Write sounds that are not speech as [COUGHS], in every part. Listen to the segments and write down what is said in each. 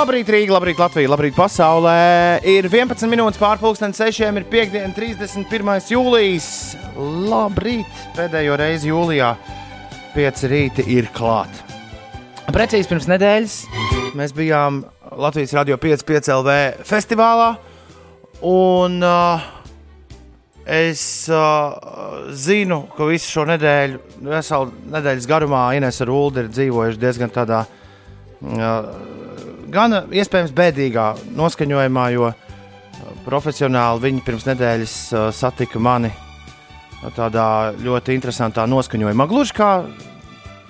Labrīt, Rīga, labrīt, Latvija, labrīt, pasaulē. Ir 11 minūtes pārpusdienas, 6. ir piekdiena, 31. jūlijas. Labrīt, pēdējo reizi jūlijā 5 rīta ir klāt. Precīzi pirms nedēļas mēs bijām Latvijas Rādio 5,5 LV festivālā. Un uh, es uh, zinu, ka visu šo nedēļu, veselu nedēļas garumā Inês ar Ulu ir dzīvojuši diezgan tādā uh, gan iespējams bēdīgā noskaņojumā, jo profesionāli viņi pirms nedēļas uh, satika mani tādā ļoti interesantā noskaņojumā. Gluži kā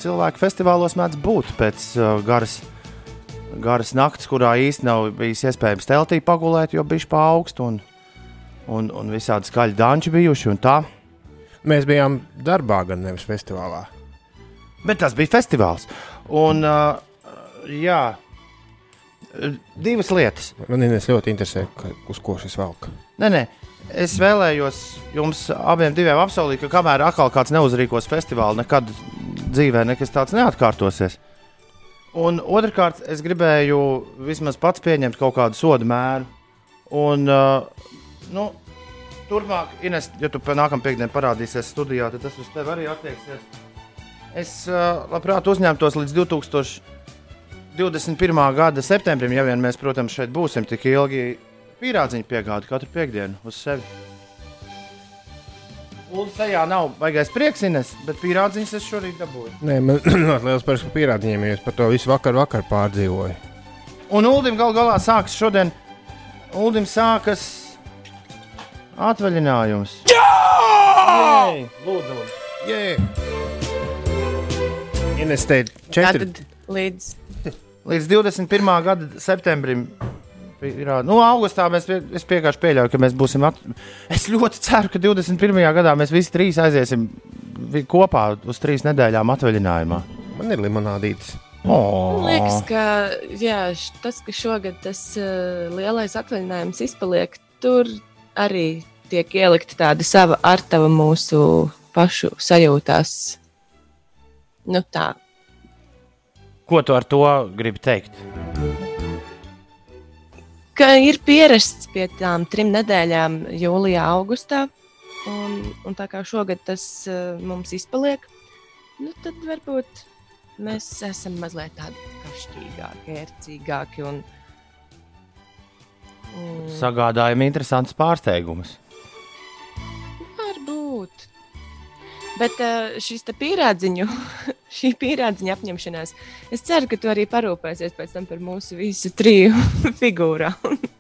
cilvēki festivālos mēdz būt pēc garas, garas nakts, kurā īstenībā nav bijis iespējams teltī pagulēt, jo bija pa augstu un, un, un visādi skaļi danči bijuši. Mēs bijām darbā, gan nevis festivālā. Bet tas bija festivāls. Un, uh, jā, divas lietas. Man ļoti interesē, ka, uz ko šis velk. Nē, nē. Es vēlējos jums abiem apsolīt, ka kamēr atkal kāds neuzrīkos festivālu, nekad dzīvē nekas tāds neatkārtosies. Un otrkārt, es gribēju vismaz pats pieņemt kaut kādu sodu mēru. Un, uh, nu, turpmāk, Ines, ja tu nākamā piekdienā parādīsies studijā, tad tas uz tevi arī attieksies. Es uh, labprāt uzņemtos līdz 2000. 21. gada septembrim, ja vien mēs, protams, šeit būsim tik ilgi, pīrādziņu piegādi katru piekdienu uz sevi. Sejā nav baigais prieks, bet pīrādziņus es šorīt dabūju. Nē, man [CLEARS THROAT] ļoti liels prieks par pīrādziņiem, jo es par to visu vakar, vakar pārdzīvoju. Un Ulim gal galā sākas šodien, Ulim sākas atvaļinājums. Jā! Jē! Lūdzu! Jē! Investēt četri. Tātad līdz līdz 21. gada septembrim. Nu, augustā mēs pie, vienkārši pieļaujam, ka mēs būsim. At... Es ļoti ceru, ka 21. gadā mēs visi trīs aiziesim kopā uz trīs nedēļām atvaļinājumā. Man ir limonādītis. Oh. Man liekas, ka jā, tas, ka šogad tas uh, lielais atvaļinājums izpaliek, tur arī tiek ielikta tāda sava artava mūsu pašu sajūtās. Nu, tā Ko tu ar to gribi teikt? Ka ir pierasts pie tām trim nedēļām, jūlijā, augustā. Un, un tā kā šogad tas uh, mums izpaliek, nu, tad varbūt mēs esam mazliet tādi kašķīgāki, ērcīgāki. Un, un... Sagādājam interesantus pārsteigumus. Varbūt. Bet uh, šis pierādziņu, [LAUGHS] šī pierādziņa apņemšanās, es ceru, ka tu arī parūpēsies pēc tam par mūsu visu triju [LAUGHS] figūrām. [LAUGHS]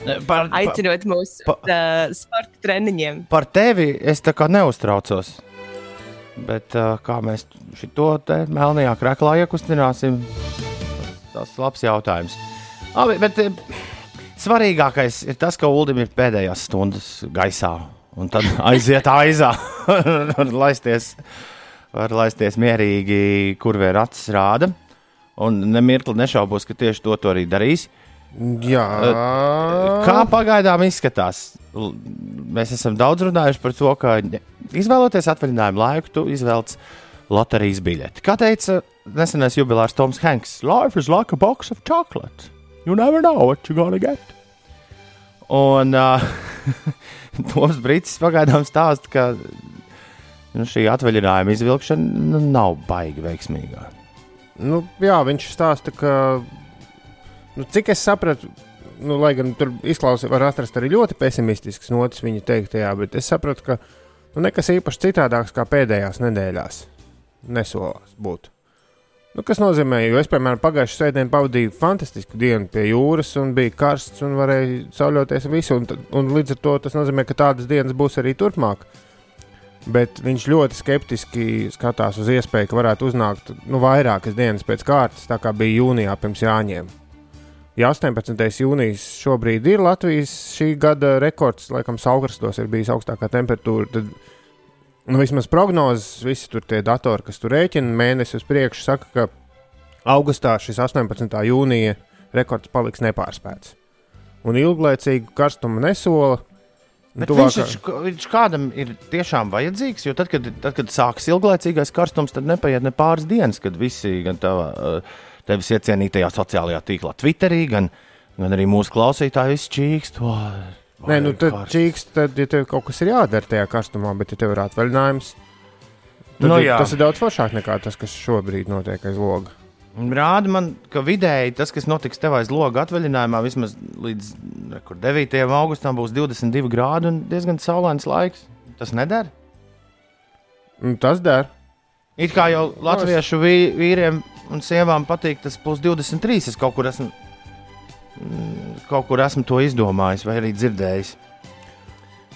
Par, Aicinot mūsu pa, uh, sporta treniņiem. Par tevi es tā kā neuztraucos. Bet uh, kā mēs šo te melnajā krāklā iekustināsim, tas ir labs jautājums. Abi, bet svarīgākais ir tas, ka Ulim ir pēdējās stundas gaisā un tad aiziet aizā [LAUGHS] un laisties, var laisties mierīgi, kur vien acis rāda. Un nemirkli nešaubos, ka tieši to, to arī darīs. Jā. Kā pagaidām izskatās? Mēs esam daudz runājuši par to, ka izvēloties atvaļinājumu laiku, tu izvēlies loterijas biļeti. Kā teica nesenais jubilārs Toms Hanks, life is like a box of chocolate. You never know what you're gonna get. Un uh, [LAUGHS] [LAUGHS] Toms Brīsīs pagaidām stāsta, ka nu, šī atvaļinājuma izvilkšana nu, nav baigi veiksmīga. Nu, jā, viņš stāsta, ka, nu, cik es sapratu, nu, lai gan tur izklausās, var atrast arī ļoti pesimistisks notis viņa teiktajā, bet es sapratu, ka nu, nekas īpaši citādāks kā pēdējās nedēļās nesolās būt. Nu, kas nozīmē, jo es, piemēram, pagājušā svētdienā pavadīju fantastisku dienu pie jūras, un bija karsts, un varēja sauļoties visu. Un, un līdz ar to tas nozīmē, ka tādas dienas būs arī turpmāk. Bet viņš ļoti skeptiski skatās uz iespēju, ka varētu uznākt nu, vairākas dienas pēc kārtas, tā kā bija jūnijā pirms Jāņiem. Ja 18. jūnijas šobrīd ir Latvijas šī gada rekords, laikam, augstos ir bijis augstākā temperatūra, nu, vismaz prognozes, visi tur tie datori, kas tur rēķina mēnesi uz priekšu, saka, ka augustā šis 18. jūnija rekords paliks nepārspēts. Un ilglaicīgu karstumu nesola. Tuvākā... Viņš, viņš kādam ir tiešām vajadzīgs, jo tad, kad, tad, kad sāksies ilglaicīgais karstums, tad nepaiet ne pāris dienas, kad visi, gan tava, tevis iecienītajā sociālajā tīklā, Twitterī, gan, gan arī mūsu klausītāji izčīkst. Nē, nu tad čīkst, tad, ja tev kaut kas ir jādara tajā karstumā, bet ja tev ir atvaļinājums, tad Nu jā. tas ir daudz foršāk nekā tas, kas šobrīd notiek aiz loga. Rāda man, ka vidēji tas, kas notiks tev aiz loga atvaļinājumā, vismaz līdz kur 9. augustam būs 22 grādi un diezgan saulains laiks. Tas nedara. Un Tas der. It kā jau latviešu vī- vīriem un sievām patīk tas plus 23. Es kaut kur esmu, mm, kaut kur esmu to izdomājis vai arī dzirdējis.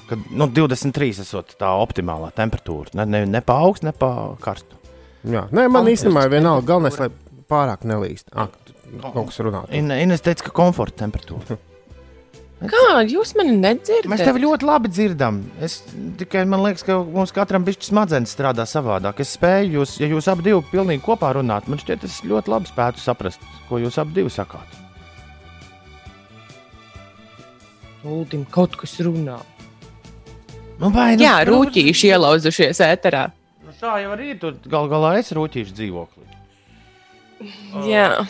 Kad nu, 23 esot tā optimālā temperatūra. Ne, ne, ne pa augstu, ne pa karstu. Jā. Nē, man īstenībā ir vienalga. Galvenais, lai pārāk nelīst. Ah, kaut kas runā. In- Ines teica, ka komforta temperatūra. [LAUGHS] Kā jūs mani nedzirdat? Mēs tevi ļoti labi dzirdam. Es tikai man liekas, ka mums katram bišķi smadzenes strādā savādāk. Es spēju, jūs, ja jūs abi divi pilnīgi kopā runāt, man šķiet, es ļoti labi spētu saprast, ko jūs abi divi sakāt. Uldim kaut kas runā. Nu, vai, Jā, rūtīši ielauzušies ēterā. Nu, tā jau arī ir. Tur gal galā es rūtīšu dzīvoklī. [LAUGHS] Jā.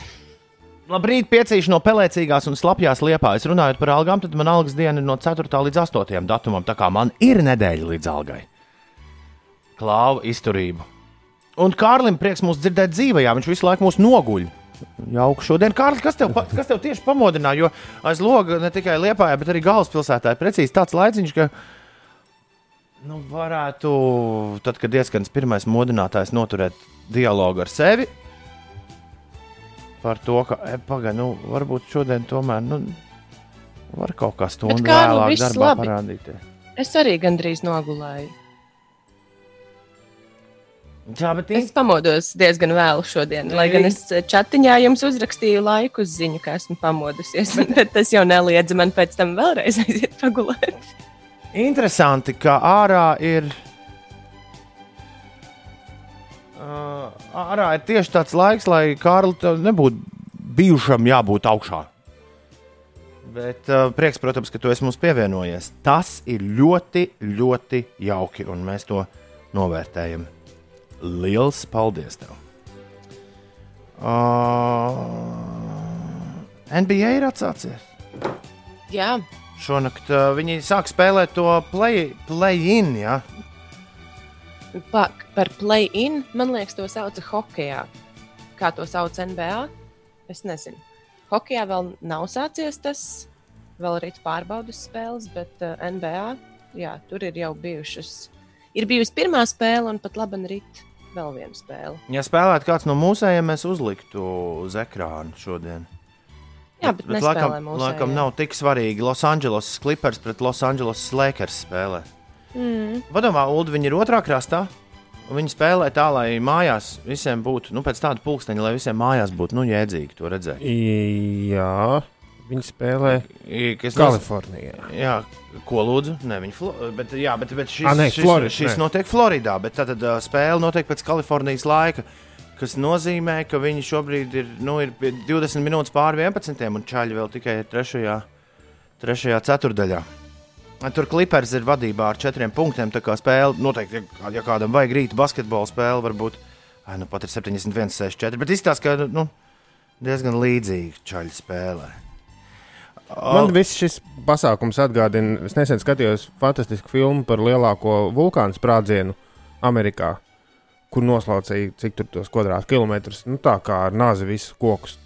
Labrīt, piecīši no pelēcīgās un slapjās liepājas. Runājot par algām, tad man algas diena ir no 4. līdz 8. datumam. Tā kā man ir nedēļa līdz algai. Klāva izturību. Un Kārlim prieks mūs dzirdēt dzīvē, viņš visu laiku mūs noguļ. Jauka šodien, Kārlis, kas tev, kas tev tieši pamodināja? Jo aiz loga ne tikai Liepājā, bet arī galvaspilsētā ir precīzi tāds laiciņš, ka nu, varētu, tad, kad ieskans pirmais modinātājs noturēt dialogu ar sevi, par to, ka, e, pagaidi, nu, varbūt šodien tomēr, nu, var kaut kā stundu vēlāk darbā labi. parādīties. Es arī gandrīz nogulēju. Jā, bet Es pamodos diezgan vēlu šodien, lai gan es chatiņā jums uzrakstīju laiku uz ziņu, ka esmu pamodusies. Bet [LAUGHS] tas jau neliedz man pēc tam vēlreiz [LAUGHS] aiziet pagulēt. Interesanti, ka ārā ir. Uh, ārā ir tieši tāds laiks, lai Kārlis tev nebūtu bijušam jābūt augšā. Bet uh, prieks, protams, ka tu esi mums pievienojies. Tas ir ļoti, ļoti jauki, un mēs to novērtējam. Liels paldies tev! Uh, NBA ir atsācies. Jā, Šonakt uh, viņi sāk spēlēt to play- play-in. Ja? pa, par play-in, man liekas, to sauca hokeja. Kā to sauc NBA? Es nezinu. Hokejā vēl nav sācies tas, vēl ir pārbaudas spēles, bet uh, NBA, jā, tur ir jau bijušas. Ir bijusi pirmā spēle, un pat labi rīt vēl viena spēle. Ja spēlētu kāds no mūsējiem, mēs uzliktu uz ekrāna šodien. Jā, bet, bet laikam, nespēlē mūsu. laikam nav tik svarīgi. Los Angeles Clippers pret Los Angeles Lakers spēlē. Mm. Padomā, Ulu, viņi ir otrā krastā. un Viņi spēlē tā, lai mājās visiem būtu, nu, pēc tāda pulksteņa, lai visiem mājās būtu, nu, jēdzīgi to redzēt. Jā, viņi spēlē Kas Kalifornijā. Jā, ko lūdzu? Nē, viņi flo... bet, jā, bet, bet šis, Ah, nē, šis, Florida, šis nē. notiek Floridā. Bet tad uh, spēle notiek pēc Kalifornijas laika. kas nozīmē, ka viņi šobrīd ir, nu, ir pie 20 minūtes pāri 11. un čaļi vēl tikai 3. 3. ceturdaļā. Tur klipers ir vadībā ar četriem punktiem. Tā kā spēle noteikti, ja, ja kādam vajag rīta basketbola spēle, varbūt ai, nu, pat ir 71, 64. Bet izstāsta, ka nu, diezgan līdzīgi čaļi spēlē. Man viss šis pasākums atgādina, es nesen skatījos fantastisku filmu par lielāko vulkānu sprādzienu Amerikā, kur noslaucīja cik tur tos kvadrātkilometrus. Nu, tā kā ar nāzi visus kokus.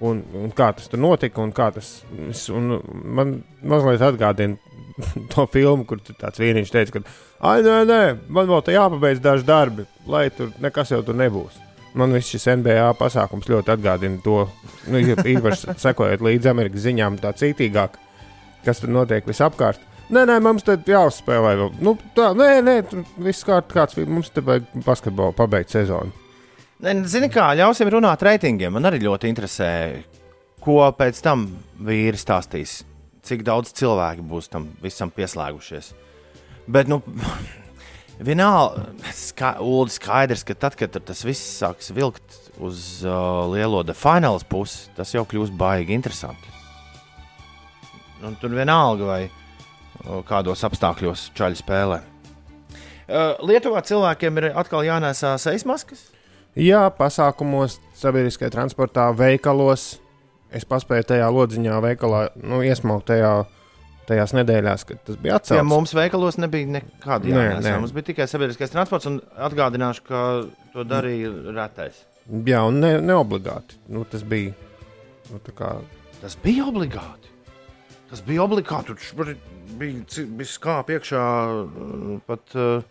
Un, un kā tas tur notika, un kā tas es- un man mazliet atgādina [LAUGHS] to filmu, kur tāds vīriņš teica, ka, ah, nē, nē, man vēl te jāpabeidz daži darbi, lai tur nekas jau tur nebūs. Man viss šis NBA pasākums ļoti atgādina to, nu, [LAUGHS] īpaši sekojot līdzi Amerikas ziņām, tā cītīgāk, kas tur notiek visapkārt. Nē, nē, mums te jāuzspēlē vēl. Nu, tā, nē, nē, viss kārt, kāds mums te vajag basketbolu pabeigt sezonu. Zini, kā ļausim runāt reitingiem. Man arī ļoti interesē, ko pēc tam vīri stāstīs. Cik daudz cilvēku būs tam visam pieslēgušies. Bet, nu, vienalga, ska, Ulu, skaidrs, ka tad, kad tas viss sāks vilkt uz uh, lielo defināla pusi, tas jau kļūs baigi interesanti. Un tur vienalga, vai uh, kādos apstākļos čaļi spēlē. Uh, Lietuvā cilvēkiem ir atkal jānēsā sejas maskas. Jā, pasākumos, sabiedriskajā transportā, veikalos. Es paspēju tajā lodziņā, veikalā, nu, iesmaukt tajā, tajās nedēļās, kad tas bija Jā, atcelts. mums veikalos nebija nekāda jānesa. Mums bija tikai sabiedriskais transports, un atgādināšu, ka to darīja retais. Jā, un ne, neobligāti. Nu, tas bija. Nu, kā, Tas bija obligāti. Tas bija obligāti. Tur bija, bija skāpja iekšā uh, pat uh,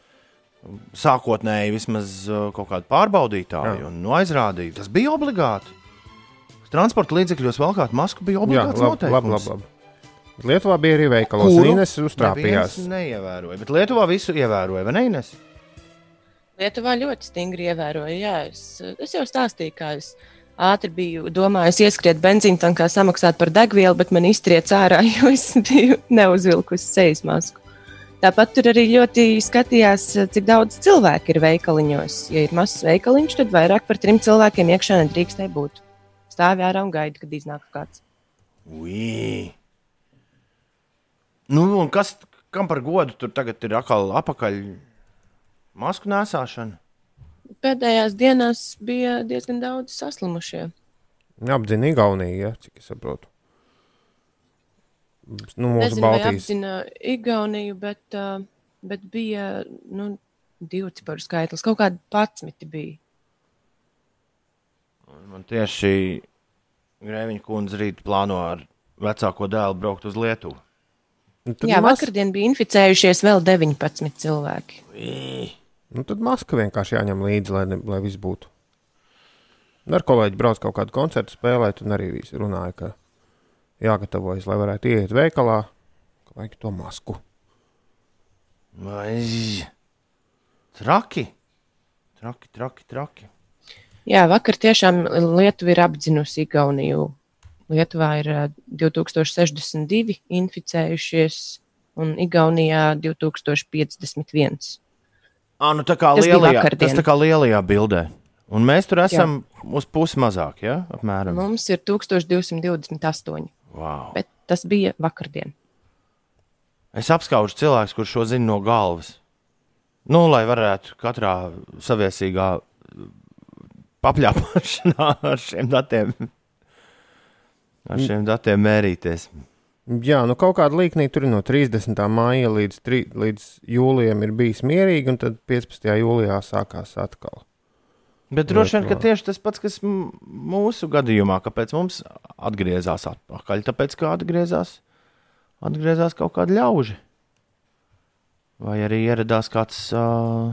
sākotnēji vismaz uh, kaut kāda pārbaudītāja Jā. un nu, aizrādīja. Tas bija obligāti. Transporta līdzekļos valkāt masku bija jā, obligāts labi, noteikums. labi, labi, labi. Lietuvā bija arī veikalos. Kuru Ines uztrāpījās. Neviens neievēroja, bet Lietuvā visu ievēroja, vai ne? Ines? Lietuvā ļoti stingri ievēroja. Jā, es, es jau stāstīju, kā es ātri biju domājis ieskriet benzīna tankā, samaksāt par degvielu, bet man iztriec ārā, [LAUGHS] jo es biju neuzvilkusi sejas masku. Tāpat tur arī ļoti skatījās, cik daudz cilvēku ir veikaliņos. Ja ir mazs veikaliņš, tad vairāk par trim cilvēkiem iekšā nedrīkstēja būt. Stāvi ārā un gaidi, kad iznāk kāds. Ui. Nu, un kas kam par godu tur tagad ir atkal apakaļ masku nēsāšana? Pēdējās dienās bija diezgan daudz saslimušie. Apzina Igaunija, ja, cik es saprotu. Nu, mūsu Nezinu, Baltijas. apzina Igauniju, bet, uh, bet bija nu, divu ciparu skaitlis. Kaut kādi patsmiti bija. Man tieši Grēviņa kundze rīt plāno ar vecāko dēlu braukt uz Lietuvu. Nu, Jā, mas- vakardien bija inficējušies vēl 19 cilvēki. Ui. Nu, tad maska vienkārši jāņem līdzi, lai, ne, lai viss būtu. Un Ar kolēģi brauc kaut kādu koncertu spēlēt, un arī visi runāja, ka jāgatavojas, lai varētu iet veikalā, ka vajag to masku. Vai traki? Traki, traki, traki. Jā, vakar tiešām Lietuva ir apzinusi Igauniju. Lietuvā ir uh, 2062 inficējušies, un Igaunijā 2051. Ah, nu tā kā Tas lielajā, tas tā kā lielajā bildē. Un mēs tur esam Jā. uz pusi mazāk, ja? apmēram. Mums ir 1228, Wow. bet tas bija vakardien. Es apskaužu cilvēku, kurš šo zina no galvas. Nu, lai varētu katrā saviesīgā papļāpāšanā ar šiem datiem, ar šiem datiem mērīties. Jā, nu kaut kāda līnija tur no 30. maija līdz, tri, līdz jūlijam ir bijis mierīgi, un tad 15. jūlijā sākās atkal. Bet droši vien, ka tieši tas pats, kas mūsu gadījumā, kāpēc mums atgriezās atpakaļ, tāpēc, ka atgriezās, atgriezās kaut kādi ļauži. Vai arī ieradās kāds uh,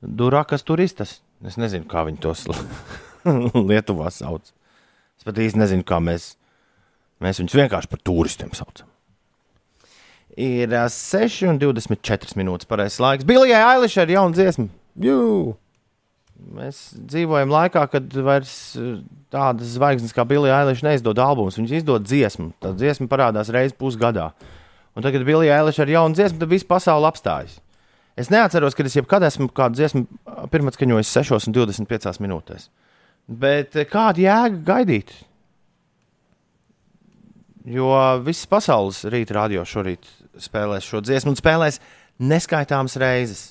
durākas turistas. Es nezinu, kā viņi tos [LAUGHS] Lietuvā sauc. Es pat īsti nezinu, kā mēs, mēs viņus vienkārši par turistiem saucam. Ir uh, 6,24 minūtes pareizais laiks. Bilijai Ailišai ir jauna dziesma. Jū! Mēs dzīvojam laikā, kad vairs tādas zvaigznes kā Bilija Eiliša neizdod albumus. Viņš izdod dziesmu. Tā dziesma parādās reizes pusgadā. Un tagad, Bilija Eiliša ir jauna dziesma, tad viss pasaule apstājas. Es neatceros, kad es jebkad esmu kādu dziesmu pirmā skaņojis 6,25 minūtēs. Bet eh, kāda jēga gaidīt? Jo visas pasaules rīta radio šorīt spēlēs šo dziesmu un spēlēs neskaitāmas reizes.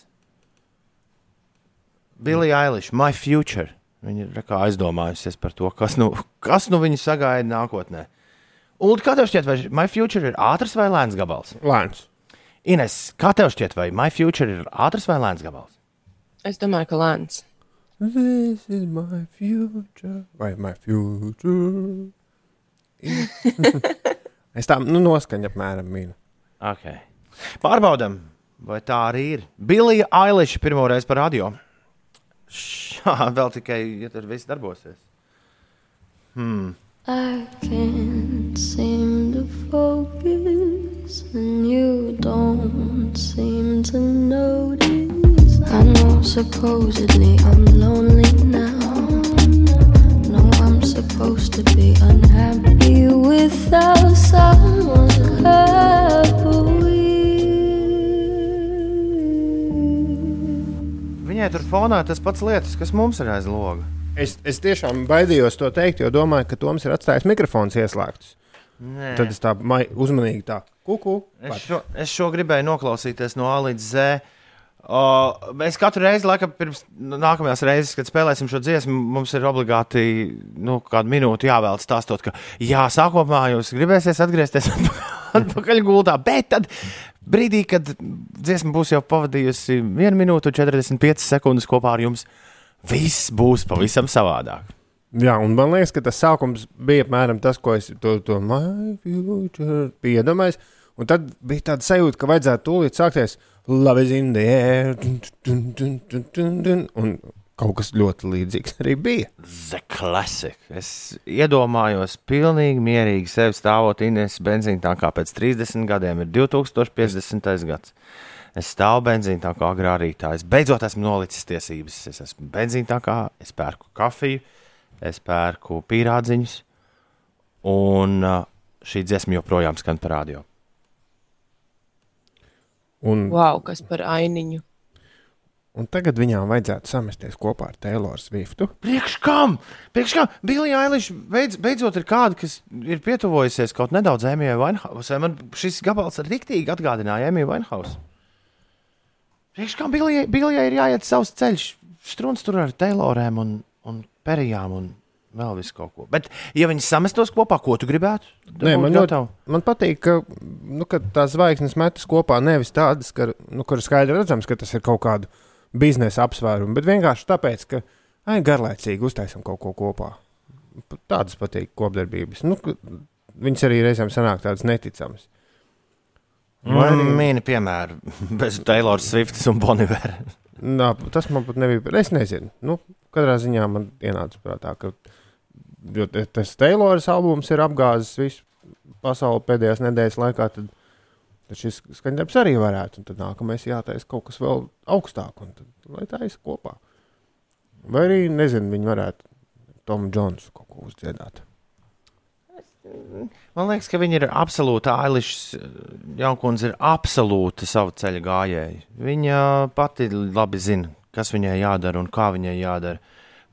Bilija Eiliša, My Future. Viņa ir aizdomājusies par to, kas nu, kas nu viņu sagaida nākotnē. Un kā tev šķiet, vai My Future ir ātrs vai lēns gabals? Lēns. Ines, kā tev šķiet, vai My Future ir ātrs vai lēns gabals? Es domāju, ka lēns. This is my future. Vai my future? es tā nu, noskaņu apmēram mīnu. Okay. Pārbaudām, vai tā arī ir. Bilija Eiliša pirmo reizi par radio. Šā, vēl tikai, ja tur viss darbosies. Hmm. I can't seem to focus, and you don't seem to notice. I know supposedly I'm lonely now. No, I'm supposed to be unhappy without someone happy. Viņai tur fonā tas pats lietas, kas mums ir aiz loga. Es, es tiešām baidījos to teikt, jo domāju, ka Toms ir atstājis mikrofons ieslēgts. Nē. Tad es tā uzmanīgi tā kuku. Es šo, es šo gribēju noklausīties no A līdz Z. Uh, mēs katru reizi, laikam, pirms nākamajās reizes, kad spēlēsim šo dziesmu, mums ir obligāti nu, kādu minūti jāvēl stāstot, ka, jā, sākumā jūs gribēsiet atgriezties [LAUGHS] atpakaļ gultā, bet tad brīdī, kad dziesma būs jau pavadījusi 1 minūtu un 45 sekundes kopā ar jums, viss būs pavisam savādāk. Jā, un man liekas, ka tas sākums bija apmēram tas, ko es to, to iedomājies. Un tad bija tāda sajūta, ka vajadzētu tūlīt sākties Love is in the air. Dun, dun, dun, dun, dun, dun, un kaut kas ļoti līdzīgs arī bija. The classic. Es iedomājos, pilnīgi mierīgi sevi stāvot Inês benzīna tā kā pēc 30 gadiem ir 2050. gads. Es stāvu benzīna tā kā agrā rītā. Es beidzot esmu nolicis tiesības. Es esmu benzīna tā kā, es pērku kafiju, es pērku pīrādziņus, un uh, šī dziesma joprojām skan par radio. Un, Wow, kas par ainiņu. un tagad viņām vajadzētu samesties kopā ar Tayloru Swiftu. Priekš kam? Priekš kam? Bilija Eilish beidz, beidzot ir kāda, kas ir pietuvojusies kaut nedaudz Emīļai Vainhausai. Man šis gabals rīktīgi atgādināja Emīļu Vainhausu. Priekš kam Bilijai ir jāiet savs ceļš? Struns tur ar Taylorēm un, un Perijām un vēl visu kaut ko. Bet, ja viņi samestos kopā, ko tu gribētu? Nē, man ļoti man patīk, ka, nu, ka tās zvaigznes metas kopā nevis tādas, ka, nu, kur skaidri redzams, ka tas ir kaut kāda biznesa apsvēruma, bet vienkārši tāpēc, ka ai, garlaicīgi uztaisam kaut ko kopā. Tādas patīk kopdarbības. Nu, viņas arī reizēm sanāk tādas neticamas. Vai Mm, Mīni piemēru [LAUGHS] bez Taylor Swifts un Bonivera. Nā, tas man pat nebija. Es nezinu. Nu, katrā ziņā man ienāca prātā, ka jo tas Taylors albums ir apgāzis visu pasauli pēdējās nedēļas laikā. Tad, tad šis skaņdarbs arī varētu. Tad nākamais jātaisa kaut kas vēl augstāk. Un tad, lai tā ir kopā. Vai arī, nezinu, viņi varētu Tomu Džonsu kaut ko uzdziedāt. Man liekas, ka viņi ir absolūti Ailišs. Jankundze ir absolūti savu ceļu gājēji. Viņa pati labi zina, kas viņai jādara un kā viņai jādara.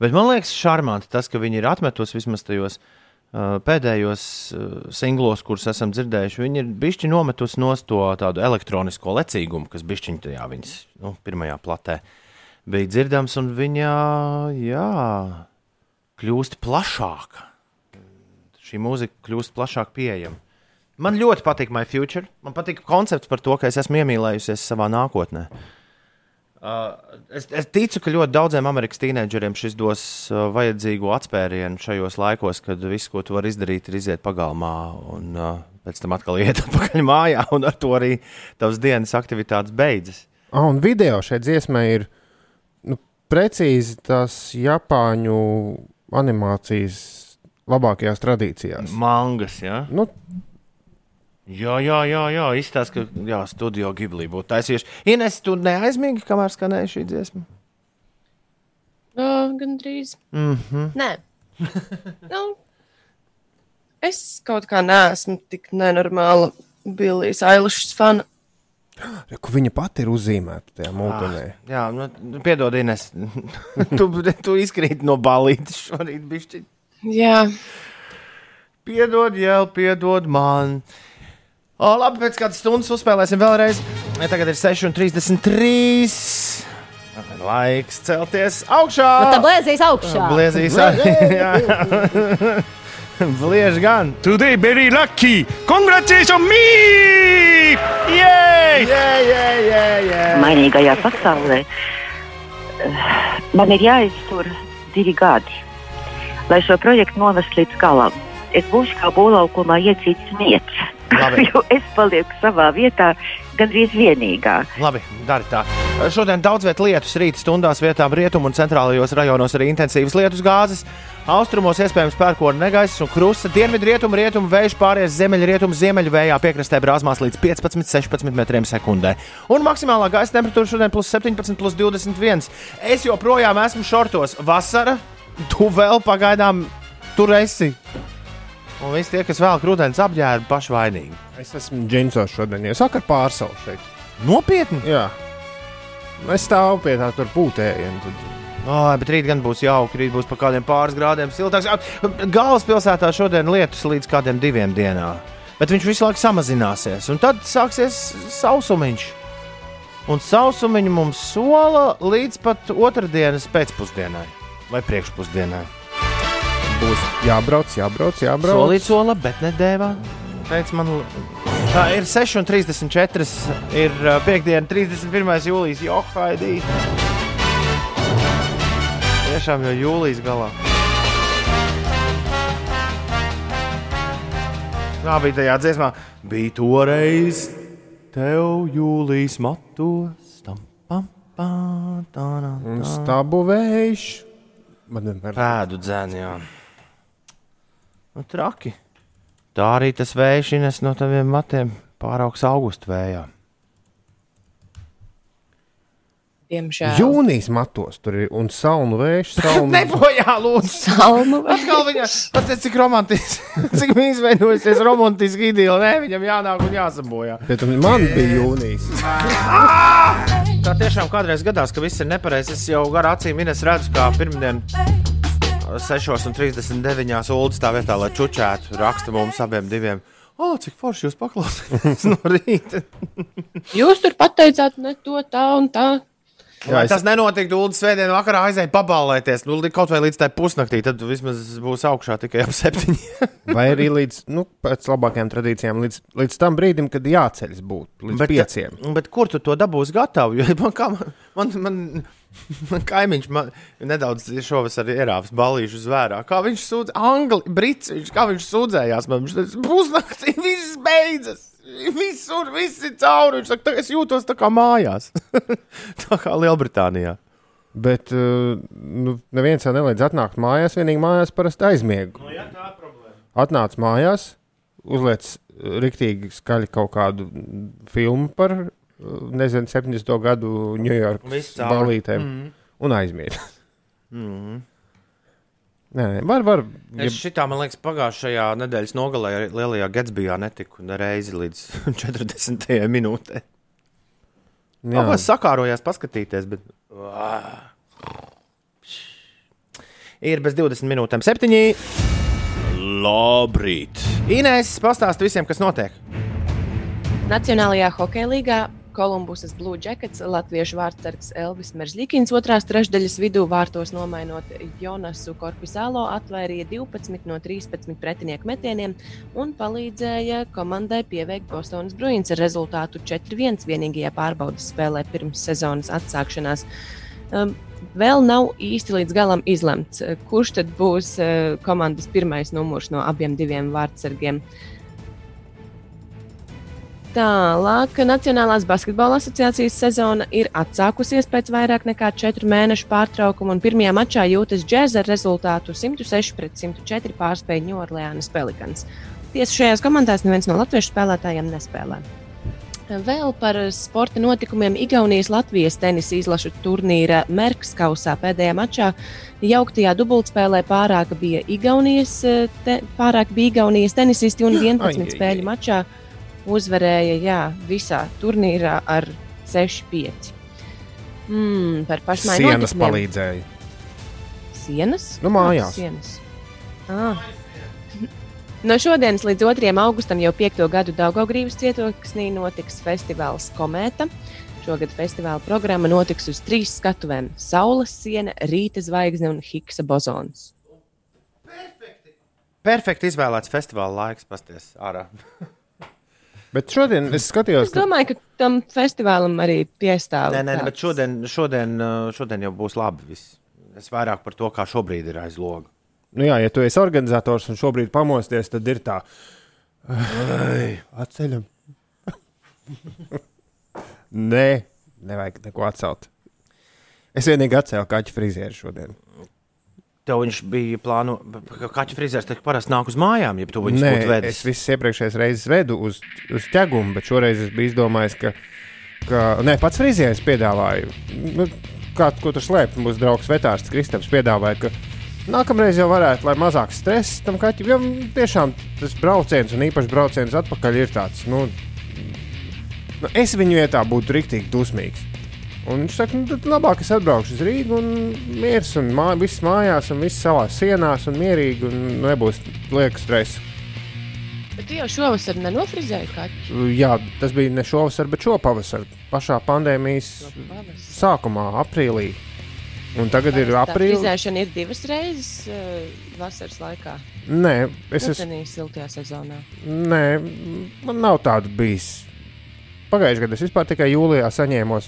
Bet man liekas, šarmanti tas, ka viņi ir atmetusi vismaz tajos uh, pēdējos uh, singlos, kurus esam dzirdējuši. Viņi ir bišķi nometusi no to tādu elektronisko lecīgumu, kas bišķiņ tajā viņas nu, pirmajā platē bija dzirdams, un viņa jā, kļūst plašāka šī mūzika kļūst plašāk pieejama. Man ļoti patīk My Future. Man patīk koncepts par to, ka es esmu iemīlējusies savā nākotnē. Uh, es, es ticu, ka ļoti daudziem amerikāņu tīneģeriem šis dos uh, vajadzīgo atspērienu šajos laikos, kad viss, ko tu vari izdarīt, ir iziet pagalmā un uh, pēc tam atkal [LAUGHS] iet atpakaļ mājā, un ar to arī tavas dienas aktivitātes beidzas. Ah, un video šai dziesmai ir nu, precīzi tās Japāņu animācijas labākajās tradīcijās. Mangas, ja? Nu, Jā, jā, jā, jā. izstāsta, ka jā, studio Giblī būtu taisījuši. Ines, tu neaizmīgi, kamēr skanēja šī dziesma? No, gan drīz. Mm -hmm. Nē, [LAUGHS] nu, es kaut kā neesmu tik nenormāla Billijas Ailišas fana. [GASPS] kur viņa pati ir uzzīmēta tajā mūtenē. Jā, nu, piedod, Ines. [LAUGHS] tu, tu izkrīt no balītes šorīt, bišķi. Jā, Piedod, jau piedod man. O, labi, pēc kādas stundas uzspēlēsim vēlreiz. Ja tagad ir 6,33. Laiks celties augšā. Nu, tā blēzīs augšā. Bliezīs arī. Jā. [LAUGHS] Bliež gan. Today very lucky. Congratulations me! Yay! Jā, jā, jā, jā. mainīgajā pasaulē. Man ir jāiztur divi gadi, lai šo projektu novestu līdz galam. Es būšu kā būvlaukumā iecīts mietis, Labi. [LAUGHS] jo es palieku savā vietā gandrīz vienīgā. Labi, dari tā. Šodien daudz vietā lietus, rīta stundās vietām rietumu un centrālajos rajonos arī intensīvas lietus gāzes. Austrumos iespējams pērkona negaiss un krusta. Dienvidu rietumu, rietumu vējš pāries ziemeļrietumu, ziemeļvējā piekrastē brāzmās līdz 15-16 metriem sekundē. Un maksimālā gaisa temperatūra šodien plus 17, plus 21. Es joprojām esmu šortos. Vasara, tu vēl pagaidām tur esi. Un visi tie, kas vēl krūtens apģērba, paši vainīgi. Es esmu Džinsos šodien, jau saka, ar pārsalu šeit. Nopietni! Jā. Es stāvu pie tā tur pūtējienu. Tad... Oh, bet rīt gan būs jauki. Rīt būs pa kādiem pāris grādiem siltāks. Galvaspilsētā šodien lietus līdz kādiem diviem dienām. Bet viņš visu laiku samazināsies. Un tad sāksies sausumiņš. un sausumiņu mums sola līdz pat otrdienas pēcpusdienai vai priekšpusdienai. Būs jābrauc, jābrauc, jābrauc. Solīt sola, bet nedēvā. Pēc man tā ir 6,34. Ir uh, piekdiena, 31. jūlijas. Jo, Haidī! Tiešām jau jūlijas galā. Kā bija tajā dziesmā? Bija toreiz tev jūlijas matos. Tam, pam, pam, tā, tā, Un tā. stabu vējš. Man vienmēr Pēdu dzēni, jā. Nu, traki. Tā arī tas vējš ines no taviem matiem pāraugs augustu vējā. Diemžēl. jūnijas matos tur ir un salnu vējš. [LAUGHS] Salnu... Nebojā, lūdzu! Salmu vai Atkal viņa pateica, cik romantiski, [LAUGHS] cik viņa izveidojusies romantiski ideja. Nē, viņam jānāk un jāsabojā. Bet man bija jūnijas. Tā tiešām kādreiz gadās, ka viss ir nepareizi. Es jau gar acīm redzu, kā pirmdien 6,39. ULDS tā vietā, lai čučētu, raksta mums abiem diviem. O, cik forši jūs paklausāties no rīta. [LAUGHS] Jūs tur pateicāt, ne to tā un tā. Jā, es- tas nenotika. Dūlis svētdien vakarā aizēja paballēties. Nu, kaut vai līdz tai pusnaktī, tad vismaz būs augšā tikai ap septiņiem. [LAUGHS] Vai arī līdz, nu, pēc labākajām tradīcijām, līdz, līdz tam brīdim, kad jāceļas būt, līdz bet, pieciem. Bet kur tu to dabūsi gatavu? Jo man, kā, man, man, man [LAUGHS] kaimiņš man nedaudz šovasar ierāvis balīšu zvērā. Kā viņš sūdz, Angli, Brits, viņš, kā viņš sūdzējās man. Viņš teica, pusnaktī viss beidzas. Visur viss ir cauri. Viņš saka, "Tā es jūtos tā kā mājās. [LAUGHS] tā kā Lielbritānijā. Bet uh, nu, neviens jau nelīdz atnākt mājās, vienīgi mājās parasti aizmiegu. Nu, jā, tā ir problēma. Atnāc mājās, uzliec uh, riktīgi skaļi kaut kādu mm, filmu par, nezinu, 70. gadu Ņujorkas balītēm Mm. un aizmieg. [LAUGHS] Mm. Nē, nē, var, var. Es šitā, man liekas, pagājušajā nedēļas nogalē lielajā Gatsbijā netiku reizi līdz [LAUGHS] 40. minūtē. Jā, jā, es sakārojos, paskatīties, bet. Ir bez 20 minūtēm, 7. Labrīt! Inês, pastāsti visiem, kas notiek. Nacionālajā hokeja līgā Kolumbusas Blue Jackets latviešu vārdsargs Elvis Meržļikins otrās trešdaļas vidū vārtos nomainot Jonasu Korpisālo atvairīja 12 no 13 pretinieku metieniem un palīdzēja komandai pieveikt Bostonas Bruins ar rezultātu 4-1 vienīgajā pārbaudas spēlē pirms sezonas atsākšanās. Um, vēl nav īsti līdz galam izlemts, kurš tad būs eh, komandas pirmais numurs no abiem diviem vārdsargiem. Tālāk, Nacionālās basketbola asociācijas sezona ir atsākusies pēc vairāk nekā četru mēnešu pārtraukuma, un pirmajā mačā jūtas džēza ar rezultātu 106 pret 104 pārspēju Ņūorleānas Pelikans. Tiesa šajās komandās neviens no latviešu spēlētājiem nespēlē. Vēl par sporta notikumiem Igaunijas Latvijas tenisa izlašu turnīra Merks kausā pēdējā mačā. Jauktajā dubultspēlē pārāk bija Igaunijas, eh, te, pārāk bija Igaunijas tenisisti un 11 Ai, ai, ai. Uzvarēja jā, visā turnīrā ar 6-5. Mm, par pašmaiņu Sienas palīdzēja. Sienas? Nu, mājās. Sienas. Ah. No šodienas līdz 2. augustam jau piekto gadu Daugaugrības cietoksnī notiks festivāls Komēta. Šogad festivāla programma notiks uz trīs skatuvēm - Saules siena, Rīta zvaigzne un Higsa bozons. Perfekti izvēlēts festivāla laiks, pasties ārā. [LAUGHS] Bet šodien es skatījos, Es ka domāju, ka tam festivālam arī piestāv. Nē, nē, tāds- bet šodien, šodien, uh, šodien jau būs labi. Viss. Es vairāk par to, kā šobrīd ir aiz loga. nu, jā, ja tu esi organizators un šobrīd pamosties, tad ir tā. Ai, atceļam. Nē, nevajag neko atcelt. Es vienīgi atcēlu kaķu frizēru šodien. Tev viņš bija plānojis, ka kaķa frizērs taču parasti nāk uz mājām, ja tu būtu vedis. es visas iepriekšējās reizes vedu uz, uz ķegumu, bet šoreiz es biju izdomājis, ka, ka nē, pats frizieris piedāvāja. Nu, kā ko tur slēpt? Mūsu draugs Vetārs Kristaps piedāvāja, ka nākamreiz jau varētu, lai mazāk stress tam kaķim. Jo tiešām tas brauciens un īpaši brauciens atpakaļ ir tāds. Nu, nu, es viņu vietā būtu rīktīgi dusmīgs. Un viņš saka, nu, tad labāk es atbraukšu uz Rīgā, un mieras, un mā, viss mājās, un viss savā sienās, un mierīgi, un nebūs lieka stresa. Tu jau šovasar nenofrizēji kaķu. Jā, tas bija ne šovasar, bet šopavasar, pašā pandēmijas sākumā, aprīlī. Un tagad ir Tā aprīlis. frizēšana ir divas reizes uh, vasaras laikā. Nē, es Es esmu. siltajā sezonā. Nē, man nav tāda bijis. Pagājušajā gadā es vispār tikai jūlijā saņēmos.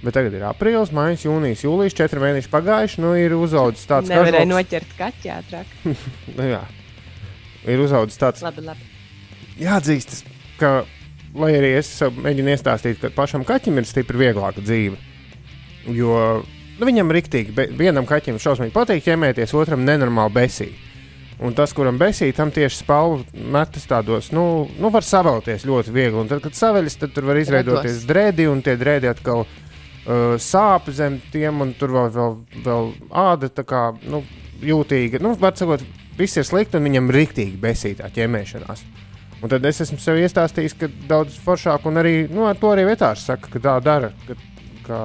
Bet tagad ir aprīlis, maijs, jūnijas, jūlijas, četri mēneši pagājuši. Nu, ir uzaugusi tāds Nevarēja kažoks. noķert kaķi ātrāk. [LAUGHS] Nu, jā. Ir uzaugusi tāds Labi, labi. jāatzīstas, ka, lai arī es mēģinu iestāstīt, ka pašam kaķim ir stipri vieglāka dzīve. Jo nu, viņam rīktīgi, vienam kaķim šausmīgi patīk ķemēties, otram nenormāli besī. Un tas, kuram besī, tam tieši spalvu metas tādos, nu, nu var savelties ļoti viegli. Un tad, kad saveļas, tad tur var izveidoties Redos. drēdi, un tie drēdi atkal uh, sāp zem tiem, un tur vēl, vēl, vēl āda tā kā nu, jūtīga. Nu, var sakot, viss ir slikti, un viņam rīktīgi besī tā ķemēšanās. Un tad es esmu sev iestāstījis, ka daudz foršāk, un arī nu, ar to arī vietārs saka, ka tā dara. Ka, ka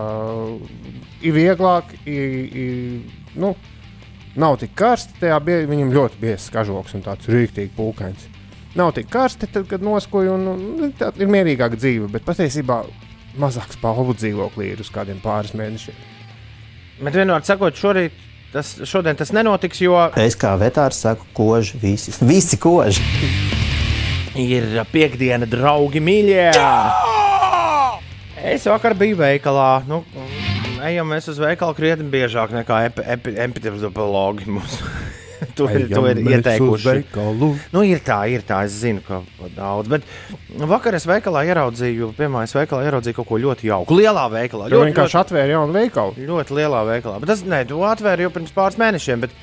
ir vieglāk, ir, ir, nu, nav tik karsti, tajā bie, viņam ļoti biezs kažoks un tāds rīktīgi pūkains. Nav tik karsti, tad, kad noskuja, un, un tā ir mierīgāka dzīve, bet patiesībā mazāks palvu dzīvoklī ir uz kādiem pāris mēnešiem. Bet vienmēr sakot, šorīt, tas, šodien tas nenotiks, jo Es kā vetārs saku, koži visi. [LAUGHS] Visi koži. ir piekdiena, draugi, mīļie. Es vakar biju veikalā. Nu, ejam mēs uz veikalu krietni biežāk nekā epi- epi- epidemiologi mums. [LAUGHS] to ir, to ir ieteikuši. Nu, ir tā, ir tā, es zinu, ka daudz. Bet vakar es veikalā ieraudzīju, piemēram, es veikalā ieraudzīju kaut ko ļoti jauku. Lielā veikalā. Ļoti, vienkārši atvēra jaunu veikalu. ļoti lielā veikalā. Bet tas, nē, to atvēru jau pirms pāris mēnešiem, bet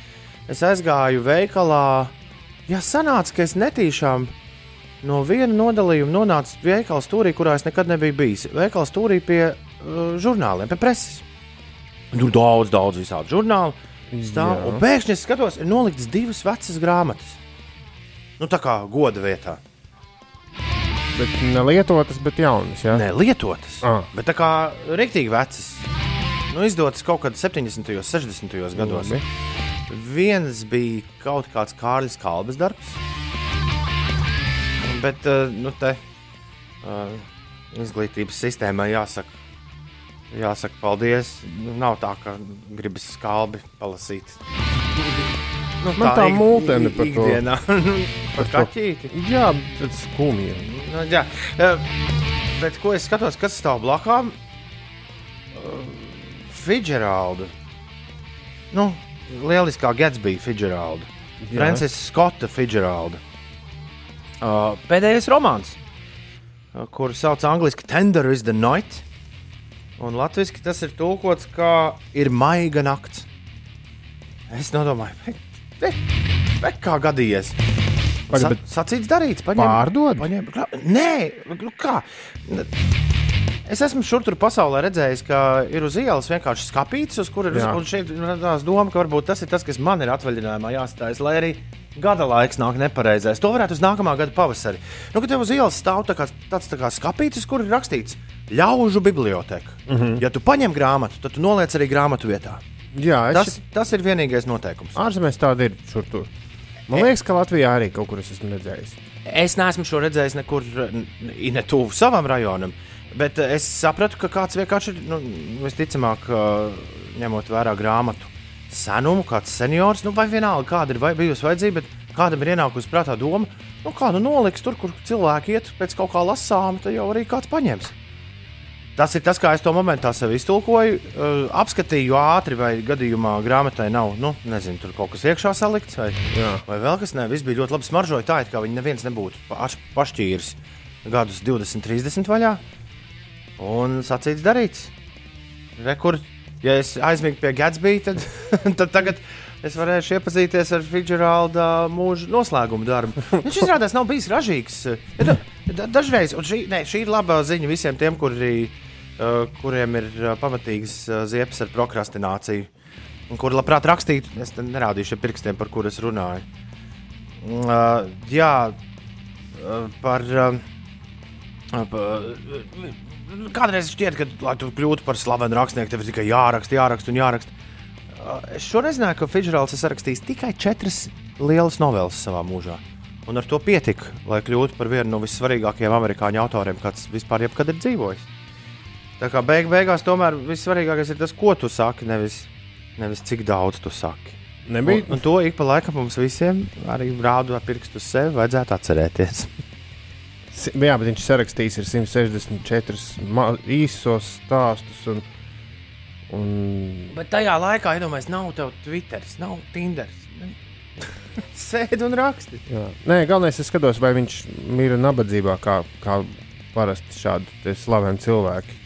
es aizgāju veikalā. Jā, sanāca, ka es netīšām no viena nodalījuma nonācu veikala stūrī, kurā es nekad nebiju bijis. Veikala stūrī pie uh, žurnāliem, pie preses. Tur daudz, daudz visādi žurnāli. Stāv, Jā. un pēkšņi es skatos, ir noliktas divas vecas grāmatas. Nu, tā kā goda vietā. Bet ne lietotas, bet jaunas. Ja? Nē, lietotas. Ah. Bet tā kā rīktīgi vecas. Nu, izdotas kaut kad 70. un 60. gados. Labi. Viens bija kaut kāds Kārlis Kalbas darbs. Bet, uh, nu, te uh, izglītības sistēmai jāsaka, jāsaka paldies. Nu, nav tā, ka gribas skalbi palasīt. Nu, Man tā multene ik- par to. ikdienā. [LAUGHS] par to. kaķīti. Jā, ir skumji. Nu, jā, Eh, bet ko es skatos, kas stāv blakām? Fidžeralda. Nu, lieliskā Gatsby Fidžeralda. Francis Skotta Fidžeralda. Pēdējais romāns, kuru sauc angļuiski Tender is the Night. Un latviešu tas ir tulkots kā ir maiga nakts. Es nodomāju, bet, bet, kā gadījies? Pagaid, Sa, sacīts darīts, paņem, Pārdod? Paņem, glā- nē, nu kā? Es esmu šur tur pasaulē redzējis, ka ir uz ielas vienkārši skāpīts, uz kuras ir. Un šeit radās doma, ka varbūt tas ir tas, kas man ir atvaļinājumā jāstājas, lai arī gada laiks nāk nepareizais. To varētu uz nākamā gada pavasari. Nu, kad tev uz ielas stāv tā kā, tāds tā kā skāpīts, uz kur ir rakstīts ļaužu biblioteka. Mhm. -huh. Ja tu paņem grāmatu, tad tu noliec arī grāmatu vietā. jā, Tas, tas ir vienīgais noteikums. ārzemēs tāda ir šur tur. Man liekas, ka Latvijā arī kaut kur es esmu redzējis. Es neesmu šo redzējis nekur, ne tuvu savam rajonam. Bet eh, es sapratu, ka kāds vienkārši ir, nu, visticamāk, eh, ņemot vērā grāmatu senumu, kāds seniors, nu, vai vienalga, kāda ir vai, bijusi vajadzība, bet kādam ir ienākusi prātā doma, nu, kā nu noliks tur, kur cilvēki iet pēc kaut kā lasām, tad jau arī kāds paņems. Tas ir tas, kā es to momentā sev iztulkoju. Uh, apskatīju ātri, vai gadījumā grāmatai nav, nu, nezinu, tur kaut kas iekšā salikts, vai, Jā. vai vēl kas. Nē, viss bija ļoti labi smaržoja. Tā, it kā viņi neviens nebūtu paš, pašķīris gadus 20, 30 vaļā. Un sacīts darīts. Rekur, ja es aizmigu pie Gatsby, tad, [LAUGHS] tad tagad es varēšu iepazīties ar Fidžeralda mūža noslēguma darbu. [LAUGHS] Viņš izrādās nav bijis ražīgs. Da- da- Dažreiz, un šī, ne, šī ir laba ziņa visiem tiem, kuri, uh, kuriem ir uh, pamatīgs uh, ziepes ar prokrastināciju. un Kuri labprāt rakstītu, es nerādīšu ar pirkstiem, par kuriem es runāju. Uh, jā, uh, par. Uh, Pa- Kādreiz šķiet, ka, lai tu kļūtu par slavenu rakstnieku, tev ir tikai jāraksta, jāraksta un jāraksta. Es šoreiz nezināju, ka Fidžerāls ir rakstījis tikai četras lielas novelas savā mūžā. Un ar to pietika, lai kļūtu par vienu no vissvarīgākajiem amerikāņu autoriem, kāds vispār jebkad ir dzīvojis. Tā kā beig beigās tomēr vissvarīgākais ir tas, ko tu saki, nevis, nevis cik daudz tu saki. Nebija. Un, un to ik pa laikam mums visiem, arī rādu ar pirkstu uz sevi, vajadzētu atcerēties. Jā, bet viņš sarakstījis ir 164 ma- īsos stāstus. Un, un, Bet tajā laikā, iedomājieties, nav tev Twitter, nav Tinder. [LAUGHS] Sēdi un raksti. jā. Nē, galvenais ir skatos, vai viņš mīra nabadzībā, kā, kā parasti šādi slaveni cilvēki.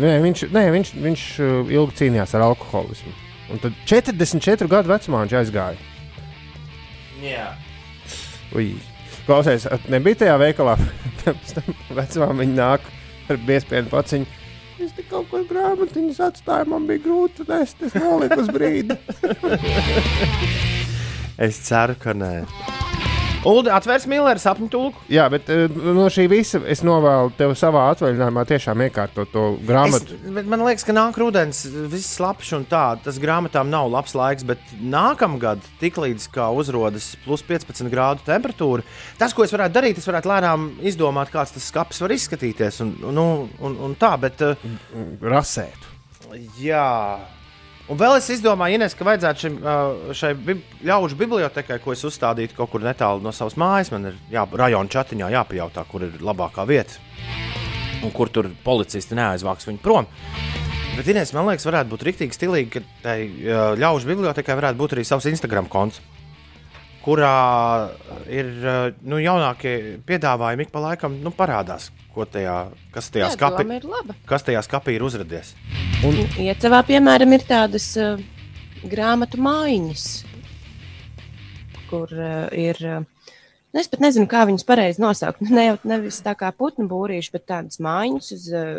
Nē, viņš, nē, viņš, viņš uh, ilgi cīnījās ar alkoholismu. Un tad 44 gadu vecumā viņš aizgāja. Jā. Ui. Klausies, nebija tajā veikalā. [LAUGHS] Pēc tam vecumā viņi nāk ar biespienu paciņu. Es te kaut ko grāmatiņas atstāju, man bija grūti nest, es noliku uz brīdi. [LAUGHS] Es ceru, ka nē. Ulu, atvērs Milleru sapņu tulku. Jā, bet eh, no šī visa es novēlu tev savā atvaļinājumā tiešām iekārtot to Es, grāmatu. bet man liekas, ka nāk rudens, viss slapjš un tā. Tas grāmatām nav labs laiks, bet nākamgad, tiklīdz kā uzrodas plus 15 grādu temperatūra, tas, ko es varētu darīt, es varētu lēnām izdomāt, kāds tas skats var izskatīties. Un, un, un, un tā, bet, uh, Rasēt. jā. Un vēl es izdomāju, Ines, ka vajadzētu šim, uh, šai bib ļaužu bibliotekai, ko es uzstādītu kaut kur netālu no savas mājas, man ir jā, rajona chatiņā jāpajautā, kur ir labākā vieta un kur tur policisti neaizvāks viņu prom. Bet, Ines, man liekas, varētu būt rīktīgi stilīgi, ka tai uh, ļaužu bibliotekai varētu būt arī savs Instagram konts, kurā ir uh, nu, jaunākie piedāvājumi ik pa laikam nu, parādās, ko tajā, kas tajā Jā, skapī, ir kas tajā skapī ir uzradies. Iecevā, piemēram, ir tādas uh, grāmatu mājiņas, kur uh, ir. Uh, es pat nezinu, kā viņas pareizi nosaukt. Ne jau nevis tā kā putnu būrīši, bet tādas mājiņas uz uh,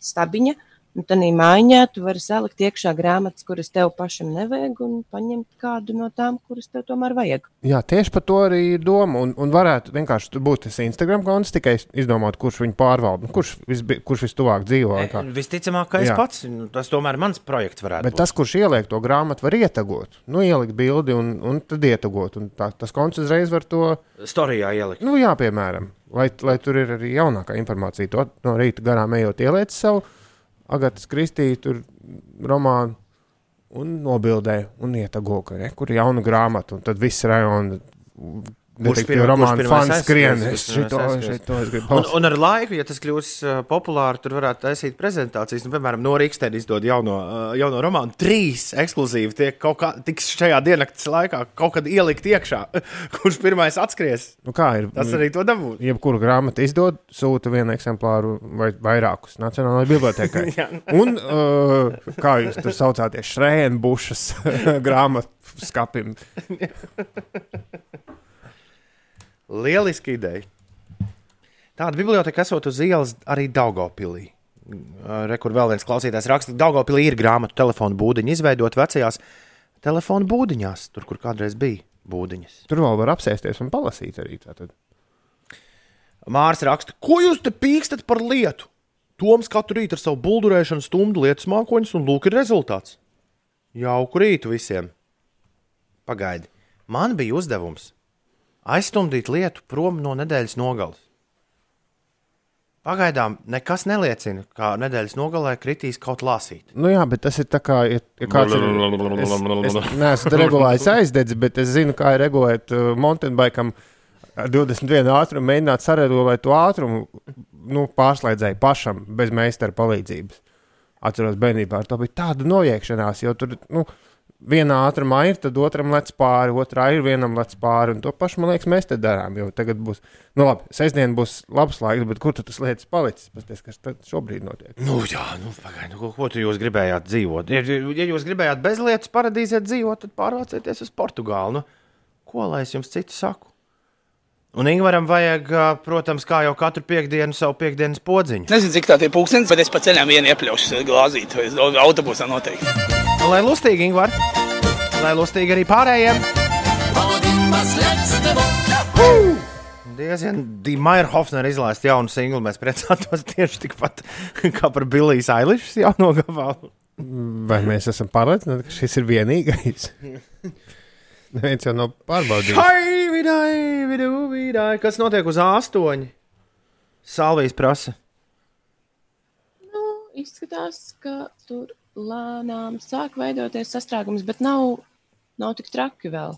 stabiņa. Un tādā mājiņā tu vari salikt iekšā grāmatas, kuras tev pašam nevajag, un paņemt kādu no tām, kuras tev tomēr vajag. Jā, tieši par to arī ir doma. Un, un varētu vienkārši būt tas Instagram konts, tikai izdomāt, kurš viņu pārvalda, nu, kurš, visbi, kurš vistuvāk dzīvo. kā. Visticamāk, ka es Jā. pats, nu, tas tomēr mans projekts Bet būt. tas, kurš ieliek to grāmatu, var ietagot. Nu, ielikt bildi un, un tad ietagot. Un tā, tas konts uzreiz var to, Storijā ielikt. nu, jā, piemēram, lai, lai tur ir arī jaunākā informācija. To no rīta garām ejot, ieliec savu Agatas Kristīnu tur romānu un nobildē un ietago, ka re, kur ir jauna grāmata. Tad viss pirma- kurš romānu pirmais fans skrien. Es šito, šito es gribu Un, un ar laiku, ja tas kļūs uh, populāri, tur varētu taisīt prezentācijas. Nu, piemēram, no Rīgas izdod jauno, uh, jauno romānu. Trīs ekskluzīvi tiek kaut kā tiks šajā diennakts laikā kaut kad ielikt iekšā. [LAUGHS] Kurš pirmais atskries? Nu, kā ir? Tas arī to dabūs. Jebkuru grāmatu izdod, sūta vienu eksemplāru vai vairākus Nacionālajai bibliotekai. [LAUGHS] Un, uh, kā jūs tur saucāties, Šrēnbušas [LAUGHS] grāmatu skapim. Lieliski ideja. Tāda biblioteka esot uz ielas arī Daugopilī. Rekur vēl viens klausītājs raksta, ka Daugopilī ir grāmatu telefonu būdiņa izveidot vecajās telefonu būdiņās, tur, kur kādreiz bija būdiņas. Tur vēl var apsēsties un palasīt arī. Tātad. Mārcis raksta, ko jūs te pīkstat par lietu? Toms katru rītu ar savu buldurēšanu stumdu lietas mākoņus, un lūk, ir rezultāts. Jauku rītu visiem! Pagaidi, man bija uzdevums aizstumdīt lietu prom no nedēļas nogales. Pagaidām nekas neliecina, ka nedēļas nogalē kritīs kaut lasīt. Nu, jā, bet tas ir tā kā, ja, ja kāds ir. Es, es neesmu regulējis aizdedzi, bet es zinu, kā ir regulēt uh, mountainbikam ar 21 ātrumu, mēģināt saregulēt to ātrumu, nu, pārslēdzēju pašam, bez meistara palīdzības. Atceros, bērnībā ar to bija tāda nojēgšanās, jo tur, nu, vienā ātrumā ir, tad otram lec pāri, otrā ir vienam lec pāri. Un to pašu, man liekas, mēs te darām. Jo tagad būs, nu, labi, sestdien būs labs laiks, bet kur tad tas lietas palicis? Pasties, kas tad šobrīd notiek? Nu, jā, nu, pagaidi, nu, ko, ko tu jūs gribējāt dzīvot? Ja, ja jūs gribējāt bez lietas paradīzē dzīvot, tad pārvācieties uz Portugāli. Nu, ko lai es jums citu saku? Un Ingūram vajag, protams, kā jau katru piekdienu, savu piekdienas podziņu. Nezinu, cik tā ir pūkstens, bet es pa ceļam vienu iepļaušu glāzīt, vai autobusā noteikti. Lai lustīgi, Ingūr, lai lustīgi arī pārējiem. Diezgan Dīmaira Hofner izlaist jaunu singlu. Mēs priecātos tieši tikpat [LAUGHS] kā par Billijas Eilišas jauno gabalu. Vai mēs esam pārliecināti, ka šis ir vienīgais? Neviens jau nav pārbaudījis. Hai, vidai, vidū, vidai. Kas notiek uz A8? Salvijas prasa. Nu, izskatās, ka tur lēnām sāk veidoties sastrēgums, bet nav, nav tik traki vēl.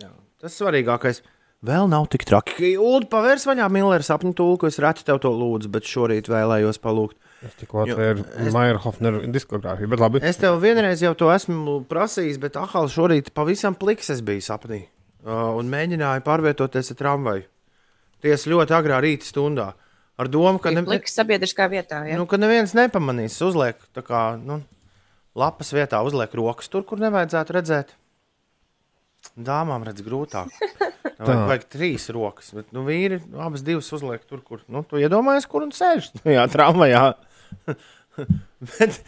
Jā, tas svarīgākais. Vēl nav tik traki. Ulu, pavērs vaļā Millera sapņu tulku. Es reti tev to lūdzu, bet šorīt vēlējos palūgt. Es tikko atvēru Maierhofneru diskogrāfiju, bet labi. Es tev vienreiz jau to esmu prasījis, bet ahā, šorīt pavisam pliks es biju sapnī. Uh, un mēģināju pārvietoties ar tramvaju. Tiesa ļoti agrā rīta stundā. Ar domu, ka, ne, Liks sabiedriskā vietā. Ja? nu, ka neviens nepamanīs. Uzliek tā kā nu, lapas vietā, uzliek rokas tur, kur nevajadzētu redzēt. Dāmām redz grūtāk. [LAUGHS] Tā vajag, vajag trīs rokas, bet nu, vīri abas divas uzliek tur, kur. Nu, tu iedomājies, kur un sēž. [LAUGHS] Nu, jā, tramvajā. [LAUGHS] bet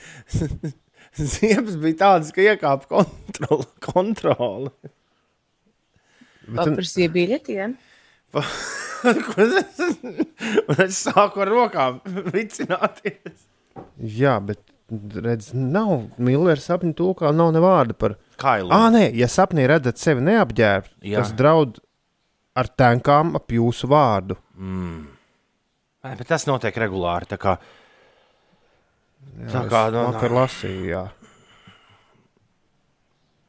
ziepes bija tādas, ka iekāpa kontrole. kontrole. Paprasīja biļetiem. Ko es, [LAUGHS] un es sāku ar rokām vicināties. Jā, bet redz, nav Millera sapņu tulkā, nav ne vārda par. Kailu. Ah, nē, ja sapnī redzat sevi neapģērbtu, Jā. tas draud ar tenkām ap jūsu vārdu. Nē, bet tas notiek regulāri. Tā kā, tā Es kā nu, vakar lasīju, jā.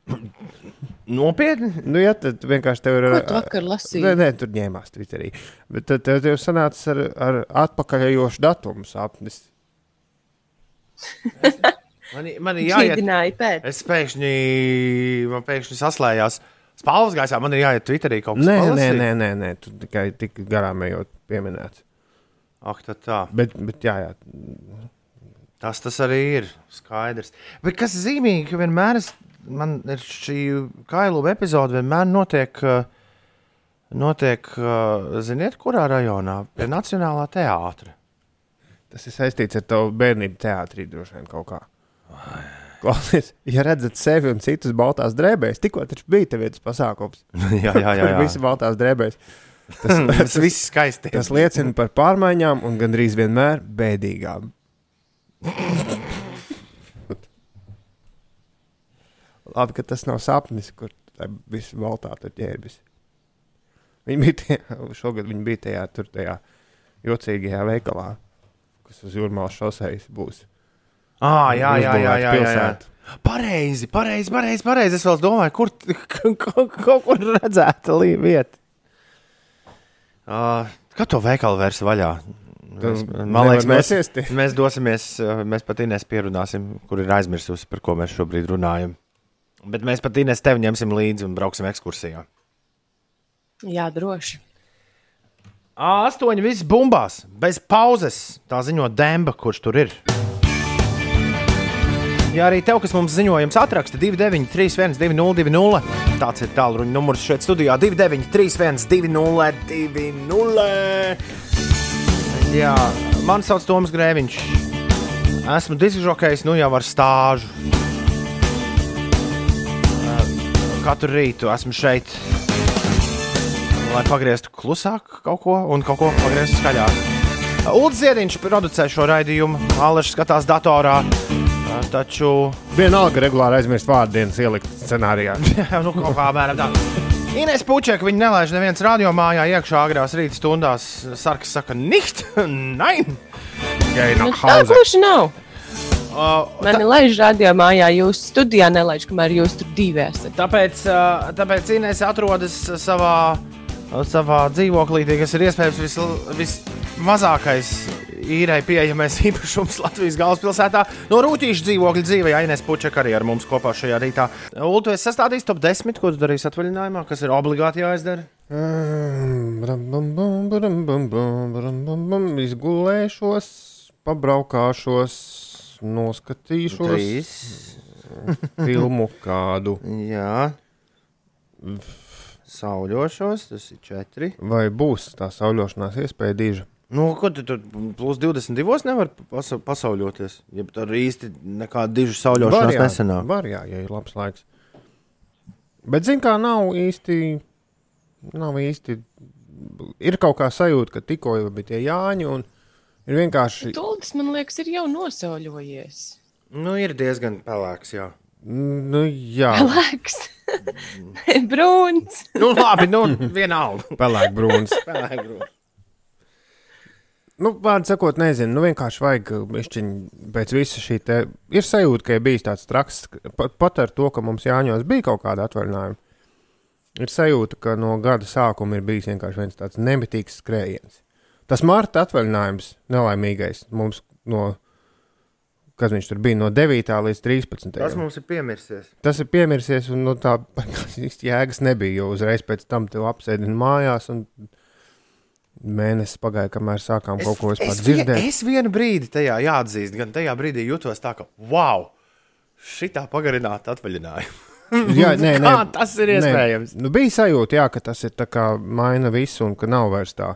[CLEARS THROAT] [CLEARS THROAT] nopietni. Nu, ja tad vienkārši tev ir. Ko tu vakar lasīji? Nē, nē, tur ņēmās Twitterī. Bet tad tev, tev sanāca ar, ar atpakaļējošu datumu sapnis. Man, man ir jāiet. Pēc. Es pēkšņi, man pēkšņi saslējās. Spāles gaisā man ir jāiet Twitterī kaut kas Nē, nē, nē, nē, nē, tu tikai tik garām ejot pieminēts. Ak, tā tā. Bet, bet jā, jā, Tas, tas arī ir skaidrs. Bet kas zīmīgi, ka vienmēr es, man ir šī kailuma epizode, vienmēr notiek, uh, notiek uh, ziniet, kurā rajonā? Pie Nacionālā teātra. tas ir saistīts ar tavu bērnību teātrī droši vien kaut kā. Klausies, ja redzat sevi un citus baltās drēbēs, tikko taču bija te vietas pasākums. [LAUGHS] jā, jā, jā. Tur visi jā. baltās drēbēs. [LAUGHS] Tas, Tas viss skaisti. tas liecina par pārmaiņām un gandrīz vienmēr bēdīgām. [LAUGHS] Labi, ka tas nav sapnis, kur viss baltā tur ģērbis. Viņi bija tajā, [LAUGHS] šogad viņi bija tajā, tur tajā jocīgajā veikalā, kas uz jūrmālas šoseis būs. Ah, jā, jā, jā, jā, jā, jā. Pareizi, pareizi, pareizi, pareizi. Es vēl domāju, kur kaut, [LAUGHS] kur redzēta vieta. Uh, kā to veikalu vērs vaļā? Mēs, man liekas, mēs, mēs dosimies, mēs pat Inês pierunāsim, kur ir aizmirsusi, par ko mēs šobrīd runājam. Bet mēs pat Inês tevi ņemsim līdzi un brauksim ekskursijā. Jā, droši. A8 viss bumbās, bez pauzes. Tā ziņo Demba, kurš tur ir. Ja arī tev, kas mums ziņojums atraksta 293, 202, tāds ir tālruņa numurs šeit studijā 293, 202. Jā, man sauc Toms Grēviņš. Esmu diskžokejs, nu jau ar stāžu. Katru rītu esmu šeit, lai pagrieztu klusāk kaut ko un kaut ko pagrieztu skaļāk. Ulrichs Ziedņš producē šo raidījumu, Alešs skatās datorā. Taču, Vienalga regulāri aizmirst vārdienas ielikt scenārijā. [LAUGHS] nu, kaut kā apmēram tā. Inês Puķeka, viņa nelaiž nevienas radiomājā iekšā agrās rīta stundās. Sarkas saka, nicht, [LAUGHS] nein! Tikai Nu, tā gluži nav. Uh, Mani laiž radio mājā, jūs studijā nelaiž, kamēr jūs tur divi esat. Tāpēc, ā, tāpēc Inês atrodas savā, savā dzīvoklī, kas ir iespējams vis, vismazākais īrai pieejamais īpašums Latvijas galvaspilsētā. No rūtīšu dzīvokļa dzīve, ja Inês Pučeka arī ar mums kopā šajā rītā. Ulu, tu esi sastādījis top 10, ko tu darīsi atvaļinājumā, kas ir obligāti jāizdara. Izgulēšos, pabraukāšos, noskatīšos Trīs. filmu kādu. Jā. Sauļošos, tas ir četri. Vai būs tā sauļošanās iespēja diža? Nu, ko tu tur plus 22 nevar pasa pasauļoties? Ja tur īsti nekāda dižu sauļošanās jā, nesenāk. var, jā, ja ir labs laiks. Bet, zin kā, nav īsti, nav īsti, ir kaut kā sajūta, ka tikko jau bija tie Jāņi, un ir vienkārši, Tulks, man liekas, ir jau nosauļojies. Nu, ir diezgan pelēks, jā. Nu, jā, Pelēks, [LAUGHS] brūns. Nu, labi, nu, vienalga. pelēk brūns. [LAUGHS] Nu, vārdu sakot, nezinu. Nu, vienkārši vajag bišķiņ pēc visa šī te. Ir sajūta, ka ir bijis tāds traks, pat, pat ar to, ka mums Jāņos bija kaut kāda atvaļinājuma. Ir sajūta, ka no gada sākuma ir bijis vienkārši viens tāds nemitīgs skrējiens. Tas marta atvaļinājums, nelaimīgais, mums no, kas viņš tur bija, no 9. līdz 13. Tas mums ir piemirsies. Tas ir piemirsies, un no tā [LAUGHS] īsti jēgas nebija. Jo uzreiz pēc tam te apsēdini mājās, un mēnesis pagāja, kamēr sākām kaut ko vispār es, dzirdēt. es vienu brīdi tajā jāatzīst, gan tajā brīdī jutos tā, ka wow, šitā pagarināta atvaļinājuma. [LAUGHS] Jā, nē, nē, Kā tas ir iespējams? Nē. Nu, bija sajūta, jā, ka tas ir tā kā maina visu, un ka nav vairs tā.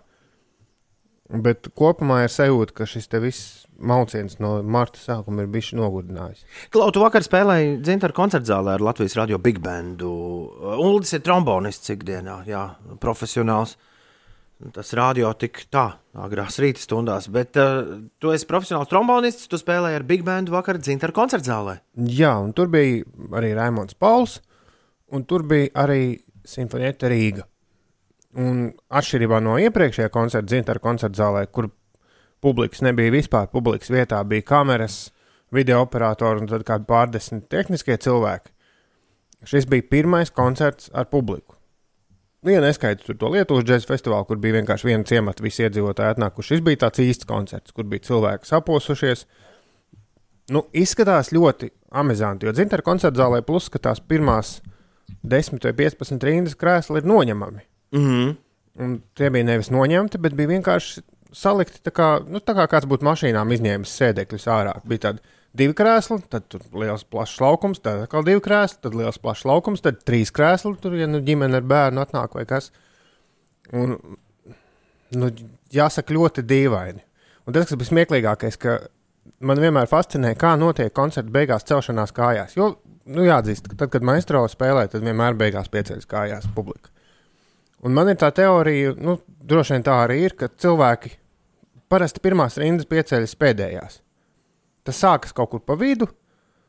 Bet kopumā ir sajūta, ka šis viss mauciens no marta sākuma ir bijis nogurdinājis. Klau, tu vakar spēlēji Zintra koncerta zālē ar Latvijas radio Big Bandu. Uldis ir trombonists ikdienā, jā, profesionāls. Tas radio tik tā, agrās rīta stundās, bet uh, tu esi profesionāls trombonists, tu spēlēji ar Big Bandu vakar Zintra koncerta zālē. Jā, un tur bija arī Raimons Pauls, un tur bija arī Simfonieta Rīga. Un atšķirībā no iepriekšējā koncerta, Zintra koncerta zālē, kur publikas nebija vispār, publikas vietā bija kameras, video operatori un tad kādi pārdesmit tehniskie cilvēki. Šis bija pirmais koncerts ar publiku. Nu, ja neskaitu to Lietuvas džēzus festivālu, kur bija vienkārši viena ciemata, visi iedzīvotāji atnākuši. Šis bija tāds īsts koncerts, kur bija cilvēki saposušies. Nu, izskatās ļoti amizanti, jo dzintara koncerta zālē plus, ka tās pirmās 10 vai 15 rindas krēsli ir noņemami. Mm -hmm. Un tie bija nevis noņemti, bet bija vienkārši salikti tā kā, nu, tā kā kāds būtu mašīnām izņēmis sēdekļus ārā. Bija tādi divi krēsli, tad tur liels plašs laukums, tad atkal divi krēsli, tad liels plašs laukums, tad trīs krēsli. Tur, ja nu ģimene ar bērnu atnāk vai kas. Un, nu, jāsaka, ļoti dīvaini. Un tas, kas bija smieklīgākais, ka man vienmēr fascinē, kā notiek koncerta beigās celšanās kājās. Jo, nu, jāatzīst, ka tad, kad maestro spēlē, tad vienmēr beigās pieceļas kājās publika. Un man ir tā teorija, nu, droši vien tā arī ir, ka cilvēki parasti pirmās rindas pieceļas pēdējās. Tas sākas kaut kur pa vidu.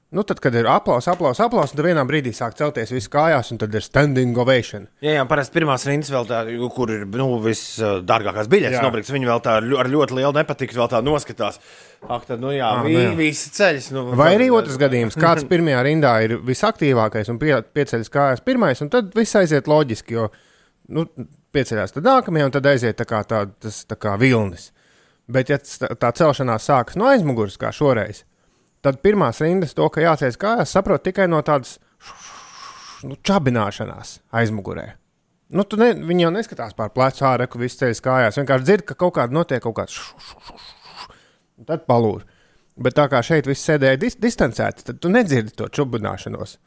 Nu, tad, kad ir aplausa, aplausa, aplausa, tad vienā brīdī sāk celties viss kājās, un tad ir standing ovation. Jā, jā, parasti pirmās rindas vēl tā, kur ir nu, visdārgākās biļetes nopirktas. Viņi vēl tā ar ļo- ar ļoti lielu nepatiku vēl tā noskatās. Ak, tad, nu jā, Ah, vi, nu jā. visi ceļš. Nu, Vai arī otrs gadījums, [LAUGHS] kāds pirmajā rindā ir visaktīvākais un pie, pieceļas kājās pirmais, un tad viss aiziet loģiski, jo nu, pieceļās tad nākamajā, un tad aiziet tā kā, tā, tas, tā kā vilnis. Bet, ja tā, celšanās sākas no aizmugures, kā šoreiz, tad pirmās rindas to, ka jāceļas kājās, saprot tikai no tādas nu, čabināšanās aizmugurē. Nu, ne, viņi jau neskatās pār plecu ārā, ka viss ceļš kājās. Vienkārši dzird, ka kaut kāda notiek kaut kāds. Un tad palūž. Bet tā kā šeit viss sēdēja dis distancēti, tad tu nedzirdi to čubināšanos.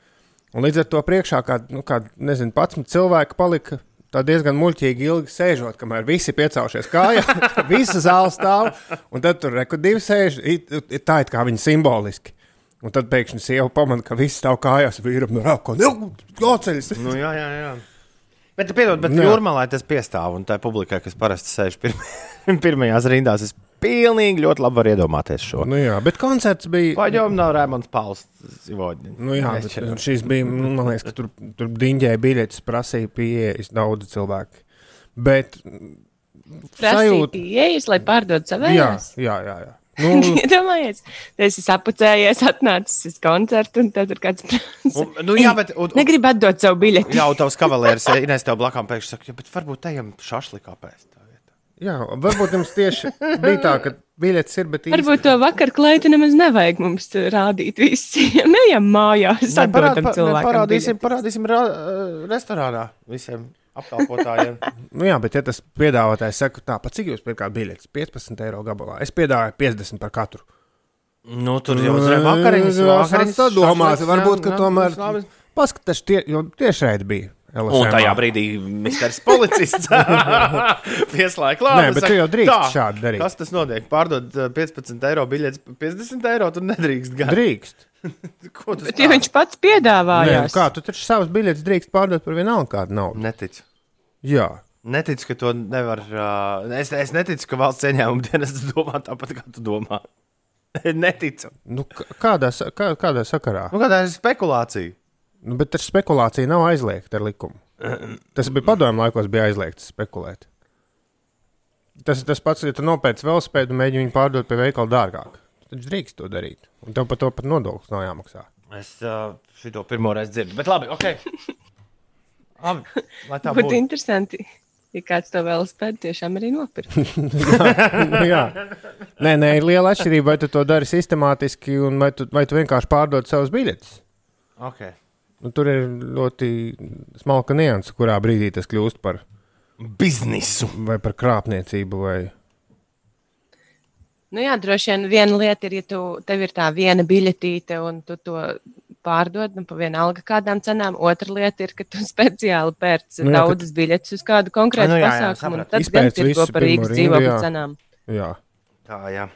Un līdz ar to priekšā, kā, nu, kā nezinu, pats cilvēks palika tā diezgan muļķīgi ilgi sēžot, kamēr visi piecēlušies kājā, [LAUGHS] visa zāle stāv, un tad tur reku divi sēž, tā it kā viņi simboliski. Un tad pēkšņi sieva pamanīja, ka viss stāv kājās, vīram no rāko, nu, jāceļas. Nu, jā, jā, jā. Bet, piedod, bet Nu, jā. jūrmālā tas piestāv, un tā publikai, kas parasti sēž pirma, [LAUGHS] pirmajās rindās, es pilnīgi ļoti labi varu iedomāties šo. Nu jā, bet koncerts bija. Paņem no Rēmons Pauls. Nu jā, bet šis bija, nu, man liekas, ka tur, tur diņģēja biļetes, prasīja pieejas daudz cilvēku. Bet Prasīt, ieejas, lai pārdod jā, savējās. jā, jā. jā. Nu, [LAUGHS] Iedomājies, tu esi sapucējies, atnācis uz koncertu, un tad tur kāds prasa. Un, nu, jā, bet, un, un, Negribu atdot savu biļeti. jā, un tavs kavalieris Inês tev blakām pēkšņi saka, ja, bet varbūt ejam šašlikā pēc jā, varbūt jums tieši bija tā, ka biļetes ir, bet īsti- Varbūt to vakar klaitu nemaz nevajag mums rādīt visiem. [LAUGHS] Mājās, Nē, atdodam parā- pa- cilvēkam. Parādīsim, parādīsim ra, uh, restorānā visiem apkalpotājiem. [LAUGHS] Nu, jā, bet ja tas piedāvātājs saka, tā, pa cik jūs pirkāt biļetes? 15 eiro gabalā. Es piedāvāju 50 par katru. nu, tur jau uzreiz vakariņas, vakariņas domās, varbūt, ka jā, tomēr paskatās, tie, jo tiešraidi bija. Un LSM. tajā brīdī Mr. Policists [LAUGHS] pieslēdz klāt. Nē, un bet saka, tu jau drīkst "Tā, šādi darīt." Kas tas notiek? Pārdod uh, 15 eiro biļetes par 50 eiro, tu nedrīkst gan. Drīkst. [LAUGHS] Ko tu Bet ja viņš pats Nē, nu kā tu taču savus biļetes drīkst pārdot par vienalga kādu naudu? Neticu. Jā. Neticu, ka to nevar. Uh, es, es neticu, ka valsts ieņēmuma dienas domā tāpat, kā tu domā. [LAUGHS] Neticu. Nu, kādā, kā, kādā sakarā? Nu, kāda ir spekulācija? Nu, bet ar spekulāciju nav aizliegta ar likumu. Tas bija padomju laikos, bija aizliegts spekulēt. Tas ir tas pats, ja tu nopērci velospēdu un mēģini viņu pārdot pie veikala dārgāk. Tad drīkst to darīt. Un tev par to pat nodoklis nav jāmaksā. Es uh, šo pirmo reizi dzirdu. Bet labi, ok. [LAUGHS] Labi, lai tā Būtu būtu. interesanti, ja kāds to vēl spētu tiešām arī nopirkt. Nu, [LAUGHS] jā. Nē, nē, ir liela atšķirība, vai tu to dari sistemātiski, un vai tu, vai tu vienkārši pārdod savus biļetes. Okay. Nu, tur ir ļoti smalka nianses, kurā brīdī tas kļūst par biznesu vai par krāpniecību. Vai... Nu jā, droši vien viena lieta ir, ja tu, tev ir tā viena biļetīte un tu to pārdod nu, pa vienalga kādām cenām. Otra lieta ir, ka tu [LAUGHS] speciāli pērci Nu jā, daudzas biļetes uz kādu konkrētu Nu jā, jā, pasākumu. un sapratu. Tad gan tirgo par Rīgas dzīvokļu jā. cenām. Jā. Tā, jā.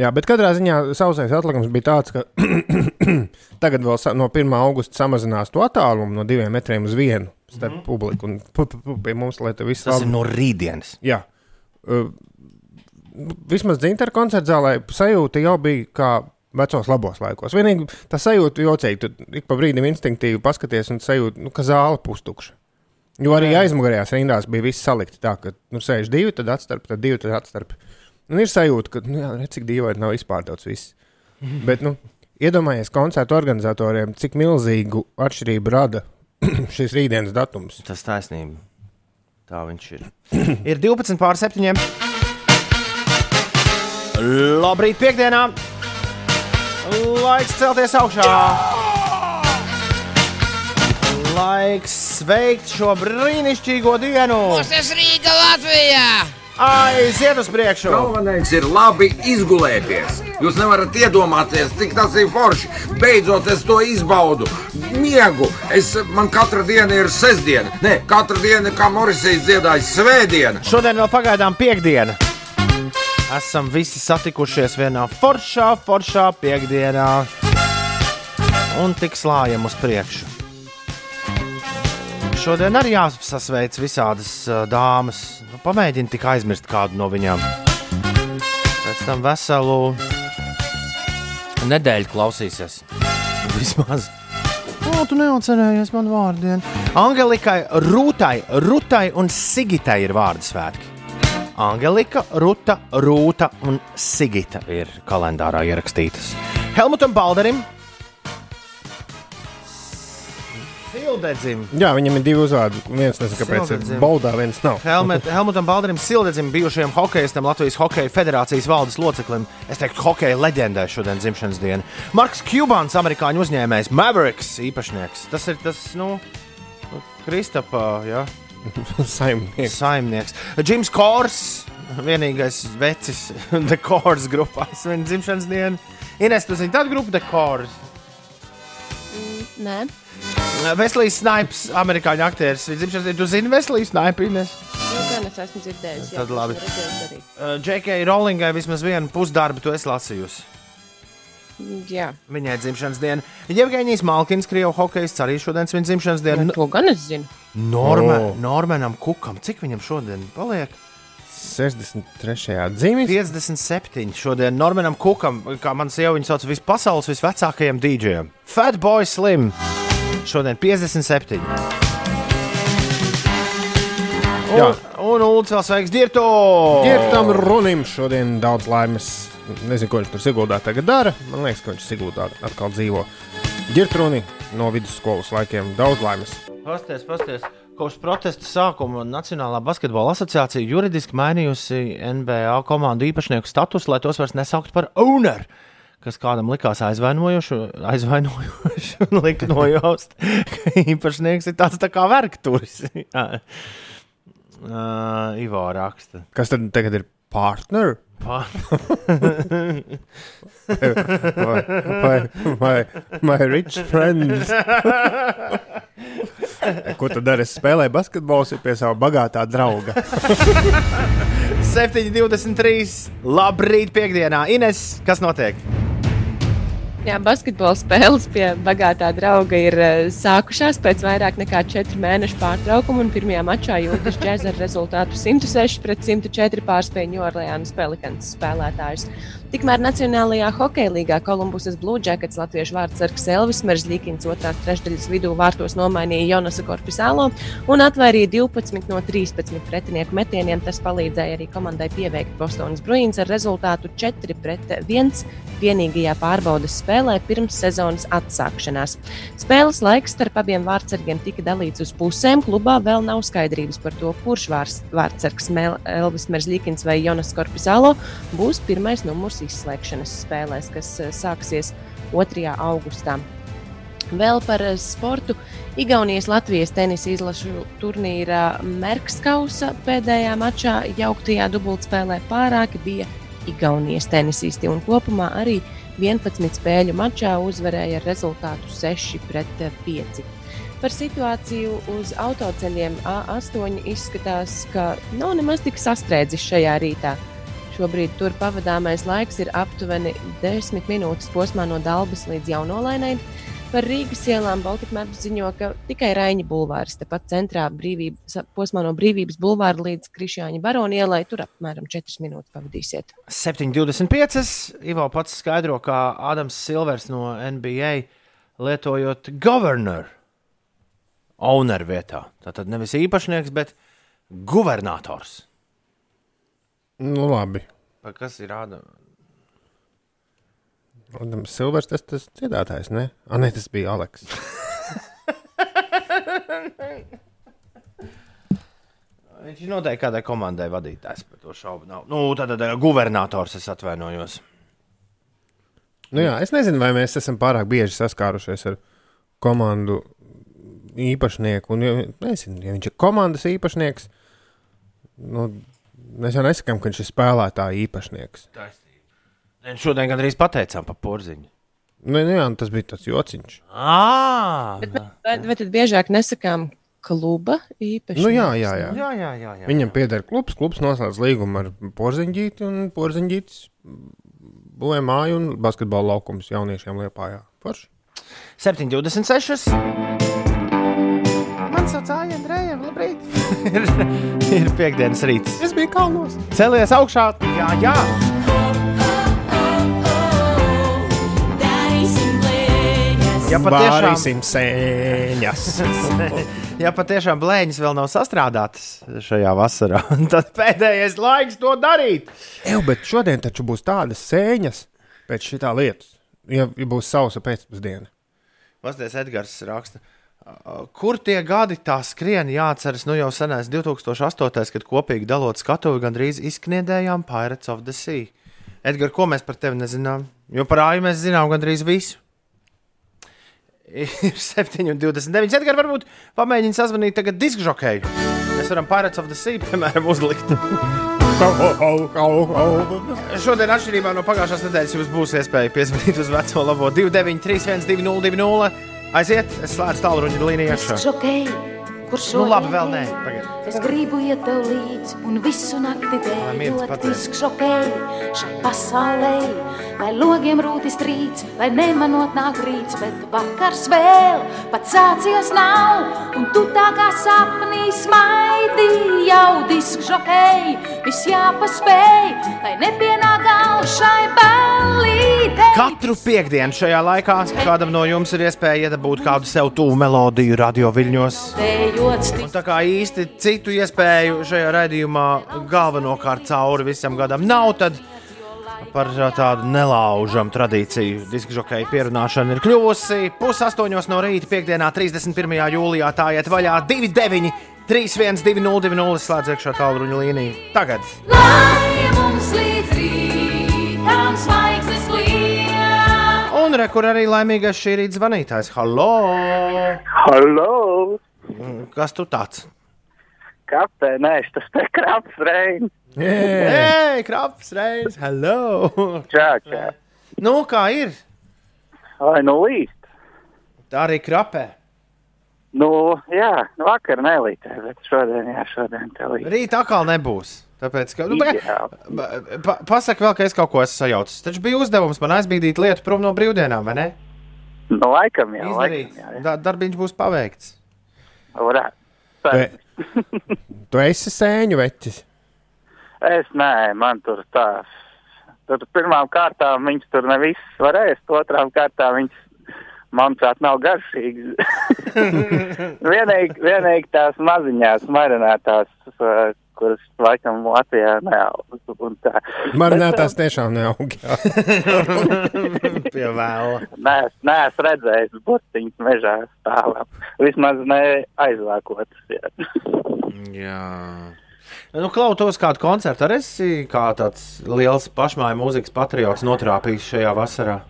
Jā, bet katrā ziņā sausais atlikums bija tāds, ka [CLEARS THROAT] tagad vēl no 1. augusta samazinās to attālumu no diviem metriem uz vienu starp mm -hmm. publiku un pie mums, lai tas viss Tas ir labi- no rītdienas. Jā. Uh, vismaz dzintara koncerta zālē sajūta jau bija kā vecos labos laikos. Vienīgi tā sajūta jocīga. Tu ik pa brīdim instinktīvi paskaties un sajūta, nu, ka zāle pustukša. Jo arī aizmugurējās rindās bija viss salikti tā, ka nu, sēž divi, tad atstarp, tad divi, tad atstarp. Un ir sajūta, ka, nu, jā, redz, cik dīvaini nav izpārdots viss. [LAUGHS] Bet, nu, iedomājies koncertu organizatoriem, cik milzīgu atšķirību rada [CLEARS THROAT] šis rītdienas datums. Tas taisnība. Tā viņš ir. [CLEARS THROAT] ir 12 pār 7. Labrīt, piekdienā! Laiks celties augšā! Laiks sveikt šo brīnišķīgo dienu! Tas Rīga Latvijā! Aiziet uz priekšu! Galvenais ir labi izgulēties. Jūs nevarat iedomāties, cik tas ir forši. Beidzot, es to izbaudu. Miegu. Es, man katra diena ir sestdiena. Nē, katra diena, kā Morisijas dziedāja, svētdiena. Šodien vēl pagaidām piekdiena. Esam visi satikušies vienā foršā, foršā piekdienā. Un tik slājam uz priekšu. Šodien arī jāsasveic visādas dāmas. Nu, pamēģini tik aizmirst kādu no viņām. Pēc tam veselu nedēļu klausīsies. Vismaz. O, tu neatcerējies man vārdiem. Angelikai, Rūtai, Rutai un Sigitai ir vārdu svētki. Angelika, Ruta, Rūta un Sigita ir kalendārā ierakstītas. Helmutam Balderim, Sildedzim, Jā, viņam ir divi uzvārdi. Viens nezinu, kāpēc ir baudā, viens nav. Helmet, [LAUGHS] Helmutam Balderim, Sildedzim, bijušajam hokeistam, Latvijas Hokeja federācijas valdes loceklim. Es teiktu, hokeja leģendai šodien dzimšanas diena. Marks Kubans, amerikāņu uzņēmējs, Mavericks īpašnieks. Tas ir tas, nu, nu, Kristapa, jā. [LAUGHS] Saimnieks. Saimnieks. Džims Kors, vienīgais vecis [LAUGHS] The Kors grupā. Viņa dzimšanas diena. Ines, tu zini tādu grupu The Kors. Nē, Veselīs Snipes, amerikāņu aktieris. Viņa dzimšanas diena. Tu zini Veselīs Snipes, Ines? nu, gan es esmu dzirdējis. Tad labi. J.K. Rowlingai vismaz vienu pusdarbu tu esi lasījusi. Jā, Viņai dzimšanas diena. Jevģīnijas Malkins, Krievijas hokejists, arī šodien viņa dzimšanas diena. nu, to gan es zinu. Norma, O. Normanam Kukam, cik viņam šodien paliek? 63. dzimis. 57. Šodien Normanam Kukam, kā man sieva viņu sauc, vispasaules visvecākajam dīdžejam. Fatboy Slim. Šodien 57. Jā. Un, Ulus vēl sveiks, Dirto! Girtam Runim šodien daudz laimes. Nezinu, ko viņš tur Siguldā tagad dara. Man liekas, ka viņš Siguldā atkal dzīvo. Girtruni no vidusskolas laikiem daudz laimes. Pasties, pasties. Kopš protesta sākuma Nacionālā basketbola asociācija juridiski mainījusi NBA komandu īpašnieku statusu, lai tos vairs nesauktu par owner, kas kādam likās aizvainojoši, aizvainojoši un [LAUGHS] lika nojaust, ka īpašnieks ir tāds tā kā vergturis. [LAUGHS] Uh, Ivo raksta. Kas tad tagad ir partner? Pa- Vai, vai, vai, vai rich friends? [LAUGHS] Ko tad dara? Es spēlēju basketbolu pie sava bagātā drauga. [LAUGHS] 7,23. Labrīt, piekdienā. Ines, kas notiek? Jā, basketbola spēles pie bagātā drauga ir uh, sākušās pēc vairāk nekā 4 mēnešu pārtraukuma. Pirmajā mačā jūtas džēza ar rezultātu 106 pret 104 pārspēja Ņūorleānas Pelikans spēlētājus. Tikmēr Nacionālajā hokeja līgā Kolumbusas Blue Jackets latviešu vārdsargs Elvis Meržļikins otrās trešdaļas vidū vārtos nomainīja Jonasa Korpisālo un atvairīja 12 no 13 pretinieku metieniem. Tas palīdzēja arī komandai pieveikt Bostonas Bruins ar rezultātu 4 pret 1 vienīgajā pārbaudas spēlē pirms sezonas atsākšanās. Spēles laiks starp abiem vārdsargiem tika dalīts uz pusēm. Klubā vēl nav skaidrības par to, kurš vārds, vārdsargs Elvis Meržļikins vai Jonas Korpisālo būs pirmais numurs izslēgšanas spēlēs, kas eh, sāksies 2. augustā. Vēl par eh, sportu. Igaunijas Latvijas tenisa izlašu turnīra Merkskausa pēdējā mačā jauktajā dubultspēlē pārāki bija Igaunijas tenisisti un kopumā arī 11 spēļu mačā uzvarēja ar rezultātu 6 pret 5. Par situāciju uz autoceļiem A8 izskatās, ka nav nemaz tik sastrēdzis šajā rītā. Šobrīd tur pavadāmais laiks ir aptuveni 10 minūtes posmā no Dabas līdz Jaunolainai. Par Rīgas ielām Baltkrievijas ziņo, ka tikai Raņa bulvārs, tepat centrā brīvības, posmā no Brīvības bulvāra līdz Krišjāņa barona ielai, tur apmēram 4 minūtes pavadīsiet. 7,25. Ivo pats skaidro, kā Ādams Silvers no NBA lietojot governor owner vietā. Tātad nevis īpašnieks, bet guvernators. Nu, labi. Vai kas ir Ādams? Adams Silvers, tas tas dziedātājs, ne? Ah, nē, tas bija Aleks. [LAUGHS] Viņš ir noteikti kādai komandai vadītājs, par to šaubu nav. Nu, tad, tad guvernators es atvainojos. Nu, jā, es nezinu, vai mēs esam pārāk bieži saskārušies ar komandu īpašnieku. Un, ja, nezinu, ja viņš ir komandas īpašnieks, nu, mēs jau nesakām, ka viņš ir spēlētāja īpašnieks. Taisnība. Šodien gandrīz pateicām par porziņu. Nu, nu, jā, tas bija tāds jociņš. Ah! Bet, vai, vai tad biežāk nesakām kluba īpaši? Nu, jā, jā, jā. Jā, jā, jā. jā. Viņam pieder klubs, klubs noslēdz līgumu ar Porziņģīti, un Porziņģītis būvē māju un basketbola laukums jauniešiem Liepājā. Forši. 7,26. Man sauc Āļa Andrejam, labrīt. [LAUGHS] ir, ir piekdienas rīts. Es biju kalnos. Celies augšā. Jā, jā. Ja patiešām, [LAUGHS] ja patiešām blēņas vēl nav sastrādātas šajā vasarā, [LAUGHS] tad pēdējais laiks to darīt. Eju, bet šodien taču būs tādas sēņas pēc šitā lietas. Ja, ja būs sausa pēcpusdiena. Pastāvēs Edgars raksta. uh, Kur tie gadi tā skrien, jāatceras, nu jau senais 2008. kad kopīgi dalot skatuvi gandrīz izkniedējām Pirates of the Sea. Edgars, ko mēs par tevi nezinām? Jo par āju mēs zinām gandrīz visu. Ir 7,29. Edgars, varbūt pamēģini sazvanīt tagad diskžokēju. Mēs varam Pirates of the Sea, piemēram, uzlikt. Šodien, atšķirībā no pagājušās nedēļas, jums būs iespēja piezvanīt uz veco labo 293, 202, aiziet, es slēdzu tālruņa līniju iekšā. Šokēji, kurš Nu, labi, vēl nē. Pagaid. Es gribu iet tev līdzi un visu nakti miers dēļot pateic. izšokēji šai pasaulē. Lai logiem rūtis rīts, lai nemanot nāk rīts, bet vakars vēl pats sācies nav. Un tu tā kā sapnī smaidi jau diskšokēji, viss jāpaspēj, lai nepienāk galvs šai ballītei. Katru piekdienu šajā laikā kādam no jums ir iespēja iedabūt kādu sev tuvu melodiju radio viļņos. Un tā kā īsti citu iespēju šajā raidījumā galvenokārt cauri visam gadam nav, tad par tādu nelaužamu tradīciju diskžokēju pierunāšana ir kļuvusi pusaustoņos no rīta, piekdienā, 31. jūlijā. Tā iet vaļā 29, 31, 202, slēdz iekšā tālruņa līniju. Tagad! Lai mums līdz rītam. Un re, kur arī laimīgais šī rīta zvanītājs. Halo! Halo! Kas tu tāds? Kapteiņ, nē, tas te kraps reizes. Hei, kraps reizes! Hello! Čā, čā. Nu, kā ir? Vai nu līst? Tā arī krapē. Nu, jā, vakar nelītē, bet šodien, jā, šodien te līst. Rīt atkal nebūs. Tāpēc, ka, nu, Jā. pa, pa, pasaka vēl, ka es kaut ko esmu sajaucis. Taču bija uzdevums man aizbīdīt lietu prom no brīvdienām, vai ne? Nu, laikam jau, Izdarīts. laikam jau. Da, darbiņš būs paveikts. Varētu. Tu [LAUGHS] esi sēņu veķis. Es nē, man tur tā Tur pirmām kārtām viņas tur ne visas var ēst, otrām kārtām viņas, manuprāt, nav garšīgas. [LAUGHS] vienīgi, vienīgi tās maziņās marinētās, uh, kuras laikam Latvijā neaug. un tā. Marinētās tiešām neaug. jā. [LAUGHS] Pie vēla. Nē, es neesmu redzējis burtiņas mežā stāvā. Vismaz ne aizvākotas. jā. Jā. Nu, Klausos kādu koncertu arī esi kā tāds liels pašmāju mūzikas patriots notrāpījis šajā vasarā.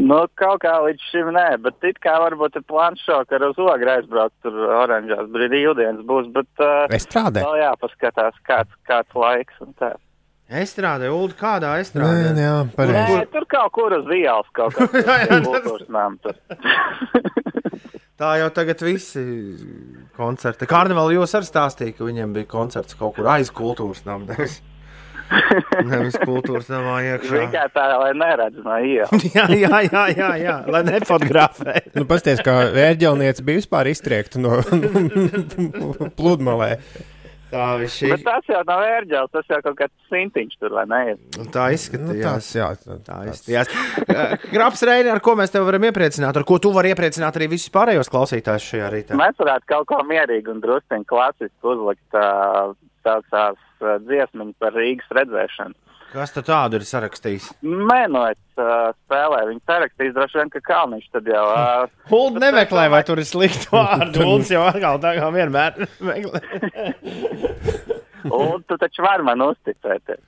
Nu, kaut kā līdz šim nē, bet it kā varbūt ir plāns šokā ar uz ogru aizbraukt, tur oranžās brīvdienas būs, bet uh, Estrādē? vēl jāpaskatās, kāds, kāds laiks un tā. Estrādē, Ulu, kādā Nē, estrādē? jā, Nē, pareizi. tur kaut kur uz ielas kaut [LAUGHS] kas kultūras nām tur. [LAUGHS] Tā jau tagad visi koncerti. Karnevālā jūs arī stāstījāt, ka viņiem bija koncerts kaut kur aiz kultūras. Nevis, [LAUGHS] nevis kultūras namā iekšā. Tikai tā, lai neredz no ielas. [LAUGHS] jā, jā, jā, jā, jā, lai nefotografē. Nu, Pastāstiet, kā vērģelniece bija vispār iztriekta no [LAUGHS] pludmalē. Tā viņš Bet tas jau nav ērģēlis, tas jau kaut kāds sintiņš tur, vai ne? Tā izskatījās. Nu, tas, jā, tā, tā izskatījās. Graps Reini, ar ko mēs tevi varam iepriecināt, ar ko tu vari iepriecināt arī visus pārējos klausītājus šajā rītā? Mēs varētu kaut ko mierīgu un drusku klasisku uzlikt uh, tās uh, dziesmiņas par Rīgas redzēšanu. Kas tad tādu ir sarakstījis? Mēnots uh, spēlē, viņi sarakstīs droši vien, ka Kalniņš tad jau. Uh, [LAUGHS] Hulda nemeklē, vai tur ir slikti vārdi. [LAUGHS] Hulds jau atkal tā kā vienmēr [LAUGHS] meklē. un tu taču vari man uzticēties.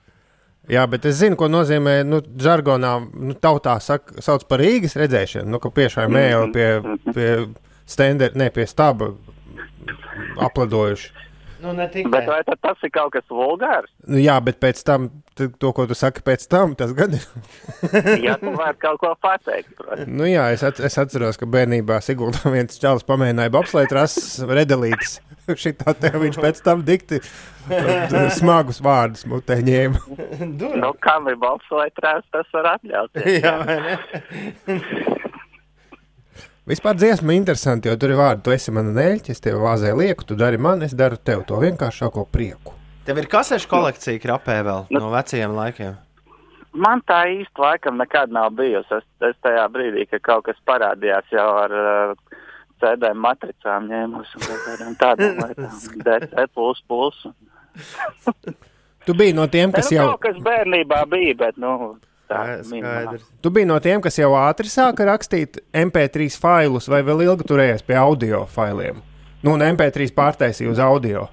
Jā, bet es zinu, ko nozīmē nu, žargonā, nu, tautā sak, sauc par Rīgas redzēšanu. Nu, ka piešai mēlī pie, pie stendera, ne pie staba apladojuši. Nu. Bet vai tad tas ir kaut kas vulgārs? Nu, jā, bet pēc tam, to, ko tu saki pēc tam, tas gan ir. [LAUGHS] Ja tu vari kaut ko pateikt, protams. Nu, jā, es, at, es atceros, ka bērnībā Sigūda viens čalis pamēģināja bobslēgt rases redelītes. [LAUGHS] Šitā te viņš pēc tam dikti smagus vārdus mutē ņēma. Nu, kam ir bobslētrās, tas var atļauties. [LAUGHS] Jā, vai ne? Vispār dziesma interesanti, jo tur ir vārdi, tu esi mana neļķa, es tev vāzē lieku, tu dari man, es daru tev to vienkāršāko prieku. Tev ir kasešu kolekcija krapē vēl no vecajiem laikiem. Man tā īsti laikam nekad nav bijusi. Es, es tajā brīdī, kad kaut kas parādījās jau ar uh, CD matricām kaut kādām tādām lietām. [LAUGHS] DC plus plus. Tu biji no tiem, kas nu, jau. Kaut kas bērnībā bija, bet, nu, tā minimāli. Tu biji no tiem, kas jau ātri sāka rakstīt MP3 failus, vai vēl ilgi turējies pie audio failiem? Nu, un MP3 pārtaisīja uz audio.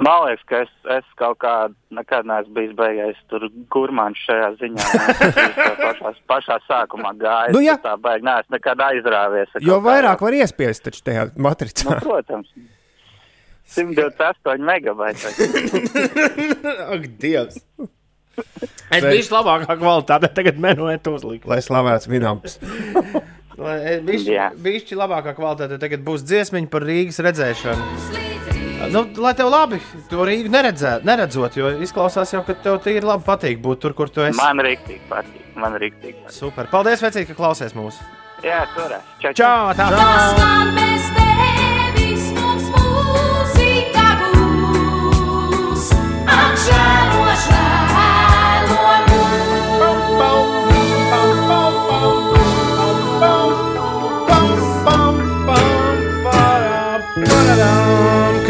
Man liekas, ka es, es kaut kā nekad neesmu bijis beigais tur gurmāns šajā ziņā. Es pašā, pašā sākumā gāju. Nu, jā. tā baigi, neesmu nekad aizrāvies. Jo vairāk var iespiest taču tajā matricā. Nu, protams. [LAUGHS] 128 megabaiti. [LAUGHS] Ak, Dievs! Es biju labākā kvalitātē, tagad menuēt uzlikt. Lai slavēts Vinams. Bišķi labākā kvalitāte tagad būs dziesmiņa par Rīgas redzēšanu. Nu, lai tev labi to Rīgu neredzē, neredzot, jo izklausās jau, ka tev tīri labi patīk būt tur, kur tu esi. Man rīktīgi patīk. Man rīktīgi patīk. Super. Paldies, vecīt, ka klausies mūsu. Jā, turēs. Čau, Čau, tā. Bez tevis mums mūzika būs. Atžēlo,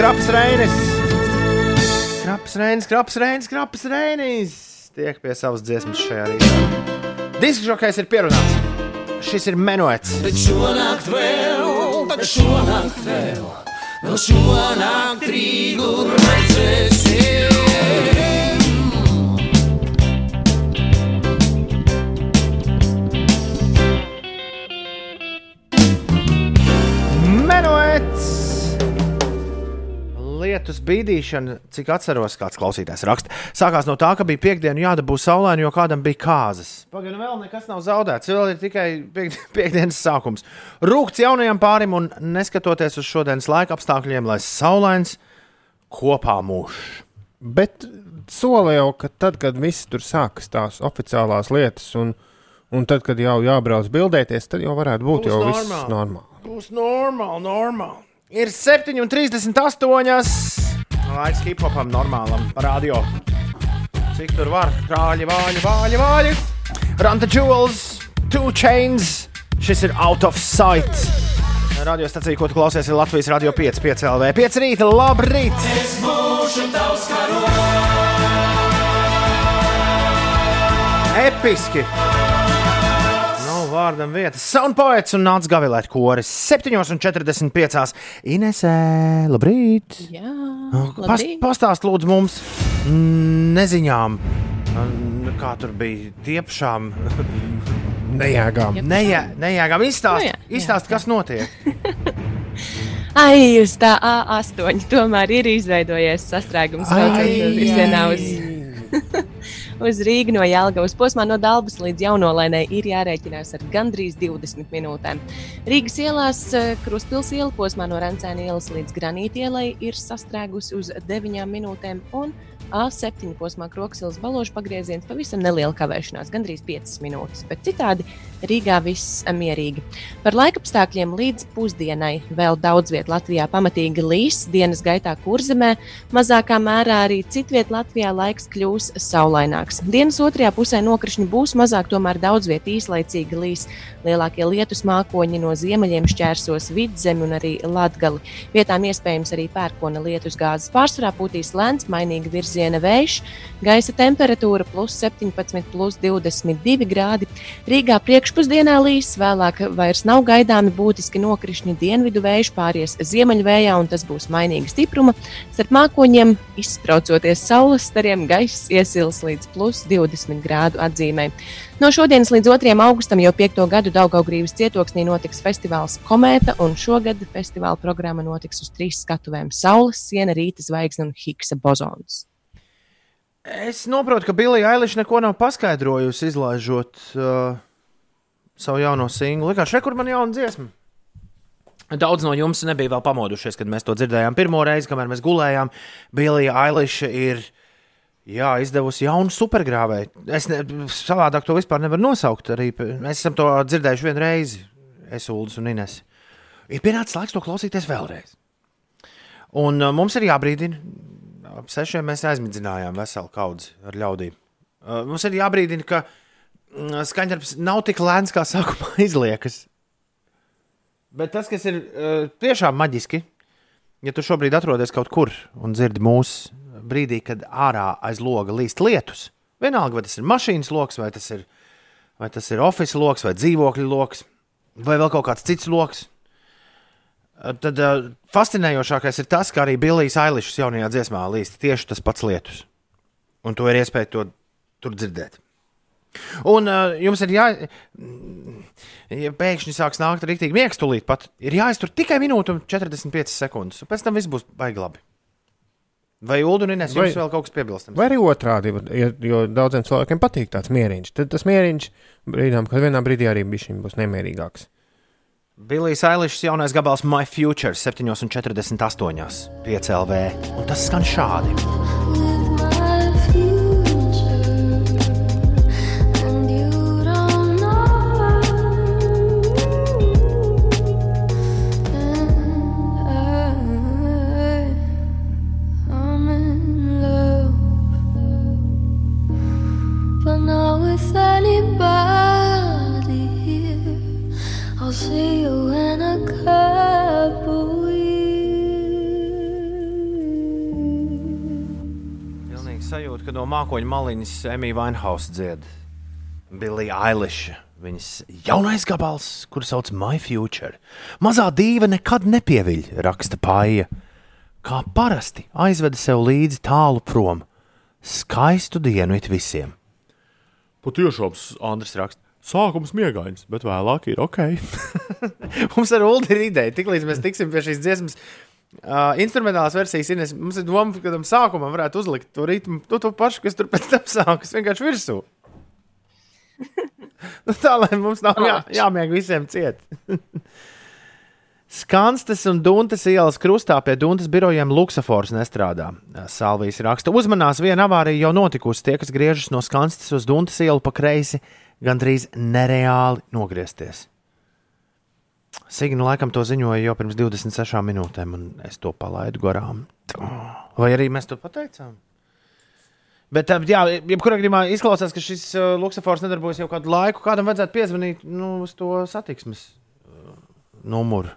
Kraps Reinis! Kraps Reinis, Kraps Reinis, Kraps Reinis! Tiek pie savas dziesmas šajā rītā. Diskžokais ir pierunāts. Šis ir menuets. Bet šonakt vēl, bet šonakt vēl, vēl šonakt Rīgu redzēsim. Menuets! Lietus bīdīšana, cik atceros, kāds klausītājs raksta. Sākās no tā, ka bija piekdiena jādabū saulaini, jo kādam bija kāzas. Pagaidām, vēl nekas nav zaudēts. Vēl ir tikai piek [LAUGHS] piekdienas sākums. Rūkts jaunajam pārim un neskatoties uz šodienas laika apstākļiem, lai saulains kopā mūž. Bet sola jau, ka tad, kad viss tur sākas tās oficiālās lietas, un, un tad, kad jau jābrauc bildēties, tad jau varētu būt Būs jau viss normāli. normāli. Būs normāli, normāli. Ir 7,38. Laiks hip hopam, normālam, radio. Cik tur var? Krāļi, vāļi, vāļi, vāļi. Ranta Jewels, Two Chains. Šis ir Out of Sight. Radio stācija, ko tu klausies, ir Latvijas Radio 5, 5 LV. 5 rīta, labrīt! Es būšu tavs karogs. Episki! Vārdam vietas. Soundpoets un nāc gavilēt koris 7,45. Inesē, labrīt! Jā, Pas, pastāst lūdzu mums neziņām, mm, kā tur bija tiepšām. [LAUGHS] Nejēgām. Nejā, nejēgām. Izstāst, Nu jā, jā, izstāst kas notiek. [LAUGHS] Ai, uz tā A8 tomēr ir izveidojies sastrēgums Ai, virzienā uz, [LAUGHS] uz Rīgu no Jālgavas posmā no Dabas līdz Jaunolainai ir jārēķinās ar gandrīz 20 minūtēm. Rīgas ielās eh, Kruspils iela posmā no Rencēna ielas līdz Granīta ielai ir sastrēgusi uz 9 minūtēm un A7 posmā Kroksilas baložu pagrieziens pavisam neliela kavēšanās, gandrīz 5 minūtes, bet citādi Rīgā viss mierīgi. Par laikapstākļiem līdz pusdienai vēl daudz vietā Latvijā pamatīgi līs, dienas gaitā kurzemē, mazākā mērā arī citviet Latvijā laiks kļūs saulaināks. Dienas otrajā pusē nokrišņi būs mazāk, tomēr daudz vietā īslaicīgi līs. Lielākie lietus mākoņi no ziemeļiem šķērsos vidzemi un arī latgali. Vietām iespējams arī pērkona lietus gāzes pārsvarā pūtīs lēns, mainīgi virziena vējš, gaisa temperatūra plus 17, plus 22 grādi. Rīgā priekšpusdienā līs, vēlāk vairs nav gaidāmi būtiski nokrišņi dienvidu vējš pāries ziemeļvējā, un tas būs mainīga stipruma. Starp mākoņiem izspraucoties saules stariem, gaiss iesils līdz plus 20 grādu atzīmē. No šodienas līdz 2. augustam jau piekto gadu Daugaugrības cietoksnī notiks festivāls Komēta, un šogad festivāla programma notiks uz trīs skatuvēm - Saules, Siena, Rīta zvaigzne un Higsa bozons. Es saprotu, ka Bilija Eiliša neko nav paskaidrojusi, izlaižot uh, savu jauno singlu. Kā šeit, kur man jauna dziesma? Daudz no jums nebija vēl pamodušies, kad mēs to dzirdējām pirmo reizi, kamēr mēs gulējām. Bilija Eiliša ir jā, izdevusi jaunu supergrāvēju. Es ne, savādāk to vispār nevaru nosaukt. Arī mēs esam to dzirdējuši vienu reizi, es, Ulas un Ines. Ir pienācis laiks to klausīties vēlreiz. Un uh, mums ir jābrīdina, ap sešiem mēs aizmidzinājām veselu kaudzi ar ļaudīm. Uh, mums ir jābrīdina, ka mm, skaņdarbs nav tik lēns, kā sākumā [LAUGHS] izliekas. Bet tas, kas ir uh, tiešām maģiski, ja tu šobrīd atrodies kaut kur un dzirdi mūsu brīdī, kad ārā aiz loga līst lietus, vienalga, vai tas ir mašīnas lokus, vai tas ir, vai tas ir oficiāls lokus, vai dzīvokļu lokus, vai vēl kaut kāds cits lokus. Tad uh, fascinējošākais ir tas, ka arī Billijas Ailišas jaunajā dziesmā līst tieši tas pats lietus. Un to ir iespēja to tur dzirdēt. Un uh, jums ir jā, ja pēkšņi sāks nākt rīktīgi miegs, tūlīt pat ir jāiztur tikai minūte un 45 sekundes. Un pēc tam viss būs baigi labi. Vai Ulu un Inês jums Vai- vēl kaut kas piebilstams? Vai arī otrādi, ja, jo daudziem cilvēkiem patīk tāds mieriņš. Tad tas mieriņš brīdām, kad vienā brīdī arī būs nemierīgāks. Billijas Ailišas jaunais gabals My Future 7,48. 5 LV. Un tas skan šādi. But not with anybody see you in a couple Pilnīgi sajūta, ka no mākoņa maliņas Emīļa Vainhausa dzied Billija Ailiša. Viņas jaunais gabals, kuru sauc My Future. Mazā dīva nekad nepieviļ, raksta Pāja. Kā parasti aizveda sev līdzi tālu prom. Skaistu dienu it visiem. Patiešām, Andris raksta. Sākums miegains, bet vēlāk ir ok. [LAUGHS] mums ar Ulu ir ideja, tiklīdz mēs tiksim pie šīs dziesmas. Uh, instrumentālās versijas ir. Mums ir doma, ka tam sākumam varētu uzlikt to ritmu, to, to pašu, kas tur pēc tam sākas vienkārši virsū. [LAUGHS] nu, tā lai mums nav jā, jāmieg visiem ciet. [LAUGHS] Skanstes un Dunkas ielas krustā pie Dunkas birojiem Luksafors nestrādā. Salvijas raksta, uzmanās, viena avārija jau notikusi. Tie, kas griežas no Skanstes uz Dunkas ielu pa kreisi, gandrīz nereāli nogriezties. Signa laikam to ziņoja jau pirms 26 minūtēm, un es to palaidu garām. Vai arī mēs to pateicām? Bet, jā, jebkurā gadījumā izklausās, ka šis uh, luksafors nedarbojas jau kādu laiku. Kādam vajadzētu piezvanīt nu, uz to satiksmes uh, numuru.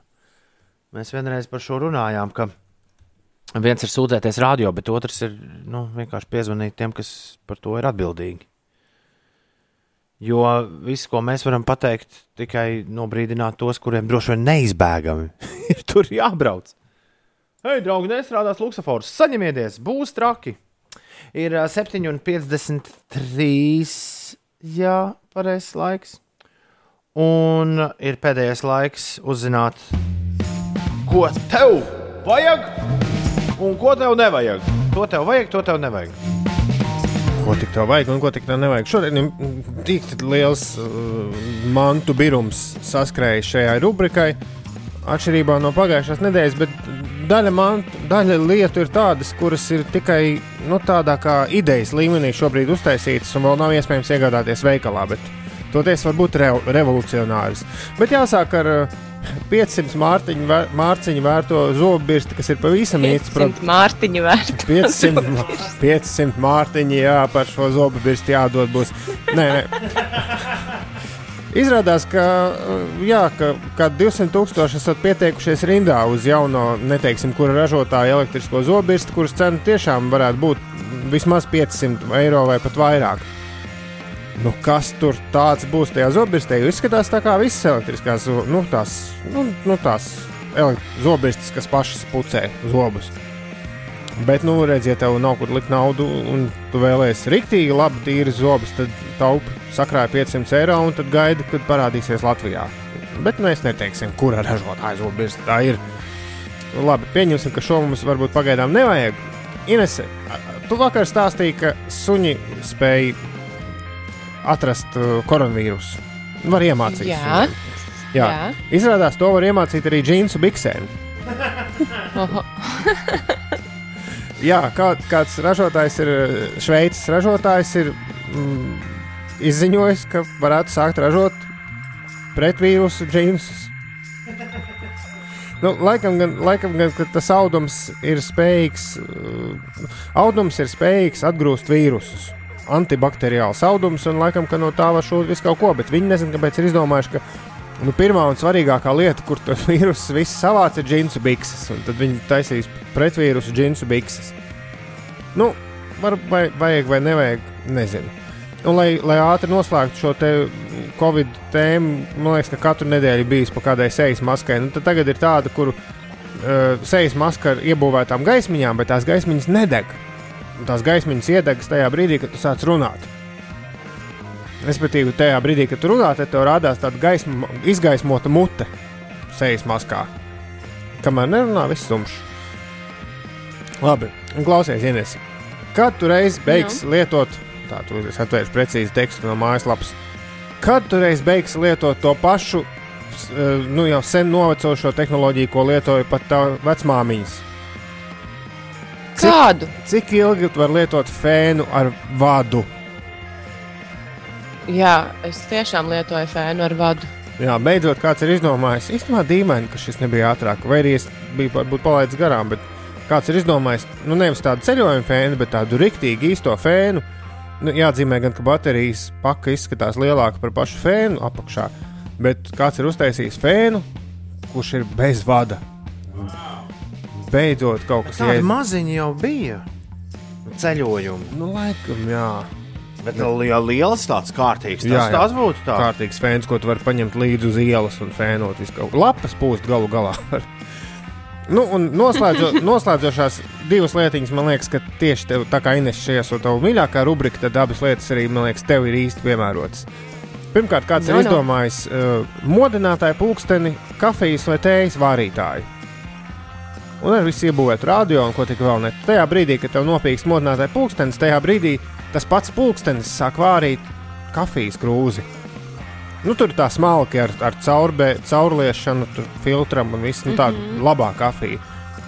Mēs vienreiz par šo runājām, ka viens ir sūdzēties radio, bet otrs ir nu, vienkārši piezvanīt tiem, kas par to ir atbildīgi. Jo viss, ko mēs varam pateikt, tikai nobrīdināt tos, kuriem droši vien neizbēgami [LAUGHS] ir tur jābrauc. Hei, draugi, nestrādās luksafors, saņemieties, būs traki! Ir ā, 7,53. Jā, pareizs laiks. Un ir pēdējais laiks uzzināt, ko tev vajag un ko tev nevajag. To tev vajag, to tev nevajag. Ko tik tev vajag un ko tik tev nevajag? Šodien ir tik liels uh, mantu birums saskrējis šajai rubrikai. Atšķirībā no pagājušās nedēļas, bet daļa, mantu, daļa lietu ir tādas, kuras ir tikai nu, tādā kā idejas līmenī šobrīd uztaisītas un vēl nav iespējams iegādāties veikalā. Bet toties var būt re revolucionārs. Bet jāsāk ar uh, 500 mārciņu, vēr, mārciņu vērto zobu birsti, kas ir pavisam īsts 500 mārciņu vērts. 500, mā- 500 mārciņi, jā, par šo zobu birsti jādod būs. Nē, nē. Izrādās, ka, jā, ka kad 200 tūkstoši esat pieteikušies rindā uz jauno, neteiksim, kura ražotāja elektrisko zobirstu, kuras cena tiešām varētu būt vismaz 500 eiro vai pat vairāk. Nu, kas tur tāds būs tajā zobirstē? Izskatās tā kā visas elektriskās, nu, tās, nu, nu, tās zobirstas, kas pašas pucē zobus. Bet, nu, redziet, ja tev nav kur likt naudu, un tu vēlēsies rīktīgi, labi, tīri zobus, tad taupi sakrāja 500 eiro, un tad gaidi, kad parādīsies Latvijā. Bet mēs neteiksim, kura ražotāja zobirsta tā ir. Nu, labi, pieņemsim, ka šo mums varbūt pagaidām nevajag. Inese, tu vakar stāstīji, ka suņi spēj atrast uh, koronavīrusu. Var iemācīties. Jā. Jā. Jā. Izrādās, to var iemācīt arī džinsu biksēm. Jā, kā, kāds ražotājs ir, Šveices ražotājs ir mm, izziņojis, ka varētu sākt ražot pretvīrusu džinsus. Nu, laikam, gan, laikam gan tas audums ir spējīgs, uh, audums ir spējīgs atgrūst vīrusus. Antibakteriāls audums, un laikam, ka no tā var šūt visu kaut ko, bet viņi nezina, kāpēc ir izdomājuši, ka nu, pirmā un svarīgākā lieta, kur tas [LAUGHS] vīruss viss savāc, ir džinsu bikses, un tad viņi taisīs pretvīrusu džinsu bikses. Nu, var, vai, vajag vai nevajag, nezinu. Un, lai, lai ātri noslēgtu šo te Covid tēmu, man liekas, ka katru nedēļu bijis pa kādai sejas maskai. Nu, tagad ir tāda, kur uh, sejas maska ar iebūvētām gaismiņām, bet tās gaismiņas nedeg. Tās gaismiņas iedegas tajā brīdī, kad tu sāc runāt. Respektīvi, tajā brīdī, kad tu runā, tad tev rādās tāda gaisma, izgaismota mute sejas maskā. Kamēr nerunā, viss tumšs. Labi, klausies, Ines. Kad tu reiz beigs Nu? lietot, tā tu es atvēršu precīzi tekstu no mājaslapas, kad tu reiz beigs lietot to pašu, eh, nu jau sen novecošo tehnoloģiju, ko lietoja pat tā vecmāmiņas? Kādu? Cik ilgi tu vari lietot fēnu ar vadu? Jā, es tiešām lietoju fēnu ar vadu. Jā, beidzot, kāds ir izdomājis. Īstenībā dīvaini, ka šis nebija ātrāk, vai arī es biju palaidis garām. Bet kāds ir izdomājis, nu, nevis tādu ceļojumu fēnu, bet tādu rīktīgu īsto fēnu. Nu, jāatzīmē, gan, ka baterijas paka izskatās lielāka par pašu fēnu apakšā. Bet kāds ir uztaisījis fēnu, kurš ir bez vada? Beidzot, kaut kas Tāda jēdz- maziņa jau bija ceļojumi. Nu, laikam, jā. Bet ja liels tāds kārtīgs, tas, tas būtu tā. Kārtīgs fēns, ko tu vari paņemt līdzi uz ielas un fēnot visu kaut ko. Lapas pūst galu galā. nu, un noslēdzo, [LAUGHS] noslēdzošās divas lietiņas, man liekas, ka tieši tev, tā kā Ines šajā ir tava mīļākā rubrika, tad abas lietas arī, man liekas, tev ir īsti piemērotas. Pirmkārt, kāds No, ir no. izdomājis uh, modinātāju pulksteni, kafijas vai tējas vārītāju. Un ar visu iebūvētu radio un ko tik vēl ne. Tajā brīdī, kad tev nopīkst modinātāja pulkstenis, tajā brīdī tas pats pulkstenis sāk vārīt kafijas krūzi. Nu, tur tā smalki ar, ar caurbē, caurliešanu, tur filtram un viss nu, tāda mm -hmm. labā kafija.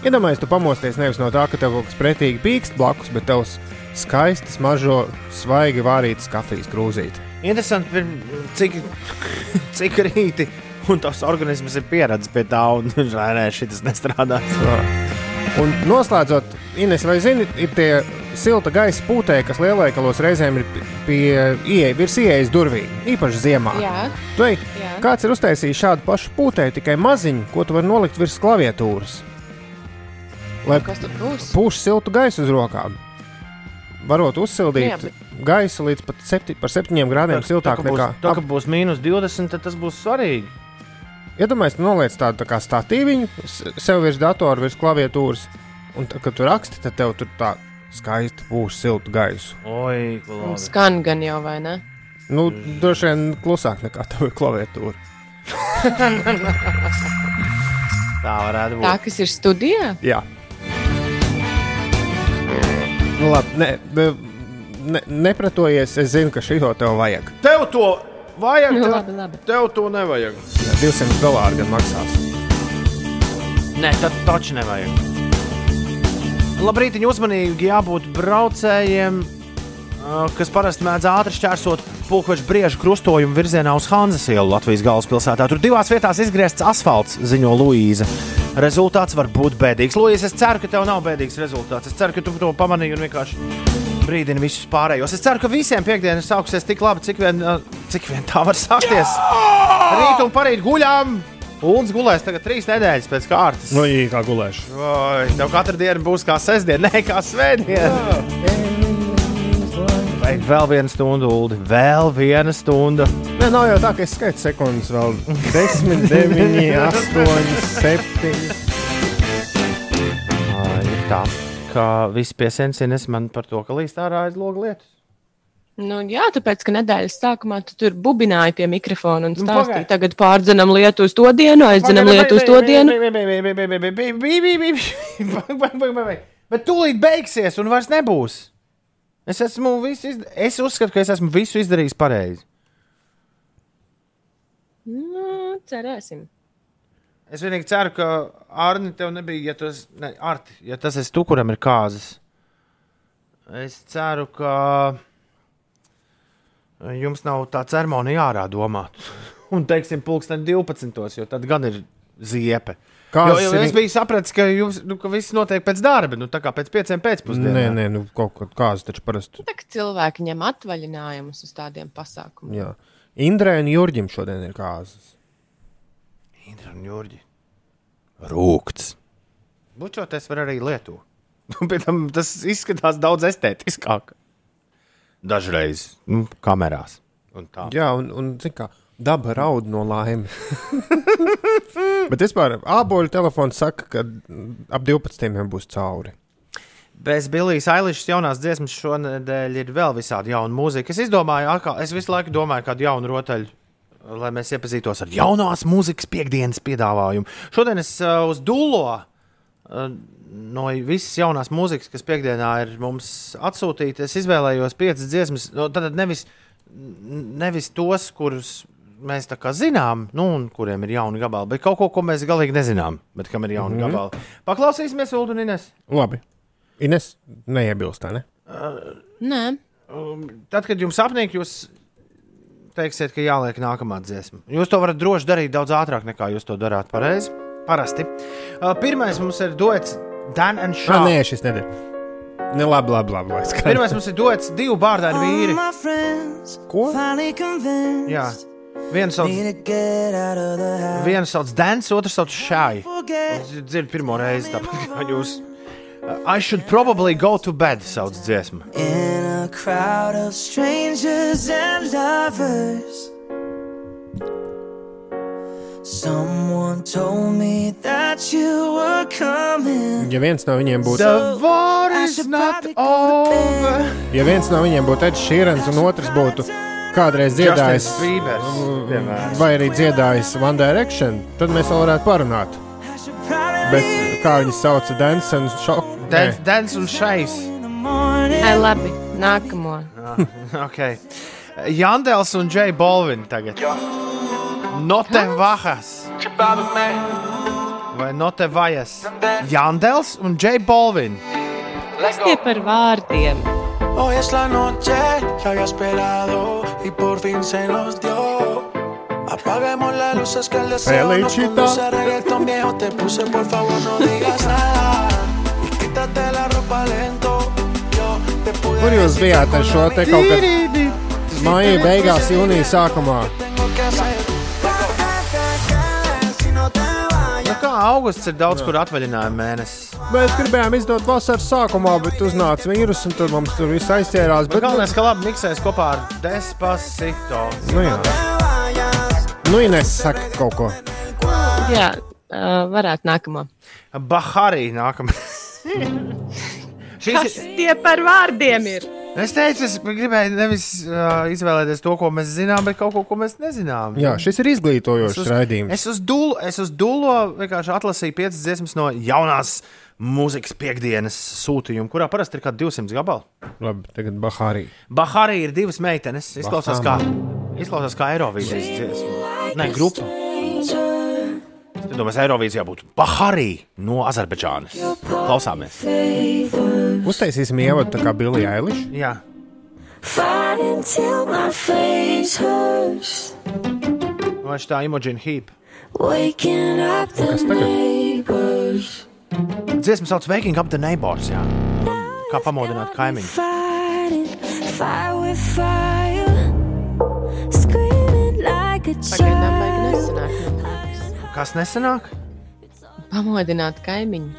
Iedomājieties, tu pamosties nevis no tā, ka tev kaut kas pretīgi pīkst blakus, bet tavs skaisti smaržo, svaigi vārītas kafijas krūzīti. Interesanti, cik, [LAUGHS] cik rīti un tas organisms ir pieradis pie tā, un [LAUGHS] nē, šis nestrādās. Un noslēdzot, Ines, vai zini, ir tie silta gaisa pūtē, kas lielveikalos reizēm ir pie- pie ieejas, virs ieejas durvīm, īpaši ziemā. Jā. Tu Jā. kāds ir uztaisījis šādu pašu pūtēju, tikai maziņu, ko tu vari nolikt virs klaviatūras? Lai Kas tur būs? pūš siltu gaisu uz rokām. Varot uzsildīt Jā, gaisu līdz pat septi, par 7 grādiem siltāk būs, nekā. tā, ka būs mīnus 20, tad tas būs svarīgi. Iedomājieties, tu noliec tādu tā kā statīviņu sev virs datora, virs klaviatūras, un, tā, kad tu raksti, tad tev tur tā skaisti pūš siltu gaisu. Oi. Skan gan jau, vai ne? Nu, droši vien klusāk nekā tava klaviatūra. [LAUGHS] Tā varētu būt. Tā, kas ir studijā? Jā. Nu, labi, ne, ne, nepretojies, es zinu, ka šī jau tev vajag. Tev to vajag, Nu, tev, labi, labi. tev to nevajag. Jā, 200 dolāri gan maksās. Nē, tad taču nevajag. Labrīt, uzmanīgi jābūt braucējiem, kas parasti mēdz ātri šķērsot pulkveža briežu krustojumu virzienā uz Hanzas ielu Latvijas galvaspilsētā. Tur divās vietās izgriezts asfalts, ziņo Luīza. Rezultāts var būt bēdīgs. Luīza, es ceru, ka tev nav bēdīgs rezultāts. Es ceru, ka tu to pamanīji un vienkārši brīdini visus pārējos. Es ceru, ka visiem piekdienas sāksies tik labi, cik vien, ā, cik vien tā var sākties. Rīt un parīt guļām! Ulas gulēs tagad trīs nedēļas pēc kārtas. Nu, jā, kā gulēšu. Vai, tev katru dienu būs kā sestdiena, [LAUGHS] ne kā svētdiena. Vai vēl viena stunda, Ulu? Vēl viena stunda. Nē, nav jau tā, ka es skaitu sekundes vēl 10, 9, 8, 7. Ai, ir tā, ka viss piesensienas man par to, ka līdz ārā aiz logu lietus. Nu, jā, tāpēc, ka nedēļas sākumā tu tur bubināji pie mikrofona un Nu, stāstīji, pagaid. tagad pārdzenam lietu uz to dienu, aizdzenam lietu uz to dienu. Bet tūlīt beigsies un vairs nebūs. Es, esmu visu izd... es uzskatu, ka es esmu visu izdarījis pareizi. Nu, cerēsim. Es vienīgi ceru, ka Arni tev nebija, ja tas, ne, Arti, ja tas esi tu, kuram ir kāzas. Es ceru, ka jums nav tā ceremonija ārā domāt. [LAUGHS] Un, teiksim, pulksten 12. jo tad gan ir ziepe. Jo, jo ir- es biju sapratis, ka, jums, nu, ka viss notiek pēc darba, nu, tā kā pēc pieciem pēcpusdienām. Nē, nē, nu, kaut kā kāds taču parasti. Tā kā cilvēki ņem atvaļinājumus uz tādiem pasākumiem. Jā. Indrai un Jurģim šodien ir kāzas. Indra un Jurģi. Rūkts. Bučoties var arī Lietuvu. Pēc tam tas izskatās daudz estētiskāk. Dažreiz nu, kamerās. Un tā. Jā, un, un kā, daba raud no laimes. [LAUGHS] Bet vispār āboļu telefons saka, ka mm, ap 12. jau būs cauri. Bez Billijas Eilišas jaunās dziesmas šonadēļ ir vēl visādi jauna mūzika. Es izdomāju, atkal, es visu laiku domāju, kādu jaunu rotaļu, lai mēs iepazītos ar jaunās mūzikas piekdienas piedāvājumu. Šodien es uh, uz Dullo uh, no visas jaunās mūzikas, kas piekdienā ir mums atsūtīta, es izvēlējos piecas dziesmas. No, tad nevis, nevis tos, kurus mēs tā kā zinām, nu, un kuriem ir jauni gabali, bet kaut ko, ko mēs galīgi nezinām, bet kam ir jauni mm -hmm. gabali. Paklausīsimies, Ulu un Ines. Labi. Ines neiebilst, ne? Nē, Um, tad, kad jums apnīk, jūs teiksiet, ka jāliek nākamā dziesma. Jūs to varat droši darīt daudz ātrāk nekā jūs to darāt pareizi. Parasti. Uh, pirmais mums ir dots Dan and Ah, Shaw. nē, šis neder. Ne, labi, labi, labi. skaidrs. Pirmais mums ir dots divu bārdainu vīri. Ko? Jā. Viens sauc, viens sauc Dans, otrs sauc Šai. Es dzirdu pirmo reizi, tāpēc kā jūs. I should probably go to bed, sauc dziesma. In a crowd of strangers and lovers. Someone told me that you were coming. Ja viens no viņiem būtu, The war is not over. ja viens no viņiem būtu Edžers Šīrens un otrs būtu kādreiz dziedājis, piemēram. vai arī dziedājis One Direction, tad mēs vēl varētu parunāt. Bet kā viņi sauca Dance and Shock? Dans, dans un šais. Ai, labi, nākamo. [LAUGHS] okay. Jandels un Džei Bolvin tagad. Note vajas. Vai note vajas? Jandels un Džei Bolvin. Kas tie par vārdiem? Hoy es la noche que había esperado y por fin se nos dio. Apaguemos las luces que el deseo nos conduce a reggaetón viejo. Te puse, por favor, no digas nada. Y quítate la ropa lento. Yo Kur jūs bijāt ar šo te kaut kad māja beigās, jūnija sākumā? Nu, kā augusts ir daudz kur atvaļinājuma mēnesis. Mēs gribējām izdot vasaras sākumā, bet uznāca vīruss un tur mums tur viss aizķērās. Bet Bet, galvenais, ka labi miksēs kopā ar Despacito. nu, jā. Nu, ja nesaka kaut ko. Jā, varētu nākamā. Bahārī [LAUGHS] nākamā. Kas tie par vārdiem ir? Es teicu, es gribēju nevis uh, izvēlēties to, ko mēs zinām, bet kaut ko, ko mēs nezinām. Jā, šis ir izglītojošs raidījums. Es uz dūlu, es uz dūlo vienkārši atlasīju piecas dziesmas no jaunās mūzikas piekdienas sūtījuma, kurā parasti ir kaut kādi 200 gabali. Labi, tagad Bahārī. Bahārī ir divas meitenes. Izklausās kā, Bahama. izklausās kā Eirovīzijas dziesma. Nē, grupa. Es domāju, Eirovīzijā būtu Bahārī no Azerbaidžānas. Klausāmies. Uztaisīsim ievadu tā kā Bilija Eiliša. Jā. Vai tā Imogen Heap? Kas tagad? Dziesma sauc Waking Up the Neighbors. Jā. Kā pamodināt kaimiņu. Pagaidām baigi nesanāk. Kas nesanāk? Pamodināt kaimiņu.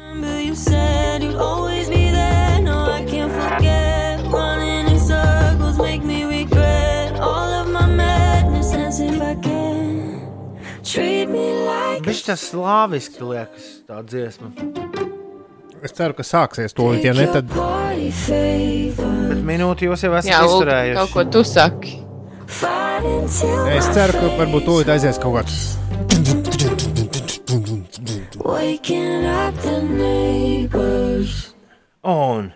Viņš tas slāviski liekas, tā dziesma. Es ceru, ka sāksies to, ja ne tad. Bet minūti jūs jau esat Jā, izturējuši. kaut ko tu saki. Es ceru, ka varbūt to aizies kaut kāds. Un.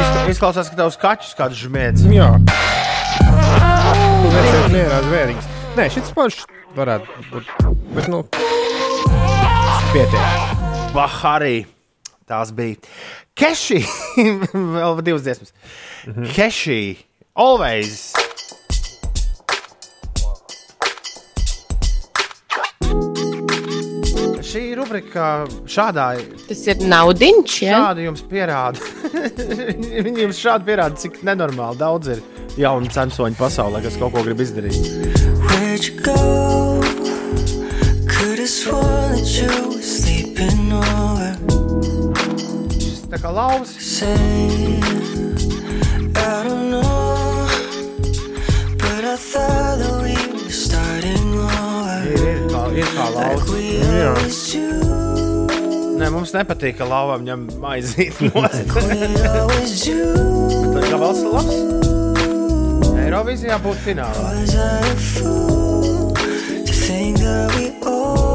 Izk- Izklausās, ka tavs kaķis kāds žmiedz. Jā. Tu neciet mierā zvēriņas. Nē, šis pašs varētu būt. Bet, nu, pietiek. Bahārī. Tās bija. Keši. [LAUGHS] Vēl divas dziesmas. Keši. Always. Šī rubrika šādā Tas ir naudiņš, ja? Šādi jums pierāda. [LAUGHS] Viņi jums šādi pierāda, cik nenormāli daudz ir jaunu censoņu pasaulē, kas kaut ko grib izdarīt. Where'd you go? Could have sworn that you were sleeping over. Were starting over. Ir, ir kā, ir kā lauvas. Jā. Nē, mums nepatīk, ka lauvām ņem always do. [LAUGHS] Bet tā kā valsts ir labs. Eirovīzijā būtu finālā. Was I a fool to think that we always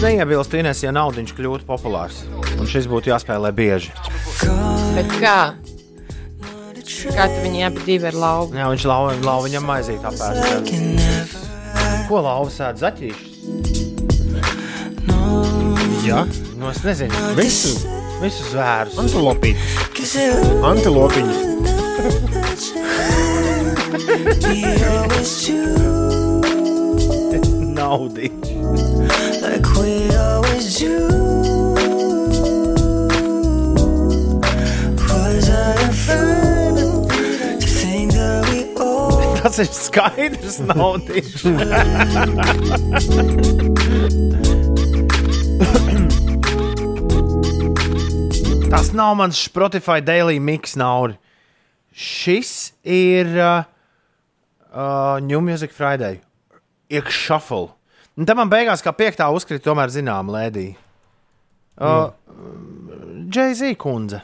Es neiebilstu Ines, ja naudiņš kļūtu populārs. Un šis būtu jāspēlē bieži. Bet kā? Kā tu viņi abi divi ir lauvi? Jā, viņš lauva, lauva viņam maizīti apēst. Ko lauva sēd zaķīšus? Jā. Nu, es nezinu. Visu. Visu zvērus. Antilopītes. Antilopiņas. [LAUGHS] Naudiņš. Tas ir skaidrs, naudiņš. Tas nav mans Spotify Daily Mix naudu. Šis ir uh, uh, New Music Friday. Iekš shuffle. Un tam man beigās, kā piektā uzkrita, tomēr zinām, lēdī. Uh, Jay-Z kundze.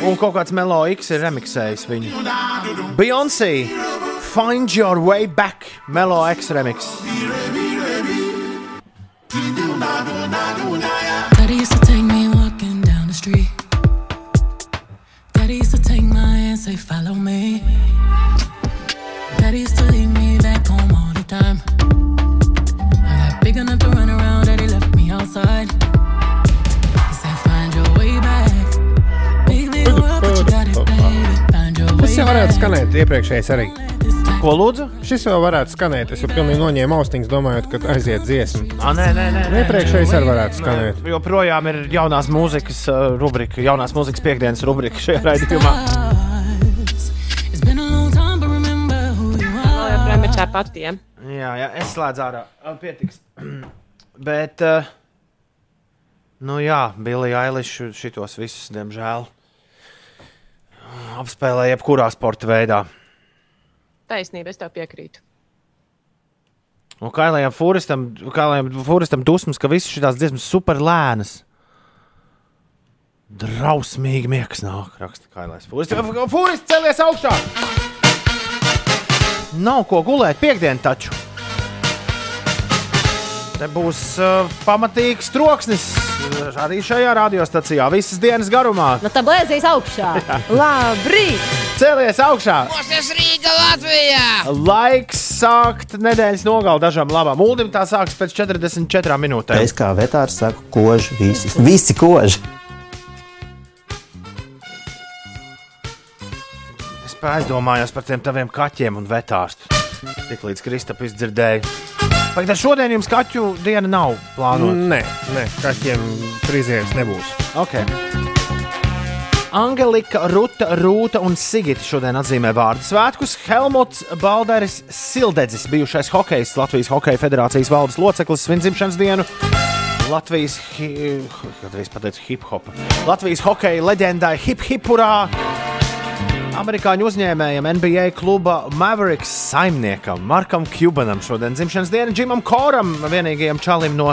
Un kaut kāds Melo X ir remixējis viņu. Beyoncé, Find Your Way Back, Melo X remix. Daddy used to take me walking down the street. Daddy used to take my hand, say, Follow me. Daddy used to leave me back home all the time. I got big enough to run around, Daddy left me outside. He said, Find your way back. Big, big world, but you got it, baby. skanēt iepriekšējais arī. Ko lūdzu? Šis vēl varētu skanēt. Es jau pilnīgi noņēmu austiņas, domājot, ka aiziet dziesma. Ah, nē, nē, nē. Iepriekšējais arī varētu skanēt. Nē, Joprojām ir jaunās mūzikas uh, rubrika, jaunās mūzikas piekdienas rubrika šajā raidījumā. Pati. Ja? Jā, jā, es slēdzu ārā. Pietiks. [CLEARS THROAT] Bet, uh, nu jā, Bilija Eiliša šitos visus, diemžēl, apspēlēja jebkurā sporta veidā. Taisnība, es tev piekrītu. Un Kailējam Fūristam, Kailējam Fūristam dusmas, ka visas šīs dziesmas super lēnas. Drausmīgi miegs nāk, raksta Kailējs Fūris. Fūris celies augšā! Nav ko gulēt piekdienu taču. Te būs uh, pamatīgs troksnis uh, arī šajā radiostacijā visas dienas garumā. Nu, tā blēzīs augšā. [LAUGHS] Labrīt! Cēlies augšā! Mūsu Rīga Latvijā! Laiks sākt nedēļas nogali dažām labām. Mūlim tā sāks pēc 44 minūtēm. Es kā vetārs saku, koži, visi, visi koži. Aizdomājos par tiem taviem kaķiem un vetārstu. Tik līdz Kristapam izdzirdēju. Tad šodien jums kaķu diena nav plānota? Nē, nē, kaķiem frizieris nebūs. Okay. Angelika, Ruta, Rūta un Sigita šodien atzīmē vārdu svētkus. Helmuts Balderis Sildedzis, bijušais hokejs, Latvijas Hokeja federācijas valdes loceklis, svin dzimšanas dienu. Latvijas, hi, pateicu, hip hop. Latvijas hokeja leģendai Hip Hipurā. Amerikāņu uzņēmējam, NBA kluba Mavericks saimniekam, Markam Cubanam šodien dzimšanas diena, Džimam Koram, vienīgajam čalim no,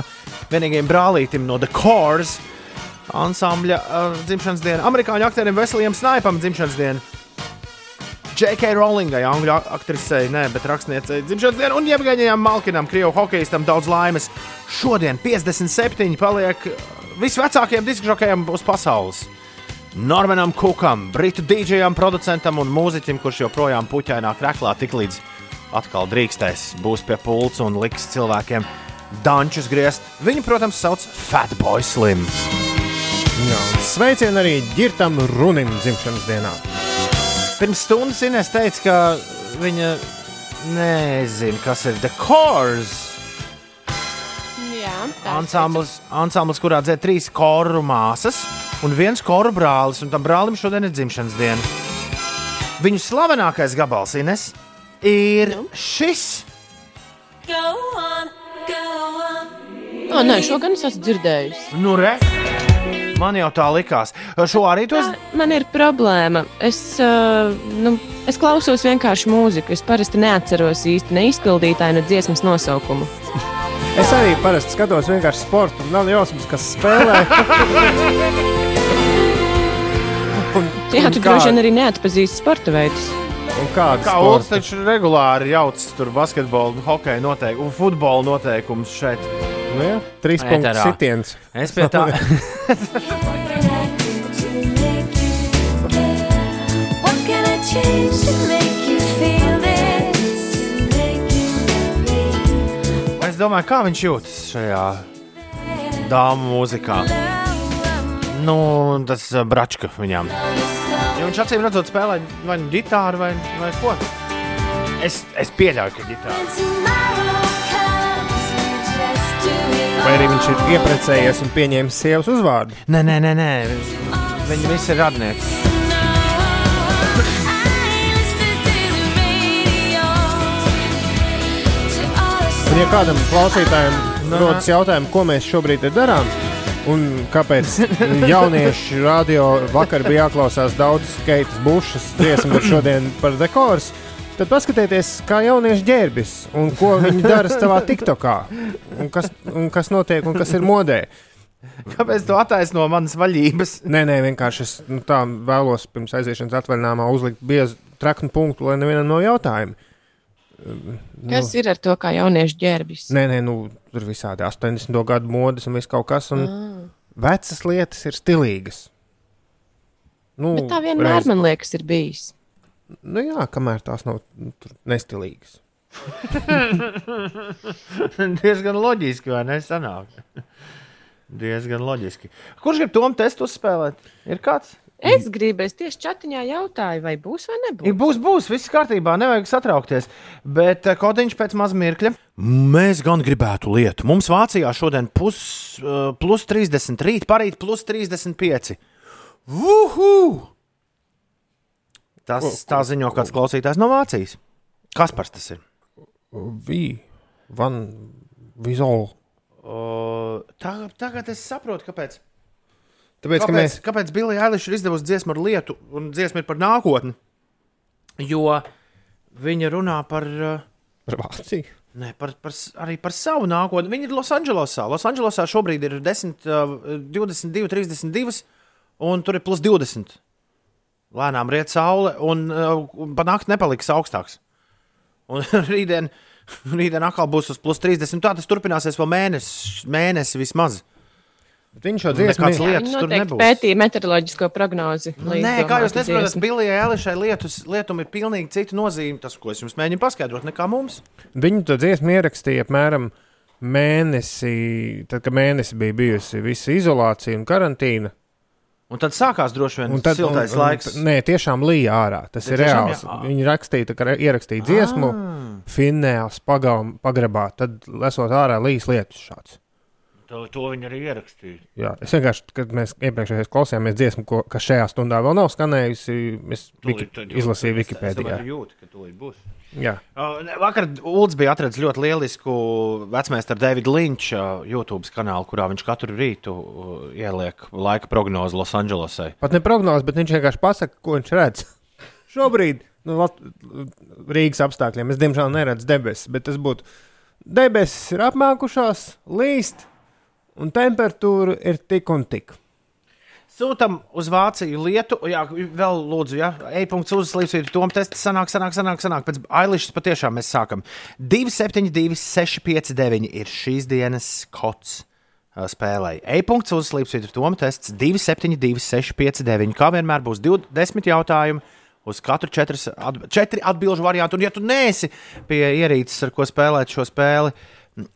vienīgajam brālītim no The Cores ansambļa uh, dzimšanas diena, amerikāņu aktierim Veselijam Snaipam dzimšanas diena. J.K. Rowlingai, angļu ak- aktrisei, ne, bet rakstniecei dzimšanas diena, un Jevgeņiem Malkinam, krievu hokeistam, daudz laimes. Šodien 57 paliek visvecākajam diskžokajam uz pasaules. Normanam Kukam, britu dīdžejam, producentam un mūziķim, kurš joprojām puķainā krāklā tik līdz atkal drīkstēs, būs pie pulca un liks cilvēkiem dančus griezt. Viņu, protams, sauc Fatboy Slim. Jā, un sveicienu arī ģirtam runim dzimšanas dienā. Pirms stundas Inês teica, ka viņa nezina, kas ir The Cores. Jā, tā ir Ansamblis, ansamblis, kurā dzēra trīs koru māsas un viens koru brālis, un tam brālim šodien ir dzimšanas diena. Viņu slavenākais gabals, Ines, ir Nu? šis. Go on, go on. O, nē, šo gan es esmu dzirdējusi. Nu, re, man jau tā likās. Šo arī tu esi. Man ir problēma. Es, uh, nu, es klausos vienkārši mūziku. Es parasti neatceros īsti ne izpildītāju, ne dziesmas nosaukumu. Es arī parasti skatos vienkārši sportu, un nav jausmas, kas spēlē. [LAUGHS] Jā, tu kā- droši vien arī neatpazīsti sporta veidus. un kādu Kā? Ulas taču regulāri jauc tur basketbolu, hokeja noteikumu un futbola noteikumus šeit. Nu, jā, trīs Ēterā. sitiens. Es pie tā. What can I change to make you feel this? Es domāju, kā viņš jūtas šajā dāmu mūzikā. Nu, tas ir bračka viņam. Viņš acīm redzot, spēlē vai nu ģitāru, vai, vai ko. Es, es pieļauju, ka ģitāra. Vai arī viņš ir iepriecējies un pieņēmis sievas uzvārdu? Nē, nē, nē, nē. viņi visi ir radnieki. Un, ja kādam klausītājam rodas jautājums, ko mēs šobrīd te darām, un kāpēc jaunieši radio vakar bija jāklausās daudz skaitas bušas dziesmu, bet šodien par dekors, tad paskatieties, kā jaunieši ģērbjas un ko viņi dara savā TikTokā, un kas, un kas notiek un kas ir modē. Kāpēc tu attaisno manas vaļības? Nē, nē, vienkārši es nu, tā vēlos pirms aiziešanas atvaļinājumā uzlikt biezu traknu punktu, lai nevienam nav jautājumu. Kas ir ar to, kā jaunieši ģērbjas? Nē, nē, nu, tur visādi 80. gadu modes un viss kaut kas. Un Ah. Vecas lietas ir stilīgas. Nu, Bet tā vienmēr, man liekas, ir bijis. Nu, jā, kamēr tās nav nu, tur nestilīgas. [LAUGHS] Diezgan loģiski, vai ne? Sanāk. Diezgan loģiski. Kurš grib tomu testu uzspēlēt? Ir kāds? Es gribu, es tieši chatiņā jautāju, vai būs vai nebūs. Ja būs, būs, viss kārtībā, nevajag satraukties. Bet eh, kodiņš pēc maz mirkļa. Mēs gan gribētu lietu. Mums Vācijā šodien pus, uh, plus 30, rīt parīt plus 35. Uhu! Tas tā ziņo kāds klausītājs no Vācijas. Kas par tas ir? Vi, van, vizol. O, tagad, tagad es saprotu, kāpēc. Tāpēc, kāpēc, mēs- kāpēc Bilija Eiliša ir izdevusi dziesmu ar lietu, un dziesma ir par nākotni? Jo viņa runā par. uh, Par Vāciju? Nē, par, par, arī par savu nākotni. Viņa ir Losandželosā. Losandželosā šobrīd ir 10, uh, 22, 32, un tur ir plus 20. Lēnām riet saule, un uh, pa nakti nepaliks augstāks. Un [LAUGHS] rītdien, rītdien atkal būs uz plus 30. Tā tas turpināsies vēl mēnesi, mēnesi vismaz. Viņš jau Nekāds lietus tur Noteikti nebūs. pētīja meteoroloģisko prognozi. līdz Nē, kā jūs nesaprotat. Bilijai Elišai lietus, lietum ir pilnīgi cita nozīme. Tas, ko es jums mēģinu paskaidrot, nekā mums. Viņu to dziesmu ierakstīja apmēram mēnesi, tad, kad mēnesi bija bijusi visa izolācija un karantīna. Un tad sākās droši vien Un tad, siltais un, un, laiks. Nē, tiešām līja ārā. Tas Ja ir reāls. jā. Viņi rakstīja, ka ierakstīja dziesmu, Ah. pagaum, pagrabā. Tad, esot ārā, līs lietus šāds. To, to viņi arī ierakstīja. Jā, es vienkārši, kad mēs iepriekšējā klausījāmies dziesmu, ko, kas šajā stundā vēl nav skanējusi, es Viki, izlasīju Wikipēdijā. Jūt, ka tūlīt būs. Jā. Uh, vakar Ulds bija atradzis ļoti lielisku vecmēstaru Davida Linča YouTube kanālu, kurā viņš katru rītu ieliek laika prognozi Losandželosai. Pat ne prognozes, bet viņš vienkārši pasaka, ko viņš redz. [LAUGHS] Šobrīd, nu, Lat Rīgas apstākļiem, es diemžēl neredzu debesis, bet tas būtu debesis ir apmākušās, līst, un temperatūra ir tik un tik. Sūtam uz Vāciju lietu, jā, vēl lūdzu, jā, e-punkts uzslīdus, tom tests sanāk, sanāk, sanāk, sanāk. Pēc Ailišas patiešām mēs sākam. 272, 659 ir šīs dienas kods ā, spēlē. E-punkts uzslīdus, tom tests 272, 659. Kā vienmēr būs 20 jautājumi. Uz katru četras, at, četri atbildžu variantu, un, ja tu neesi pie ierīces, ar ko spēlēt šo spēli,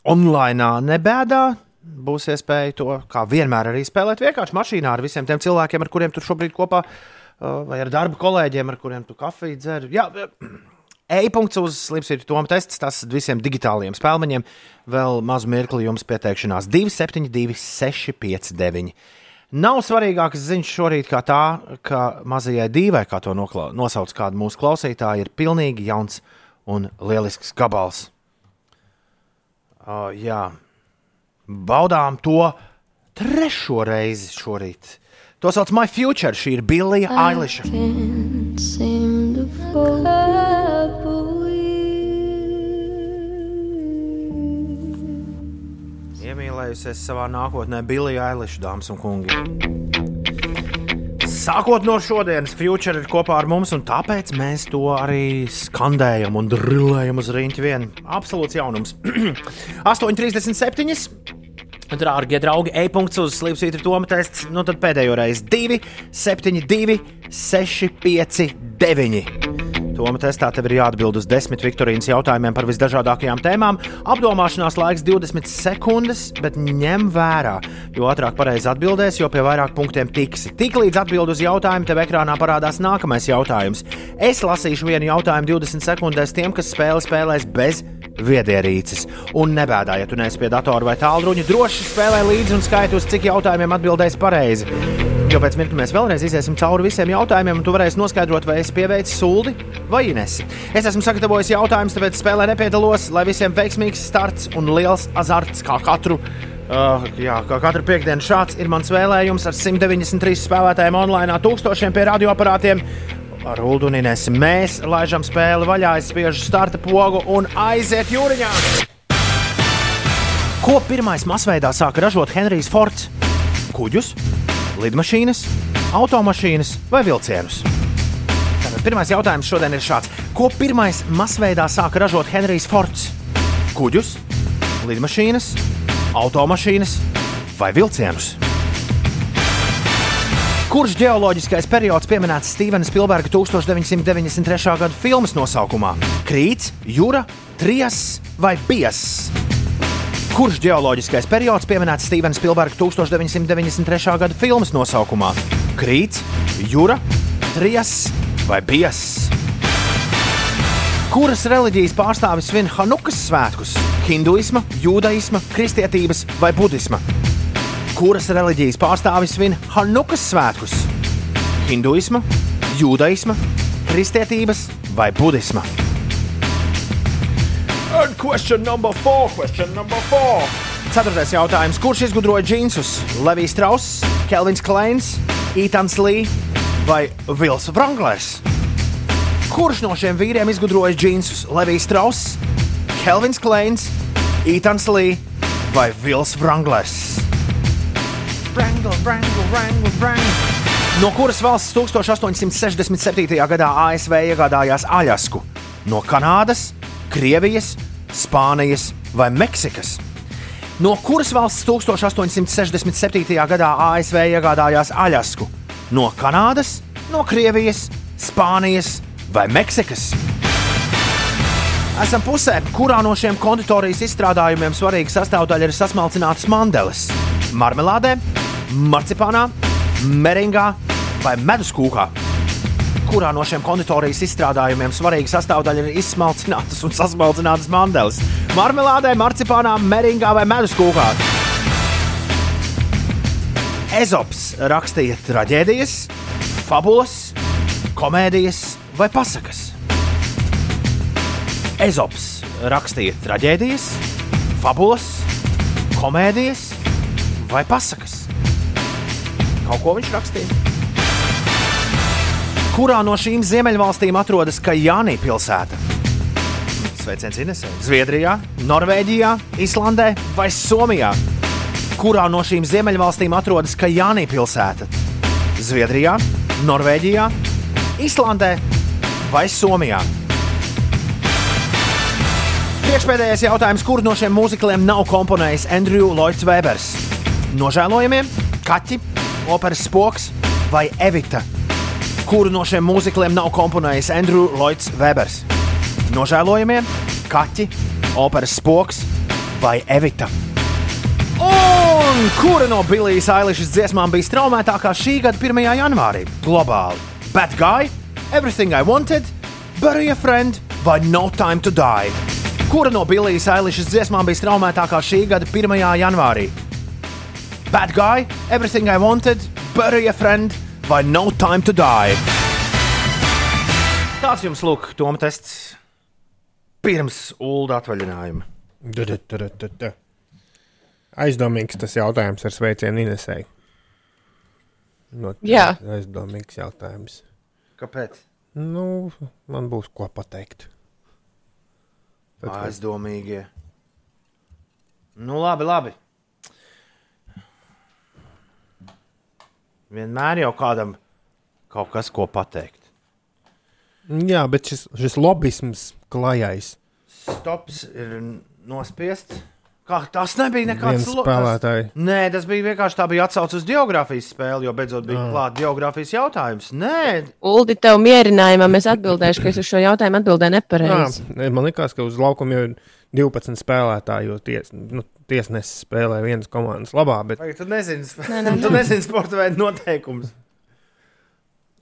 online, nebēdā, būs iespēja to, kā vienmēr, arī spēlēt vienkārši mašīnā ar visiem tiem cilvēkiem, ar kuriem tu šobrīd kopā, uh, vai ar darba kolēģiem, ar kuriem tu kafiju dzer. Jā, [CLEARS THROAT] E-punkts uz Slipsvītra Toma tests, tas visiem digitāliem spēlmeņiem. Vēl mazu mirkli jums pieteikšanās 272, 659. Nav svarīgākas ziņas šorīt, kā tā, ka mazajai divai, kā to nosauc kāda mūsu klausītāja, ir pilnīgi jauns un lielisks gabals. Uh, jā, baudām to trešo reizi šorīt. To sauc My Future. Šī ir Billija Eiliša. Iemīlējusies savā nākotnē, Billija Eiliša, dāmas un kungi. Sākot no šodienas, Future ir kopā ar mums, un tāpēc mēs to arī skandējam un drillējam uz rīņķa vienu. Absolūts jaunums. [CLEARS THROAT] 8,37. Dārgie draugi, e-punkts uz slīpsvītra Toma tests. Nu tad pēdējo reizi 2, 7, 2, 6, 5, 9. Toma testā tev ir jāatbild uz desmit Viktorīnas jautājumiem par visdažādākajām tēmām. Apdomāšanās laiks 20 sekundes, bet ņem vērā, jo ātrāk pareizi atbildēs, jo pie vairāk punktiem tiksi. Tiklīdz atbild uz jautājumu, tev ekrānā parādās nākamais jautājums. Es lasīšu vienu jautājumu 20 sekundēs tiem, kas spēli spēlēs bez viedierīces. Un nebēdā, ja tu neesi pie datora vai tālruņa, droši spēlē līdzi un skaiti uz cik jautājumiem atbildēs pareizi. Jo pēc mirkļa mēs vēlreiz iesim cauri visiem jautājumiem, un tu varēsi noskaidrot, vai es pieveicu sūdi vai nesi. Es esmu sagatavojis jautājumus, tāpēc spēlē nepiedalos, lai visiem veiksmīgs starts un liels azarts kā katru. Uh, jā, kā katru piekdienu šāds ir mans vēlējums ar 193 spēlētājiem online, tūkstošiem pie radioaparātiem. Ar Ulu un Inesu mēs laižam spēli vaļā, spiežam starta pogu un aiziet jūriņā. Ko pirmais masveidā sāka ražot Henrijs Fords? Kuģus, lidmašīnas, automašīnas vai vilcienus? Tātad pirmais jautājums šodien ir šāds. Ko pirmais masveidā sāka ražot Henrijs Fords? Kuģus, lidmašīnas, automašīnas vai vilcienus? Kurš geoloģiskais periods pieminēts Stevena Spilberga 1993. gada filmas nosaukumā? Krīts, jūra, trijas vai bies? Kurš geoloģiskais periods pieminēts Stevena Spilberga 1993. gada filmas nosaukumā? krīts, jūra, trijas vai bies? Kuras reliģijas pārstāvis svin Hanukas svētkus? Hinduisma, jūdaisma, kristietības vai budisma? Kuras reliģijas pārstāvis svin Hanukas svētkus? Hinduisma, jūdaisma, kristietības vai budisma? And question number four, question number four. Ceturtais jautājums. Kurš izgudroja džinsus? Levijs Strauss, Kelvins Kleins, Etans Lī vai Vils Vranglers? Kurš no šiem vīriem izgudroja džinsus? Levijs Strauss, Kelvins Kleins, Etans Lī vai Vils Vranglers? Wrangle, wrangle, wrangle, wrangle. No kuras valsts 1867. gadā ASV iegādājās Aļasku? No Kanādas, Krievijas, Spānijas vai Meksikas? No kuras valsts 1867. gadā ASV iegādājās Aļasku? No Kanādas, no Krievijas, Spānijas vai Meksikas? Esam pusē, kurā no šiem konditorijas izstrādājumiem svarīga sastāvdaļa ir sasmalcinātas mandeles. Marmelādē, marcipānā, meringā vai medus kūkā. Kurā no šiem konditorijas izstrādājumiem svarīga sastāvdaļa ir izsmalcinātas un sasmalcinātas mandeles? Marmelādē, marcipānā, meringā vai medus kūkā. Ezops rakstīja traģēdijas, fabulas, komēdijas vai pasakas. Ezops rakstīja traģēdijas, fabulas, komēdijas vai pasakas. Kaut ko viņš rakstīja. Kurā no šīm ziemeļvalstīm atrodas Kajānī pilsēta? Sveiciens Inesē. Zviedrijā, Norvēģijā, Islandē vai Somijā? Kurā no šīm ziemeļvalstīm atrodas Kajānī pilsēta? Zviedrijā, Norvēģijā, Islandē vai Somijā? Priekšpēdējais jautājums, kur no šiem mūzikliem nav komponējis Andrew Lloyds Webers? Nožēlojamie, kaķi, operas spoks vai Evita? Kuru no šiem mūzikliem nav komponējis Andrew Lloyds Webers? Nožēlojamie, kaķi, operas spoks vai Evita? Un kura no Billijas Eilishas dziesmām bija straumētākā šī gada 1. janvārī? Globāli. Bad Guy, Everything I Wanted, Bury a Friend vai No Time to Die? Kura no Billijas Eilishas dziesmām bija straumētākā šī gada 1. janvārī? Bad Guy, Everything I Wanted, Bury a Friend vai No Time to Die? Tāds jums lūk, Toma tests pirms ULDA atvaļinājuma. Aizdomīgs tas jautājums ar sveicienu Inesēju. No, Jā. Aizdomīgs jautājums. Kāpēc? Nu, man būs ko pateikt. Tad, Aizdomīgie. Nu, labi, labi. Vienmēr jau kādam kaut kas ko pateikt. Jā, bet šis, šis lobisms klajais. Stops ir nospiests. Kā, tas nebija nekāds. Tas, nē, tas bija vienkārši tā bija atsauce uz geogrāfijas spēli, jo beidzot bija Ah. klāts geogrāfijas jautājums. Nē, Uldi, tev mierinājumā mēs atbildēsim, ka es uz šo jautājumu atbildēju nepareizi. Jā, man liekas, ka uz laukuma jau ir 12 spēlētāji, jo ties, nu, tiesnesis spēlē vienas komandas labā. Bet... Vai tu nezini, Nē, nē, [LAUGHS] tu nē. nezini sporta veidu noteikumus.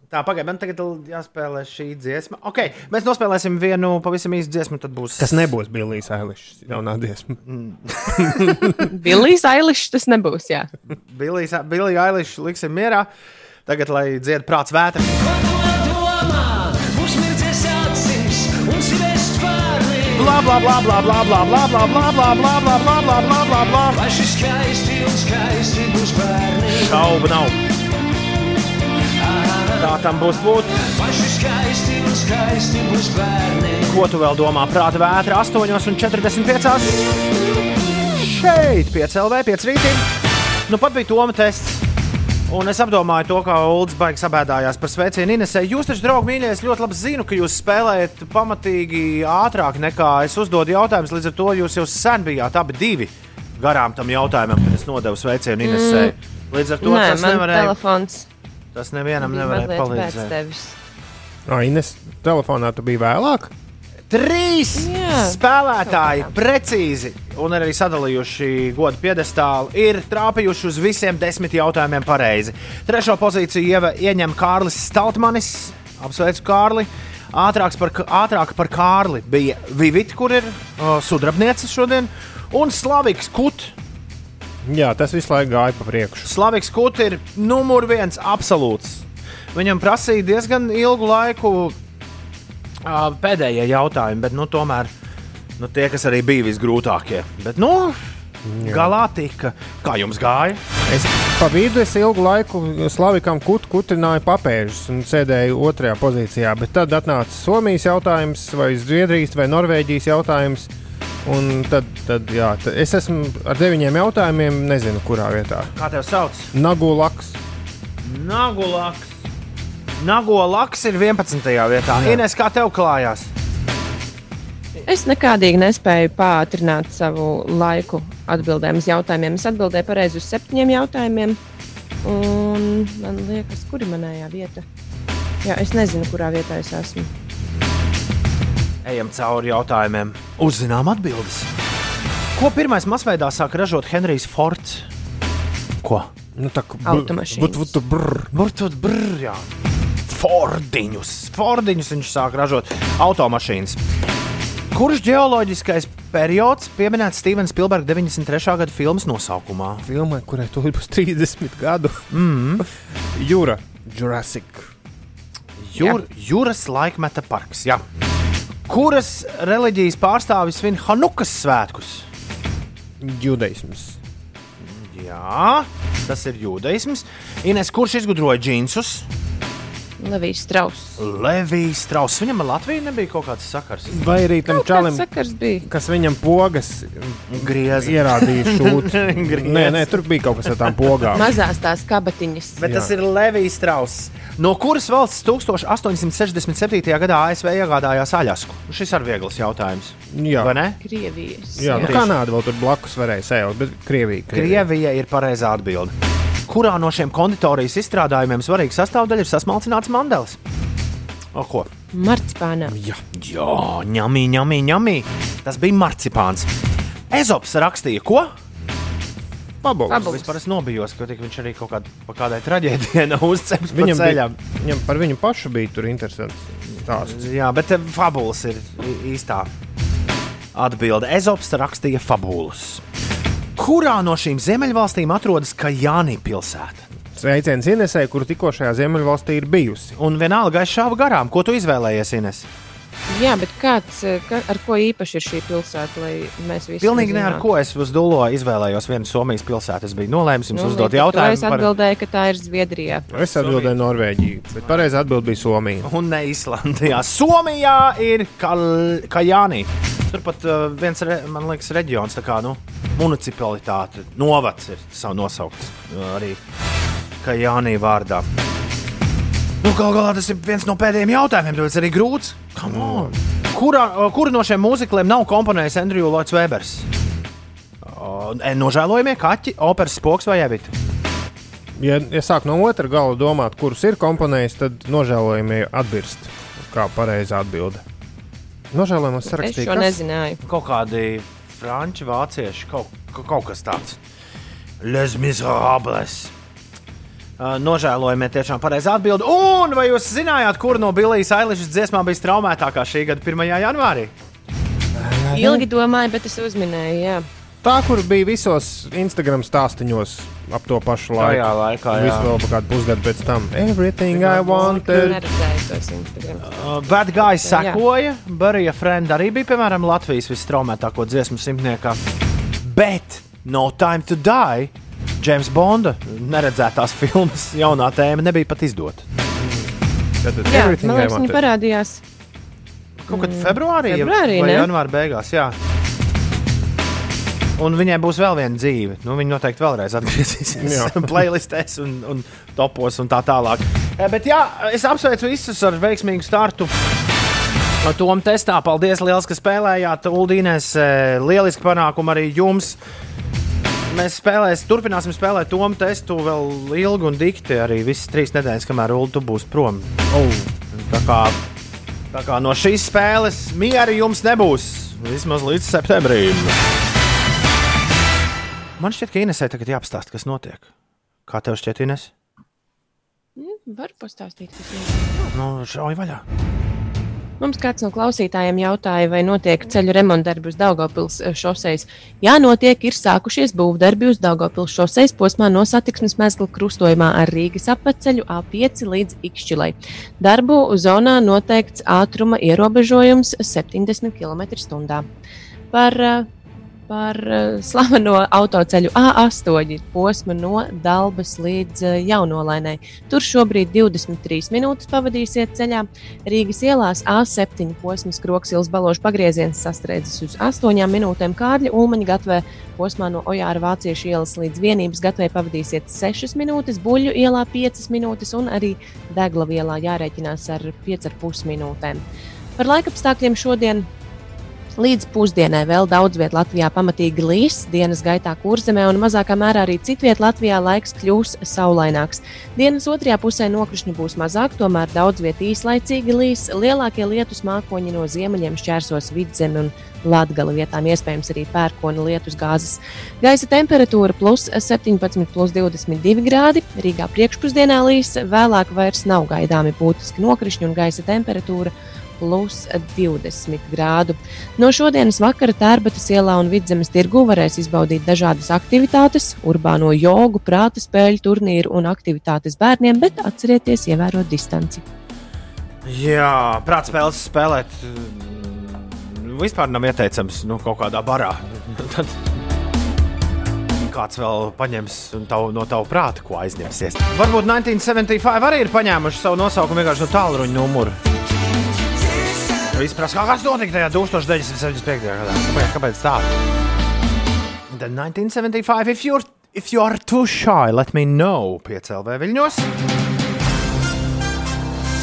Tā, pagaidi, man tagad jāspēlē šī dziesma. Okay, mēs nospēlēsim vienu pavisam īsu dziesmu, tad būs. Tas nebūs Billijs Eilišs jaunā dziesma. [LAUGHS] Billijs Eilišs tas nebūs. Jā. Bilija Eiliša liksim mierā. Tagad, lai dzied prāts vētra. Bla bla bla bla bla bla bla bla bla bla bla bla bla bla bla bla bla. Vai šis skaisti un skaisti būs bērni? Šaubu nav. Tā tam būs būt. Vai šis skaisti un skaisti būs bērni? Ko tu vēl domā? Prāta vētra 8,45. Šeit, 5 LV, 5 rītī. Nu, pat bija Toma tests. Un es apdomāju to, kā Ulrichs baigs sabēdājās par sveicienu Inesē. Jūs taču, draugi, mīļie, es ļoti labi zinu, ka jūs spēlējat pamatīgi ātrāk nekā es uzdodu jautājumus. Līdz ar to jūs jau sen bijāt abi divi garām tam jautājumam, kad es nodevu sveicienu Inesē. Mm. Līdz ar to Nē, tas nevarēja. telefons Tas nevienam nevarēja palīdzēt. Ah, Ines, telefonā tu biji vēlāk? Trīs Jā, spēlētāji precīzi un arī sadalījuši godu piedestālu ir trāpījuši uz visiem desmit jautājumiem pareizi. Trešo pozīciju ieva, ieņem Kārlis Staltmanis. Apsveicu Kārli. Ātrāks par, ātrāk par Kārli bija Vivita, kur ir uh, sudrabniece šodien, un Slaviks Kut. Jā, tas visu laiku gāja pa priekšu. Slaviks Kut ir numur viens absolūts. Viņam prasīja diezgan ilgu laiku pēdējie jautājumi, bet nu, tomēr nu, tie, kas arī bija visgrūtākie. Bet, nu, galā tika. Kā jums gāja? Es pa vidu es ilgu laiku Slavikam kut, kutrināju papēžus un sēdēju otrajā pozīcijā, bet tad atnāca Somijas jautājums, vai Zviedrijas vai Norvēģijas jautājums. Un tad, tad jā, tad es esmu ar deviņiem jautājumiem, nezinu, kurā vietā. Kā tev sauc? Nagulaks. Nagulaks. Nagolaks ir 11. vietā. Ines, kā tev klājās? Es nekādīgi nespēju pātrināt savu laiku atbildēm uz jautājumiem. Es atbildēju pareizi uz septiņiem jautājumiem. Un man liekas, kur ir manējā vieta? Jā, es nezinu, kurā vietā es esmu. Ejam cauri jautājumiem, uzzinām atbildes. Ko pirmais masveidā sāk ražot Henrijs Fords? Ko? Nu, tā Automašīnas. But, but, brr. Burtot brr, jā. Fordiņus. Fordiņus viņš sāk ražot automašīnas. Kurš geoloģiskais periods pieminēts Stevena Spilberga 93. gada filmas nosaukumā? Filmai, kurai tur būs 30 gadu. Mm. Jūra, Jurassic. Jūr, jūras laikmeta parks. Jā. Kuras reliģijas pārstāvis svin Hanukas svētkus? Judaisms. Jā, tas ir jūdaisms. Ines, kurš izgudroja džinsus? Levijs Strauss. Levijs Strauss. Viņam ar Latviju nebija kaut kāds sakars. Vai arī tam čalim, kas viņam pogas Grieza. ierādīja šūt? Griez. [LAUGHS] nē, nē, tur bija kaut kas ar tām pogām. Mazās tās kabatiņas. Bet Jā. tas ir Levijs Strauss. No kuras valsts 1867. gadā ASV iegādājās Aļasku? Šis ir viegls jautājums. Jā. Vai ne? Krievijas. Jā, nu, Kanāda vēl tur blakus varēja sēžot, bet Krievija. Krievija ir pareizā atbilde. Kurā no šiem konditorijas izstrādājumiem svarīga sastāvdaļa ir sasmalcināts mandels? O, ko? Marcipānā. Jā, Jā ņemī, ņemī, ņemī. Tas bija marcipāns. Ezops rakstīja, ko? Vispār es nobijos, ka tik viņš arī kaut kādā, pa kādai traģēdijai pa Viņam, bija, ceļam. viņam par viņu pašu bija tur interesants stāsts. Jā, bet eh, fabulas ir īstā atbilde. Ezops rakstīja fabulas. Kurā no šīm ziemeļvalstīm atrodas Kajāni pilsēta? Sveiciens Inesē, kur tikko šajā Ziemeļvalstī ir bijusi. Un vienalga es šāvu garām. Ko tu izvēlējies, Ines? Jā, bet kāds, eh, ka, ar ko īpaši ir šī pilsēta, lai mēs visi Pilnīgi ne ar ko es uz Dūlo izvēlējos vienu Somijas pilsētu. Es biju nolēmis jums Nu, uzdot jautājumu Es atbildēju, ka tā ir Zviedrijā. Es atbildēju Norvēģiju, bet pareizā atbild bija Somija. Un ne Islandijā. Somijā ir Kal Kajāni. Turpat uh, viens, re, man liekas, reģions, tā kā nu, municipalitāte, novads ir savu nosaukts arī Kajāni vārdā. Nu, Galu galā tas ir viens no pēdējiem jautājumiem, tāpēc arī grūts. Come on! Kurā, kuru no šiem mūzikliem nav komponējis Andrew Lloyds Webers? Uh, Nožēlojamie kaķi, operas spoks vai ebita? Ja, ja sāk no otra gala domāt, kurus ir komponējis, tad nožēlojami atbirst. Kā pareizā atbilde. Nožēlojamos Es sarakstīja. šo kas? nezināju. Kaut kādi franči, vācieši, kaut, kaut, kas tāds. Les Miserables. Uh, Nožēlojami, tiešām pareizā atbilde. Un vai jūs zinājāt, kur no Billijas Ailīšas dziesmām bija straumētākā šī gada 1. janvārī? Ilgi domāju, bet es uzminēju, jā. Tā, kur bija visos Instagram stāstīņos ap to pašu laiku. Tajā laikā, jā. Visu vēl pa kādu pusgadu pēc tam. Everything I wanted. Uh, Bad Guys sekoja. Barija Friend arī bija, piemēram, Latvijas visstraumētāko dziesmu simtniekā. Bet No Time to Die, James Bonda neredzētās filmas jaunā tēma nebija pat izdota. Tad Jā, man liekas, viņi parādījās. Kaut kad februārī, ja- februārī, vai janvāra beigās. Jā. Un viņai būs vēl viena dzīve. Nu, viņa noteikti vēlreiz atgriezīsies [LAUGHS] playlistēs un, un topos un tā tālāk. Eh, Bet jā, es apsveicu visus ar veiksmīgu startu. Tom testā paldies liels, ka spēlējāt. Uldīnēs eh, lieliski panākumi arī jums. Mēs spēlēsim, turpināsim spēlēt Tomu testu vēl ilgi un dikti. Arī visas trīs nedēļas, kamēr Ulu tu būs prom. Oh. Tā kā Tā kā no šīs spēles miera jums nebūs vismaz līdz septembrim. Man šķiet, ka Inesē tagad jāapstāsta, kas notiek. Kā tev šķiet, Ines? Mm, Var pastāstīt, kas notiek. Nu, šauj vaļā. Mums kāds no klausītājiem jautāja, vai notiek ceļu remontdarbi uz Daugopils šoseis. Jā, notiek, ir sākušies būvdarbi uz Daugopils šoseis posmā no satiksmes mezgla krustojumā ar Rīgas apceļu A5 līdz Ikšķilai. Darbu zonā noteikts ātruma ierobežojums 70 km/h. Par uh, par uh, slaveno autoceļu A8 posmu no Dabas līdz uh, Jaunolainai. Tur šobrīd 23 minūtes pavadīsiet ceļā. Rīgas ielās A7 posms Kroksils balošu pagrieziens sastrēdzis uz 8 minūtēm. Kārļa Ulmaņa gatvē posmā no Ojāra Vāciešu ielas līdz vienības gatvē pavadīsiet 6 minūtes, Buļļu ielā 5 minūtes un arī Deglavu ielā jārēķinās ar 5,5 minūtēm. Par laikapstākļiem šodien Līdz pusdienai vēl daudz vietā Latvijā pamatīgi līs, dienas gaitā kurzemē un mazākā mērā arī citvietā Latvijā laiks kļūs saulaināks. Dienas otrajā pusē nokrišņu būs mazāk, tomēr daudz vietā īslaicīgi līs. Lielākie lietus mākoņi no ziemeļiem šķērsos vidzemi un Latgala vietām iespējams arī pērkona lietus gāzes. Gaisa temperatūra plus 17, plus 22 grādi. Rīgā priekšpusdienā līs, vēlāk vairs nav gaidāmi būtiski nokrišņi un gaisa temperatūra plus 20 grādu. No šodienas vakara Tērbatas ielā un Vidzemes tirgu varēs izbaudīt dažādas aktivitātes, urbāno jogu, prāta spēļu turnīru un aktivitātes bērniem, bet atcerieties ievērot distanci. Jā, prātspēles spēlēt mm, vispār nav ieteicams nu, kaut kādā barā. [LAUGHS] Tad kāds vēl paņems tavu, no tava prāta, ko aizņemsies. Varbūt 1975 arī ir paņēmuši savu nosaukumu vienkārši no tālruņa numuru. Viss prasa, kas notika tajā 1975. gadā. Kāpēc, kāpēc tā? Then 1975, if you're, if you are too shy, let me know. Piecēlē viļņos.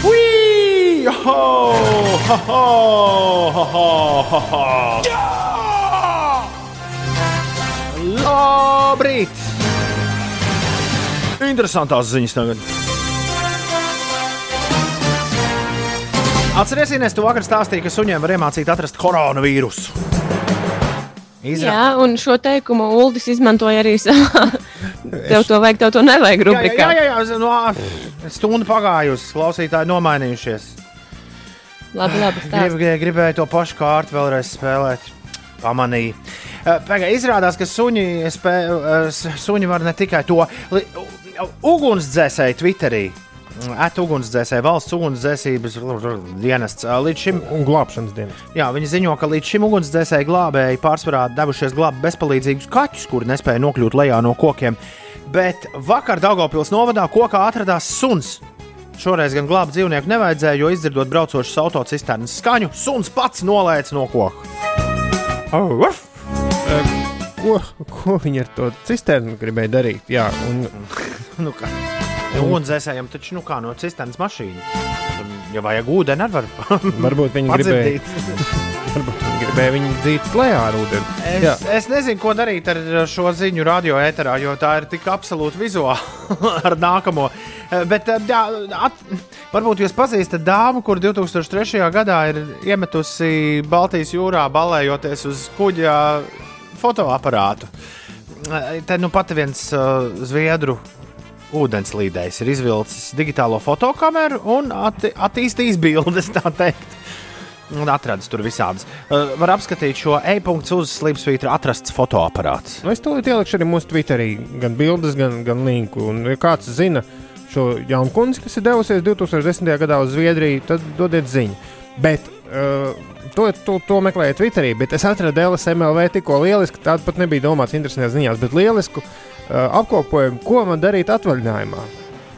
Ui! Ho! Ho! Ho! Ho! Ho! Ho! Labrīt! Interesantās ziņas tagad. Atcerieties, tu vakar stāstīji, ka suņiem var iemācīt atrast koronavīrusu. Izra... Jā, un šo teikumu Uldis izmantoja arī savā. Tev to vajag, tev to nevajag Jā, rubrikā. jā, jā, jā, no, stunda pagājusi, klausītāji nomainījušies. Labi, labi. Grib, gribēju to pašu kārtu vēlreiz spēlēt. Pamanīju. Eh, Pagaid, izrādās, ka suņi, spē, suņi var ne tikai to li- u- ugunsdzēsēju Twitterī. At ugunsdzēsēji valsts ugunsdzēsības dienests līdz šim. Un glābšanas dienas. Jā, viņi ziņo, ka līdz šim ugunsdzēsēji glābēji pārsvarā devušies glābt bezpalīdzīgus kaķus, kuri nespēja nokļūt lejā no kokiem. Bet vakar Daugopils novadā kokā atradās suns. Šoreiz gan glābt dzīvnieku nevajadzēja, jo izdzirdot braucošas autocisternas skaņu, suns pats nolēca no koka. Oh, urf! Ko, ko viņi ar to cisternu gribēja darīt? Jā, un, [LAUGHS] nu, kā? Ugunsdzēsējiem taču nu kā no cisternas mašīnas. Ja vajag ūdeni, arī var. [LAUGHS] Varbūt viņi gribēja, [LAUGHS] varbūt viņi gribēja viņu dzīt lejā ar ūdeni. Jā. Es, es nezinu, ko darīt ar šo ziņu radio ēterā, jo tā ir tik absolūti vizuāla [LAUGHS] ar nākamo. Bet, eh, jā, at, varbūt jūs pazīstat dāmu, kur 2003. gadā ir iemetusi Baltijas jūrā, balējoties uz kuģa fotoaparātu. Eh, Te nu pat viens uh, zviedru ūdenslīdējs ir izvilcis digitālo fotokameru un atti attīstījis bildes, tā teikt. Un atradis tur visādas. Uh, var apskatīt šo e-punktu uz slīpsvītra atrasts fotoaparāts. Nu, es tūlīt ielikšu arī mūsu Twitterī gan bildes, gan, gan linku. Un, ja kāds zina šo jaunu kundzi, kas ir devusies 2010. gadā uz Zviedriju, tad dodiet ziņu. Bet uh, to, to, to meklējiet Twitterī, bet es atradu LSMLV tikko lielisku, tādu pat nebija domāts interesantajās ziņās, bet lielisku uh, apkopojumu, ko man darīt atvaļinājumā.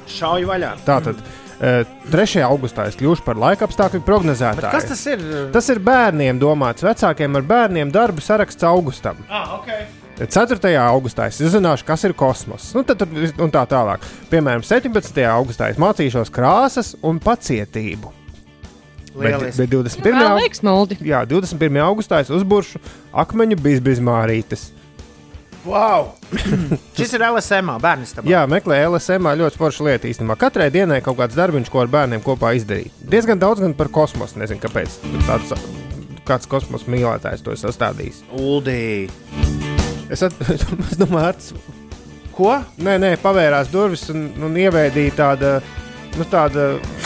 Šauj vaļā. Tātad. Uh, 3. augustā es kļūšu par laika apstākļu prognozētāju. Bet kas tas ir? Tas ir bērniem domāts, vecākiem ar bērniem darbu saraksts augustam. Ah, okay. 4. augustā es uzzināšu, kas ir kosmos. Nu, tad, un tā tālāk. Piemēram, 17. augustā es mācīšos krāsas un pacietību. Bet, Lieliski. bet 21. Jā, liekas. Jā, 21. augustā es uzbūršu akmeņu bizbizmārītes. Wow! [COUGHS] Šis ir LSM, bērns. Jā, meklē LSM ļoti forša lieta īstenībā. Katrai dienai kaut kāds darbiņš, ko ar bērniem kopā izdarīt. Diezgan daudz gan par kosmosu. Nezinu, kāpēc tāds, kāds kosmosa mīlētājs to ir sastādījis. Uldī. Es, at, [LAUGHS] es domāju, Arts, ko? Nē, nē, pavērās durvis un, un ievēdīja tādu. Nu, tāda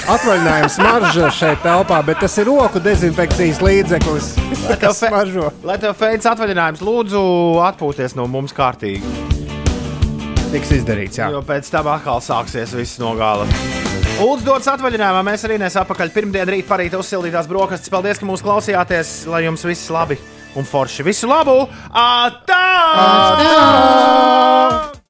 atvaļinājuma smarža šeit telpā, bet tas ir roku dezinfekcijas līdzeklis. Lai tev, fe, smaržo. lai tev feids atvaļinājums, lūdzu, atpūties no mums kārtīgi. Tiks izdarīts, jā. Jo pēc tam atkal sāksies viss no gala. Lūdzu, dodas atvaļinājumā. Mēs arī nesam apakaļ pirmdien rīt parīt uzsildītās brokastis. Paldies, ka mūs klausījāties, lai jums viss labi un forši. Visu labu! Atā! Atā!